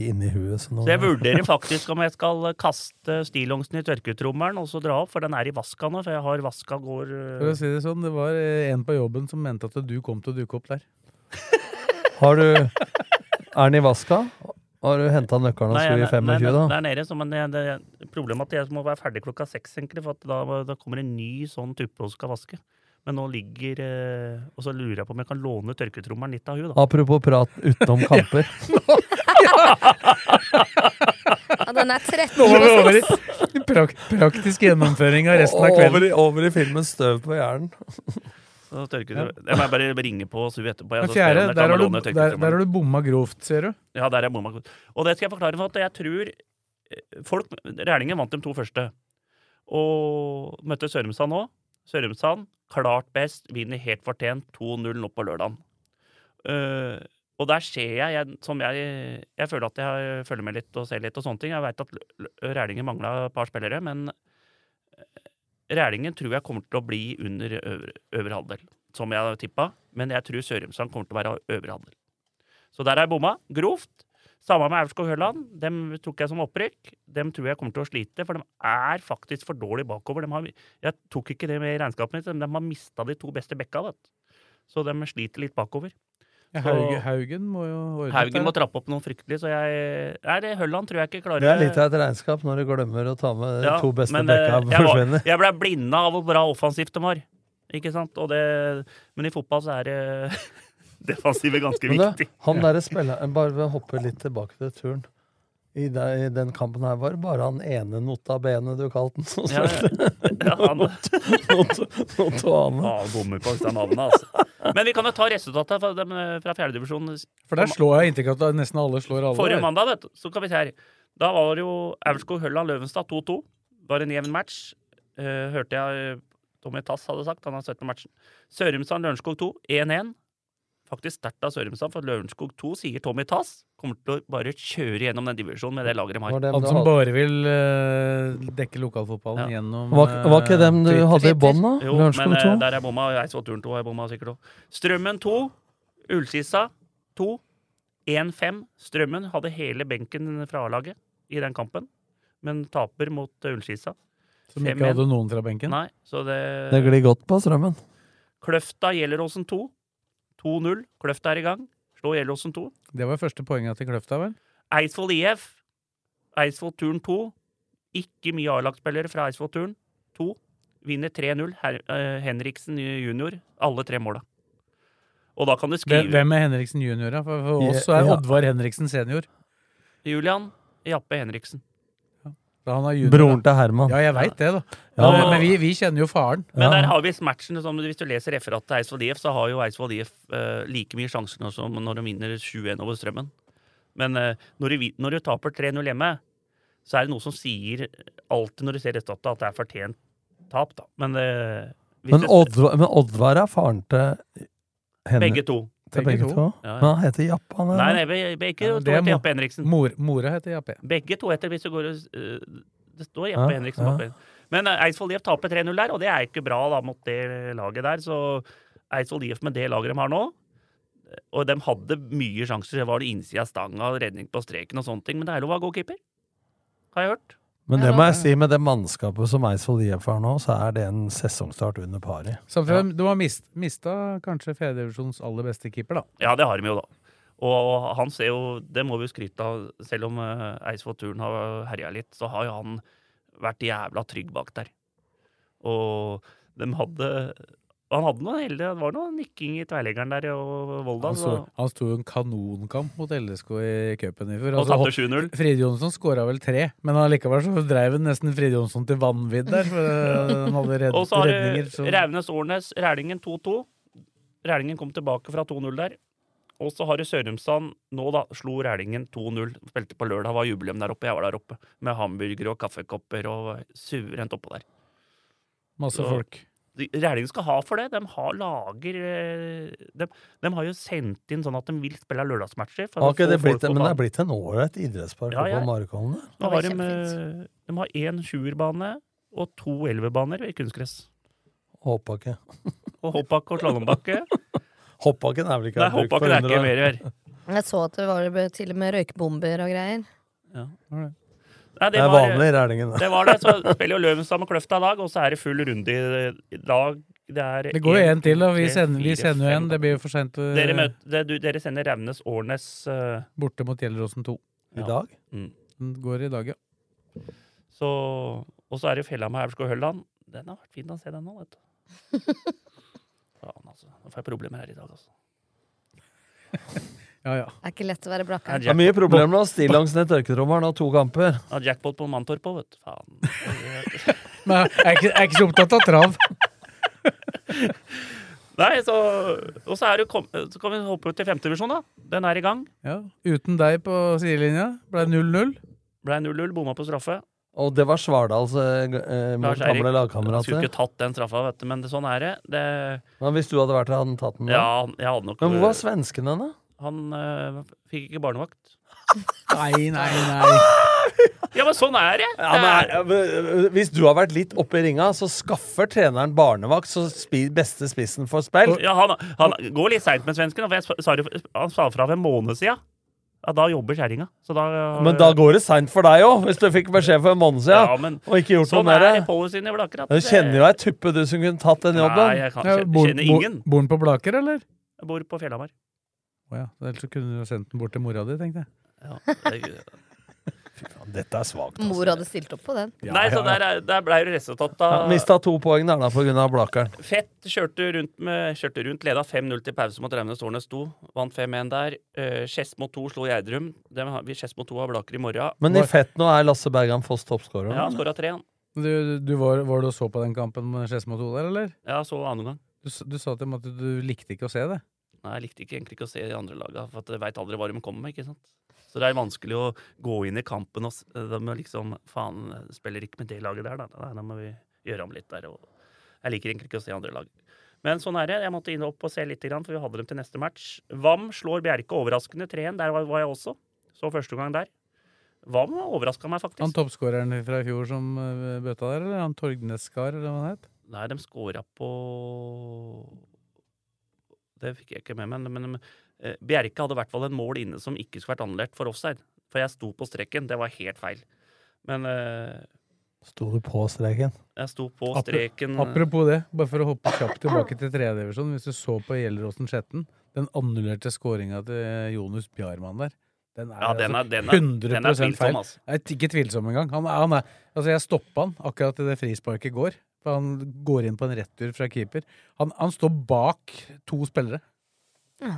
Inni huet. Så, nå, Så jeg vurderer faktisk om jeg skal kaste stillongsen i tørketrommelen og så dra opp, for den er i vaska nå, for jeg har vaska går For å si det sånn, det var eh, en på jobben som mente at du kom til å dukke opp der. Har du Er den i vaska? Har du henta nøkkelen og skulle i nei, nei, 25, da? Det er nede, så, men det, det, problemet er at jeg må være ferdig klokka seks, egentlig, for at da, da kommer en ny sånn tuppe og skal vaske. Men nå ligger eh, Og så lurer jeg på om jeg kan låne tørketrommelen litt av hun da. Apropos prat utenom kamper. Ja, den er 13 Nå var vi over i. Prak praktisk gjennomføring av resten av Over i, over i filmen Støv på hjernen. Det. Jeg må bare ringe på Sue etterpå. jeg, fjerde, der har, du, der, der har du bomma grovt, ser du. Ja, der er bomma grovt. Og det skal jeg forklare for at jeg tror eh, folk Rælingen vant de to første. Og møtte Sørumsand nå. Sørumsand klart best, vinner helt fortjent 2-0 nå på lørdagen. Eh, og der ser jeg, jeg som jeg Jeg føler at jeg følger med litt og ser litt og sånne ting. Jeg veit at Rælingen mangla et par spillere, men eh, Rælingen tror jeg kommer til å bli under øvre, halvdel, som jeg har tippa. Men jeg tror Sørumsand kommer til å være øvre halvdel. Så der er jeg bomma. Grovt. Samme med Aurskog-Høland. Dem tok jeg som opprykk. Dem tror jeg kommer til å slite, for de er faktisk for dårlig bakover. Har, jeg tok ikke det med i regnskapet mitt, men de har mista de to beste bekka. Vet. Så de sliter litt bakover. Ja, Haugen, Haugen må jo ordne Haugen må trappe opp noe fryktelig, så jeg Nei, det Hølland tror jeg ikke klarer Det er litt av et regnskap når du glemmer å ta med de Ja, to beste men, eh, bekka forsvinner. Jeg ble blinda av hvor bra offensivt de var, Ikke sant? Og det, men i fotball så er det defensive ganske Men du, viktig. han derre spilleren Bare ved å hoppe litt tilbake til turen. I, de, I den kampen her var det bare han ene nota bene du kalte den, som Ja, ja. Ja, han- Notoane. Ja, bommer på disse navnene, altså. Men vi kan jo ta resultatet fra, dem, eh, fra fjerdedivisjon. For der slår jeg inntrykk av at nesten alle slår alle. Forrige mandag, vet du, så kan vi se her. Da var det jo Aurskog-Høland Løvenstad 2-2. Var en jevn match. Eh, hørte jeg eh, Tommy Tass hadde sagt. Han har sett på matchen. Sørumsand Lørenskog 2 1-1. Faktisk sterkt av Sørumsand, for Lørenskog 2, sier Tommy Tass, kommer til å bare kjøre gjennom den divisjonen med det laget de har. Han som bare vil eh, dekke lokalfotballen Ja. gjennom Var, var ikke dem du eh, hadde i bånn, da? Jo, men Lørenskog eh, 2? der er bomma. Eidsvollturen 2 er bomma sikkert òg. Strømmen 2. Ulsisa 2. 1-5. Strømmen hadde hele benken fra A-laget i den kampen, men taper mot Ulsisa Som ikke hadde noen fra benken. Nei, så det Det glir godt på strømmen. Kløfta Gjelleråsen 2. 2-0. Kløfta er i gang. Slå Gjellåsen 2. Det var første poenget til Kløfta, vel? Eidsvoll IF. Eidsvoll Turn 2. Ikke mye A-lagsspillere fra Eidsvoll Turn 2. Vinner 3-0. Eh, Henriksen junior. Alle tre måla. Og da kan du skrive hvem er Henriksen junior? da? For, for oss er. Oddvar Henriksen senior. Julian Jappe Henriksen. Da han er junior Broren til Herman. Ja, jeg veit det, da. Ja. Men, men vi, vi kjenner jo faren. Men der har vi matchen som Hvis du leser referatet til Eidsvoll IF, så har jo Eidsvoll IF uh, like mye sjanser nå som når de vinner 7-1 over Strømmen. Men uh, når, du, når du taper 3-0 hjemme, så er det noe som sier alltid når du ser resultatet, at det er fortjent tap, da. Men, uh, Men Oddvar, men Oddvar er faren til henne? Begge to. Til begge to? Ja, ja. Men han heter Jappe, han Nei, nei, begge Ja, to det er heter Jappe Henriksen. Mor, mora heter Jappe. Begge to heter hvis du går og uh, Det står Jappe Ja, Henriksen bak. Men eh, Eidsvoll IF taper 3-0 der, og det er ikke bra da mot det laget der. Så Eidsvoll IF med det laget de har nå eh, Og de hadde mye sjanser. Det var det innsida av stanga, redning på streken og sånne ting. Men det er lov å ha goalkeeper. Har jeg hørt. Men det må jeg si, med det mannskapet som Eidsvoll IF har nå, så er det en sesongstart under pari. Ja. Du har mist, mista kanskje fjerdedivisjons aller beste keeper, da. Ja, det har de jo, da. Og han ser jo Det må vi jo skryte av. Selv om uh, Eidsvoll Turn har herja litt, så har jo han vært jævla trygg bak der. Og de hadde Han hadde noe heldig. Det var noe nikking i tverleggeren der og Volda. Han, Så, han sto jo en kanonkamp mot LSK i cupen i fjor. og tapte 7-0. Fride Jonsson skåra vel tre, men allikevel så dreiv han nesten Fride Jonsson til vanvidd der. For eh, han hadde redd, Og så har du Så. Raunes-Årnes, Rælingen 2-2. Rælingen kom tilbake fra 2-0 der. Og så har du Sørumsand nå, da. Slo Rælingen 2-0. Spilte på lørdag, var jubileum der oppe. Jeg var der oppe. Med hamburgere og kaffekopper og suverent oppå der. Masse Så- folk. De- Rælingen skal ha for det. De har lager eh, de, de har jo sendt inn sånn at de vil spille lørdagsmatcher. få det blitt, men det er blitt en ålreit idrettspark Ja, ja. på Markholmen. De har var de, de har én sjuerbane og to elvebaner i kunstgress. Hoppbakke. Og hoppbakke og slalåmbakke. Hoppbakken er vel ikke Nei, hoppbakken er ikke år. mer her. Jeg så at det var til og med røykbomber og greier. Nei, Det er var- vanlig i Rælingen. Det var det. Så spiller jo Løvenstad med Kløfta i dag, og så er det full runde i, dag. Det, er Det går jo en til, og vi sender, vi sender jo en. Det blir jo for seint Dere, møter, du, dere sender Raunes Årnes uh... borte mot Gjelleråsen 2. I Ja. dag? mm. Den går i dag, ja. Så, Og så er det jo Fjellhamar Aurskog Hølland. Den har vært fin å se, den nå, vet du. Faen, altså. Nå får jeg problemer her i dag, altså. Ja, ja. Det er ikke lett å være Det Det er mye problemer med å stille langs ned tørketrommelen og to kamper. Ja, jackpot på Mantorp òg, vet du. Faen. Men jeg er ikke, jeg er ikke så opptatt av trav. Nei, så, og så, er det, kom, så kan vi hoppe ut til femtedivisjon, da. Den er i gang. Ja, Uten deg på sidelinja ble 0-0. Ble 0-0, bomma på straffe. Og det var Svardals eh, eh, Lars gamle lagkamerater. skulle ikke tatt den straffa, vet du, men det, sånn er det. det Men hvis du hadde vært der, hadde han tatt den? da? ja, jeg hadde nok Men hvor var svenskene, da? Han øh, fikk ikke barnevakt. Nei, nei, nei. Ja, men sånn er det! Ja, men, er- hvis du har vært litt oppe i ringa, så skaffer treneren barnevakt, så spi, beste spissen får spill. Ja, han, han går litt seint med svensken. For jeg sa, sa det- han sa fra for en måned siden. Ja, da jobber kjerringa. Så da Men da går det seint for deg òg, hvis du fikk beskjed for en måned siden Ja, men og ikke gjort sånn noe med er det. policyen i Blaker. at Du det- kjenner jo ei tuppe, du, som kunne tatt den jobben. Nei, jeg kan Ja, ikke bor, kjenne bor, ingen. bor han på Blaker, eller? Jeg bor på Fjellhamar. Å ja. Ellers så kunne du jo sendt den bort til mora di, tenkte jeg. Ja, det, Dette er svakt. Mor hadde stilt opp på den. Nei, så der, er- der ble det resultat Ja. Mista to poeng der da pga. av Blakeren. Fett kjørte rundt, med, kjørte rundt leda 5-0 til pause mot Raunes Tårnet sto. Vant 5-1 der. Uh, Skedsmo 2 slo Gjerdrum. Skedsmo 2 har Blaker i morgen. Men i fett nå er Lasse Bergan Foss toppskårer. Ja, han skåra tre, han. Du, du var, var du og så på den kampen med Skedsmo 2 der, eller? Ja, så annen gang. Du, du sa til meg at du likte ikke å se det. Nei, jeg likte ikke, egentlig ikke å se de andre laga, for at jeg veit aldri hva de kommer med. ikke sant? Så det er vanskelig å gå inn i kampen og de liksom Faen, spiller ikke med det laget der, da. Nei, Da må vi gjøre om litt der. Og jeg liker egentlig ikke å se andre lag. Men sånn er det. Jeg måtte inn opp og se litt, for vi hadde dem til neste match. Vam slår Bjerke overraskende 3-1. Der var, jeg også. Så første gang der. Vam overraska meg faktisk. Han toppskåreren fra i fjor som uh, bøta der, eller han Torgneskar, eller hva han het? Nei, de skåra på Det fikk jeg ikke med meg. Men, men eh, Bjerke hadde i hvert fall en mål inne som ikke skulle vært annullert for offside. For jeg sto på streken. Det var helt feil. Men eh, Sto du på streken? jeg sto på streken Apropos det, bare for å hoppe kjapt tilbake til tredjedivisjon. Hvis du så på Gjelleråsen Skjetten, den annullerte skåringa til Jonus Bjarmann der, den er, Ja, den er- altså den er- 100 den er tvilsom, feil. altså. Jeg er ikke tvilsom engang. Han, er- han er, altså jeg stoppa han akkurat i det frisparket går. For han går inn på en retur fra keeper. Han, han står bak to spillere. Ja.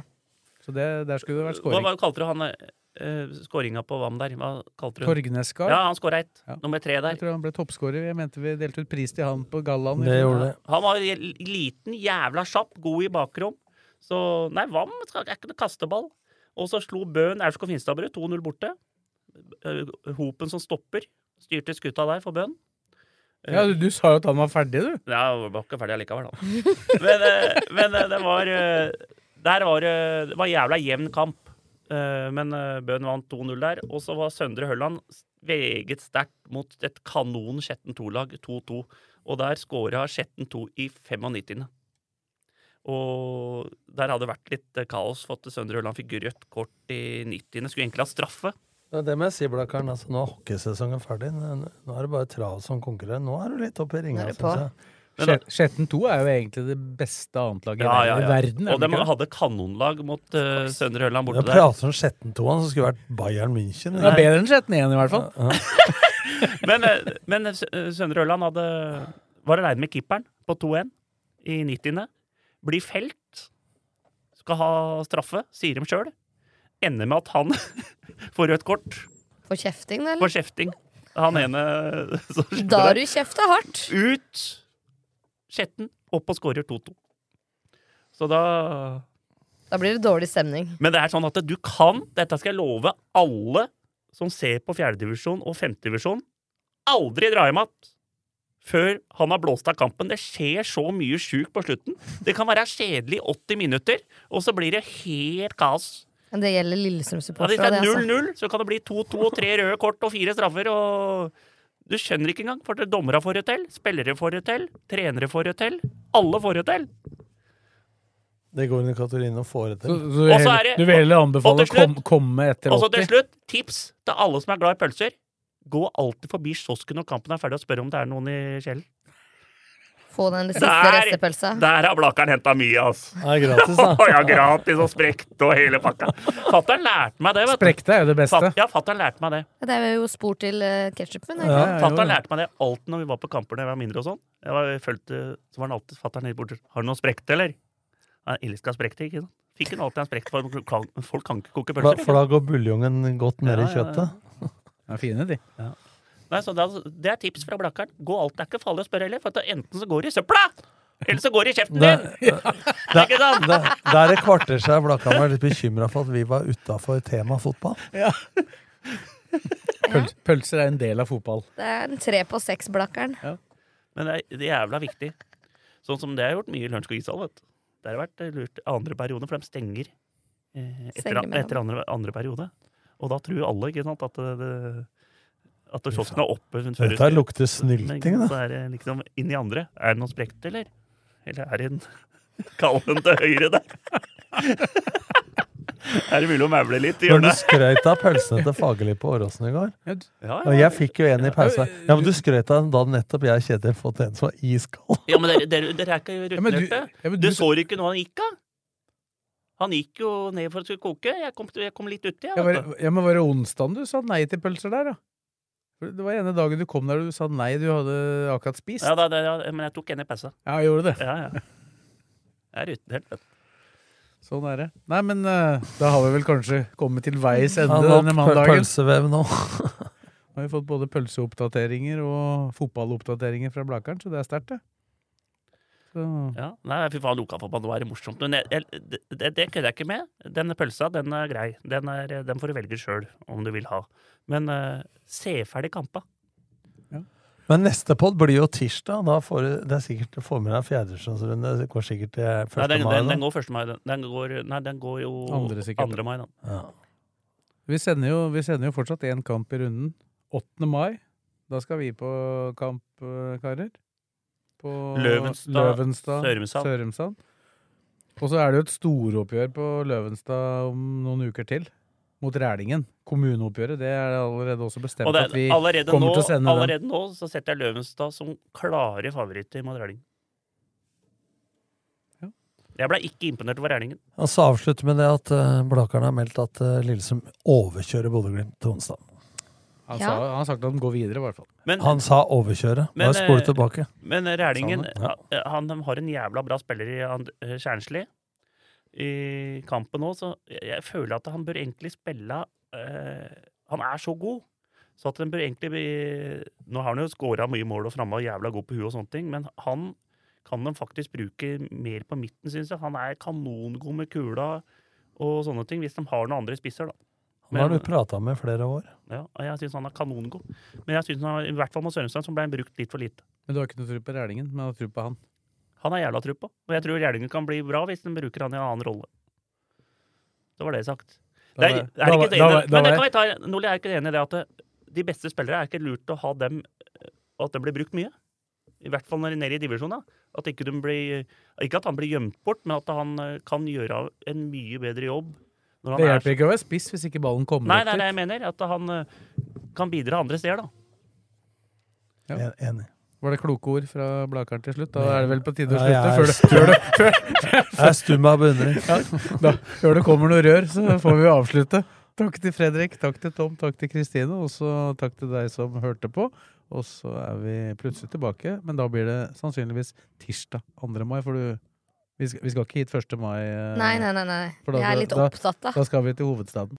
Så det, der skulle det vært scoring. hva kalte du han uh, skåringa på Vam der? Hva kalte du Torgneska. Ja, han skåra ett. Ja. Nummer tre der. Jeg tror han ble toppskårer. Jeg mente vi delte ut pris til han på gallaen. Det gjorde det. Han var liten, jævla kjapp, god i bakrom. Så nei, Vam skal- er ikke noe kasteball. Og så slo Bøhn Aurskog Finstadbrød 2-0 borte. Eh, Hopen som stopper. Styrte skuta der for Bøhn. Ja, du, sa jo at han var ferdig, du. Ja, jeg var ikke ferdig allikevel, da. Men, eh, men eh, det var eh, Der var det var jævla jevn kamp. Men Bøhn vant 2-0 der. Og så var Søndre Hølland veget sterkt mot et kanon Skjetten 2-lag, 2-2. Og der skåra Skjetten 2 i 95. Og der hadde det vært litt kaos, for at Søndre Hølland fikk rødt kort i 90. Skulle egentlig ha straffe. Ja, det må jeg si, Blakkaren. Altså, nå er hockeysesongen ferdig. Nå er det bare trav som konkurrerer. Nå er du litt oppe i ringa, syns jeg. Skje- Skjetten 2 er jo egentlig det beste annetlaget Ja, ja, i verden. er Og de ikke hadde kanonlag mot uh, Søndre Hølland borte der. prater om Skjetten-toeren, som skulle vært Bayern München. Det er bedre enn Skjetten 1, i hvert fall. Men, eh, men eh, Søndre Ørland hadde var aleine med keeperen på 2-1 i 90. Blir felt. Skal ha straffe, sier de sjøl. Ender med at han får rødt kort For kjefting, for kjefting. Han ene Da du kjefta hardt. Ut Skjetten, opp og skårer 2-2. Så da Da blir det dårlig stemning. Men det er sånn at du kan, dette skal jeg love alle som ser på fjerdedivisjon og femtedivisjon, aldri dra hjem igjen før han har blåst av kampen. Det skjer så mye sjukt på slutten. Det kan være kjedelig 80 minutter, og så blir det helt kaos. Men det gjelder Ja, hvis Lillestrøm-supportere. det er det, altså. 0-0, så kan det bli 2-2 og tre røde kort og fire straffer. og Du skjønner ikke engang, for dommere får det til, spillere får det til, trenere får det til. Alle får det til. Det går under Katarina å få det til. så du, så det- du vil heller anbefale å kom, komme etter Og så til slutt, tips til alle som er glad i pølser. Gå alltid forbi kiosken når kampen er ferdig, og spør om det er noen i kjelen. Få den siste restepølsa. Der har Blakeren henta mye, altså. Det er gratis, da. ja, gratis og sprekt og hele pakka. Fatter'n lærte meg det, vet du. Sprekte er jo det beste. Fatt, ja, fatter'n lærte meg det. Det er jo spor til uh, ketsjupen. Ja, Ja, Fatter'n lærte meg det alltid når vi var på kamper da jeg var mindre og sånn. Jeg var, jeg følte, så var han alltid fatter'n helt borte. Har du noe sprekt, eller? Ja, Elska sprekte, ikke sant? Fikk han alltid en sprekt, for folk kan ikke koke pølser. For da går buljongen godt ned Ja, i ja, ja. kjøttet. er fine, de. Nei, Nei, så da, Det er tips fra Blakkaren. Gå alt, Det er ikke farlig å spørre heller, for at enten så går det i søpla, eller så går det i kjeften din! det, Ikke sant? det, det er et kvarter siden Blakkan var litt bekymra for at vi var utafor tema fotball. Ja. Pøl, pølser er en del av fotball. Det er en tre på seks-blakkeren. Men det er, det er jævla viktig. Sånn som det har gjort mye i Lørenskog ishall. Det har vært lurt andre periode, for de stenger eh, etter, etter andre, andre periode. Og da tror alle ikke sant, at, det, det, at kiosken er oppe. før Dette det- lukter snylting, da. Så er det liksom inn i andre. Er det noe sprekt, eller? Eller er det en kalven til høyre der? er det mulig å maule litt i Når du hjørnet? skrøt av pølsene til Fagerli på Åråsen i går Ja, ja. Og jeg fikk jo en i pausa. Ja, men du skrøt av den da nettopp jeg og Kjetil fått en som var iskald. Ja, men dere, dere, dere er ikke men du- rutinerte. ja, men du, du- så ikke noe han gikk av? Han gikk jo ned for å skulle koke. Jeg kom, jeg kom litt uti. Ja, var, ja, men var det onsdagen du sa nei til pølser der, da? Det var ene dagen du kom der og du sa nei, du hadde akkurat spist. Ja, da, da, ja, men jeg tok en i pausa. Ja, gjorde gjorde det. Ja, ja. Jeg er rutinert, vet. Sånn er det. Nei, men uh, da har vi vel kanskje kommet til veis ende Han har denne mandagen. pølsevev nå. Nå har vi fått både pølseoppdateringer og fotballoppdateringer fra Blakeren, så det er sterkt, det. Så, Ja, nei, fy faen, lokalfotball, nå er det morsomt. Men jeg, jeg, det, det, det kødder jeg ikke med. Den pølsa, den er grei. Den, er, den får du velge sjøl om du vil ha. Men uh, se ferdig kampa. Men neste pod blir jo tirsdag. Da får du, det er sikkert du får med deg fjerdedivisjonsrunde. Det går sikkert til 1. Nei, den, mai. den, den går 1. mai. Den, går, nei, den går jo Andre 2. mai, da. Ja. vi, sender jo, vi sender jo fortsatt én kamp i runden. 8. mai. Da skal vi på kamp, eh, karer. På Løvenstad, Løvenstad Sørumsand. Sørumsand. Og så er det jo et storoppgjør på Løvenstad om noen uker til. Mot Rælingen. Kommuneoppgjøret. Det er allerede også bestemt Og det, at vi kommer nå, til å sende den. allerede nå så setter jeg Løvenstad som klare favoritter mot Rælingen. Jeg ble ikke imponert over Rælingen. Og så avslutter med det at uh, Blakeren har meldt at uh, Lillesund overkjører Bodø-Glimt til onsdag. Han, Ja. sa, han har sagt at de går videre, i hvert fall. Men, Han sa overkjøre. Men, Bare spol eh, tilbake. men Rælingen Ja. han, han har en jævla bra spiller i eh, Kjernsli i kampen nå, så jeg, føler at han bør egentlig spille eh, Han er så god, så at han bør egentlig bli Nå har han jo skåra mye mål og framme og jævla god på huet og sånne ting, men han kan de faktisk bruke mer på midten, syns jeg. Han er kanongod med kula og sånne ting, hvis de har noen andre spisser, da. Han har du prata med flere år. Ja, og jeg syns han er kanongod. Men jeg synes han, i hvert fall med Sørumsand som ble brukt litt for lite. Men du har ikke noe tro på Rælingen, men har tro på han. Han har jævla tro på. Og jeg tror gjerningen kan bli bra hvis den bruker han i en annen rolle. Det var det sagt. Det er, er ikke det men det kan vi ta, Nordli er ikke enig i det at det, de beste spillere er ikke lurt å ha dem At det blir brukt mye. I hvert fall når de er nede i divisjonen. At ikke, de blir, ikke at han blir gjemt bort, men at han eh, kan gjøre en mye bedre jobb. Når han Det er hjelper ikke å være spiss hvis ikke ballen kommer Nei, det er det jeg mener. At han eh, kan bidra andre steder, da. Ja. Enig. Var det kloke ord fra Blakaren til slutt? Da er det vel på tide å slutte? jeg er Før det, før Jeg er stum av beundring. ja, før det kommer noe rør, så får vi avslutte. Takk til Fredrik, takk til Tom, takk til Kristine, og så takk til deg som hørte på. Og så er vi plutselig tilbake, men da blir det sannsynligvis tirsdag 2. mai, for du Vi skal, vi skal ikke hit 1. mai. eh, Nei, nei, nei. nei. da- Jeg er litt da- opptatt, da. Da skal vi til hovedstaden.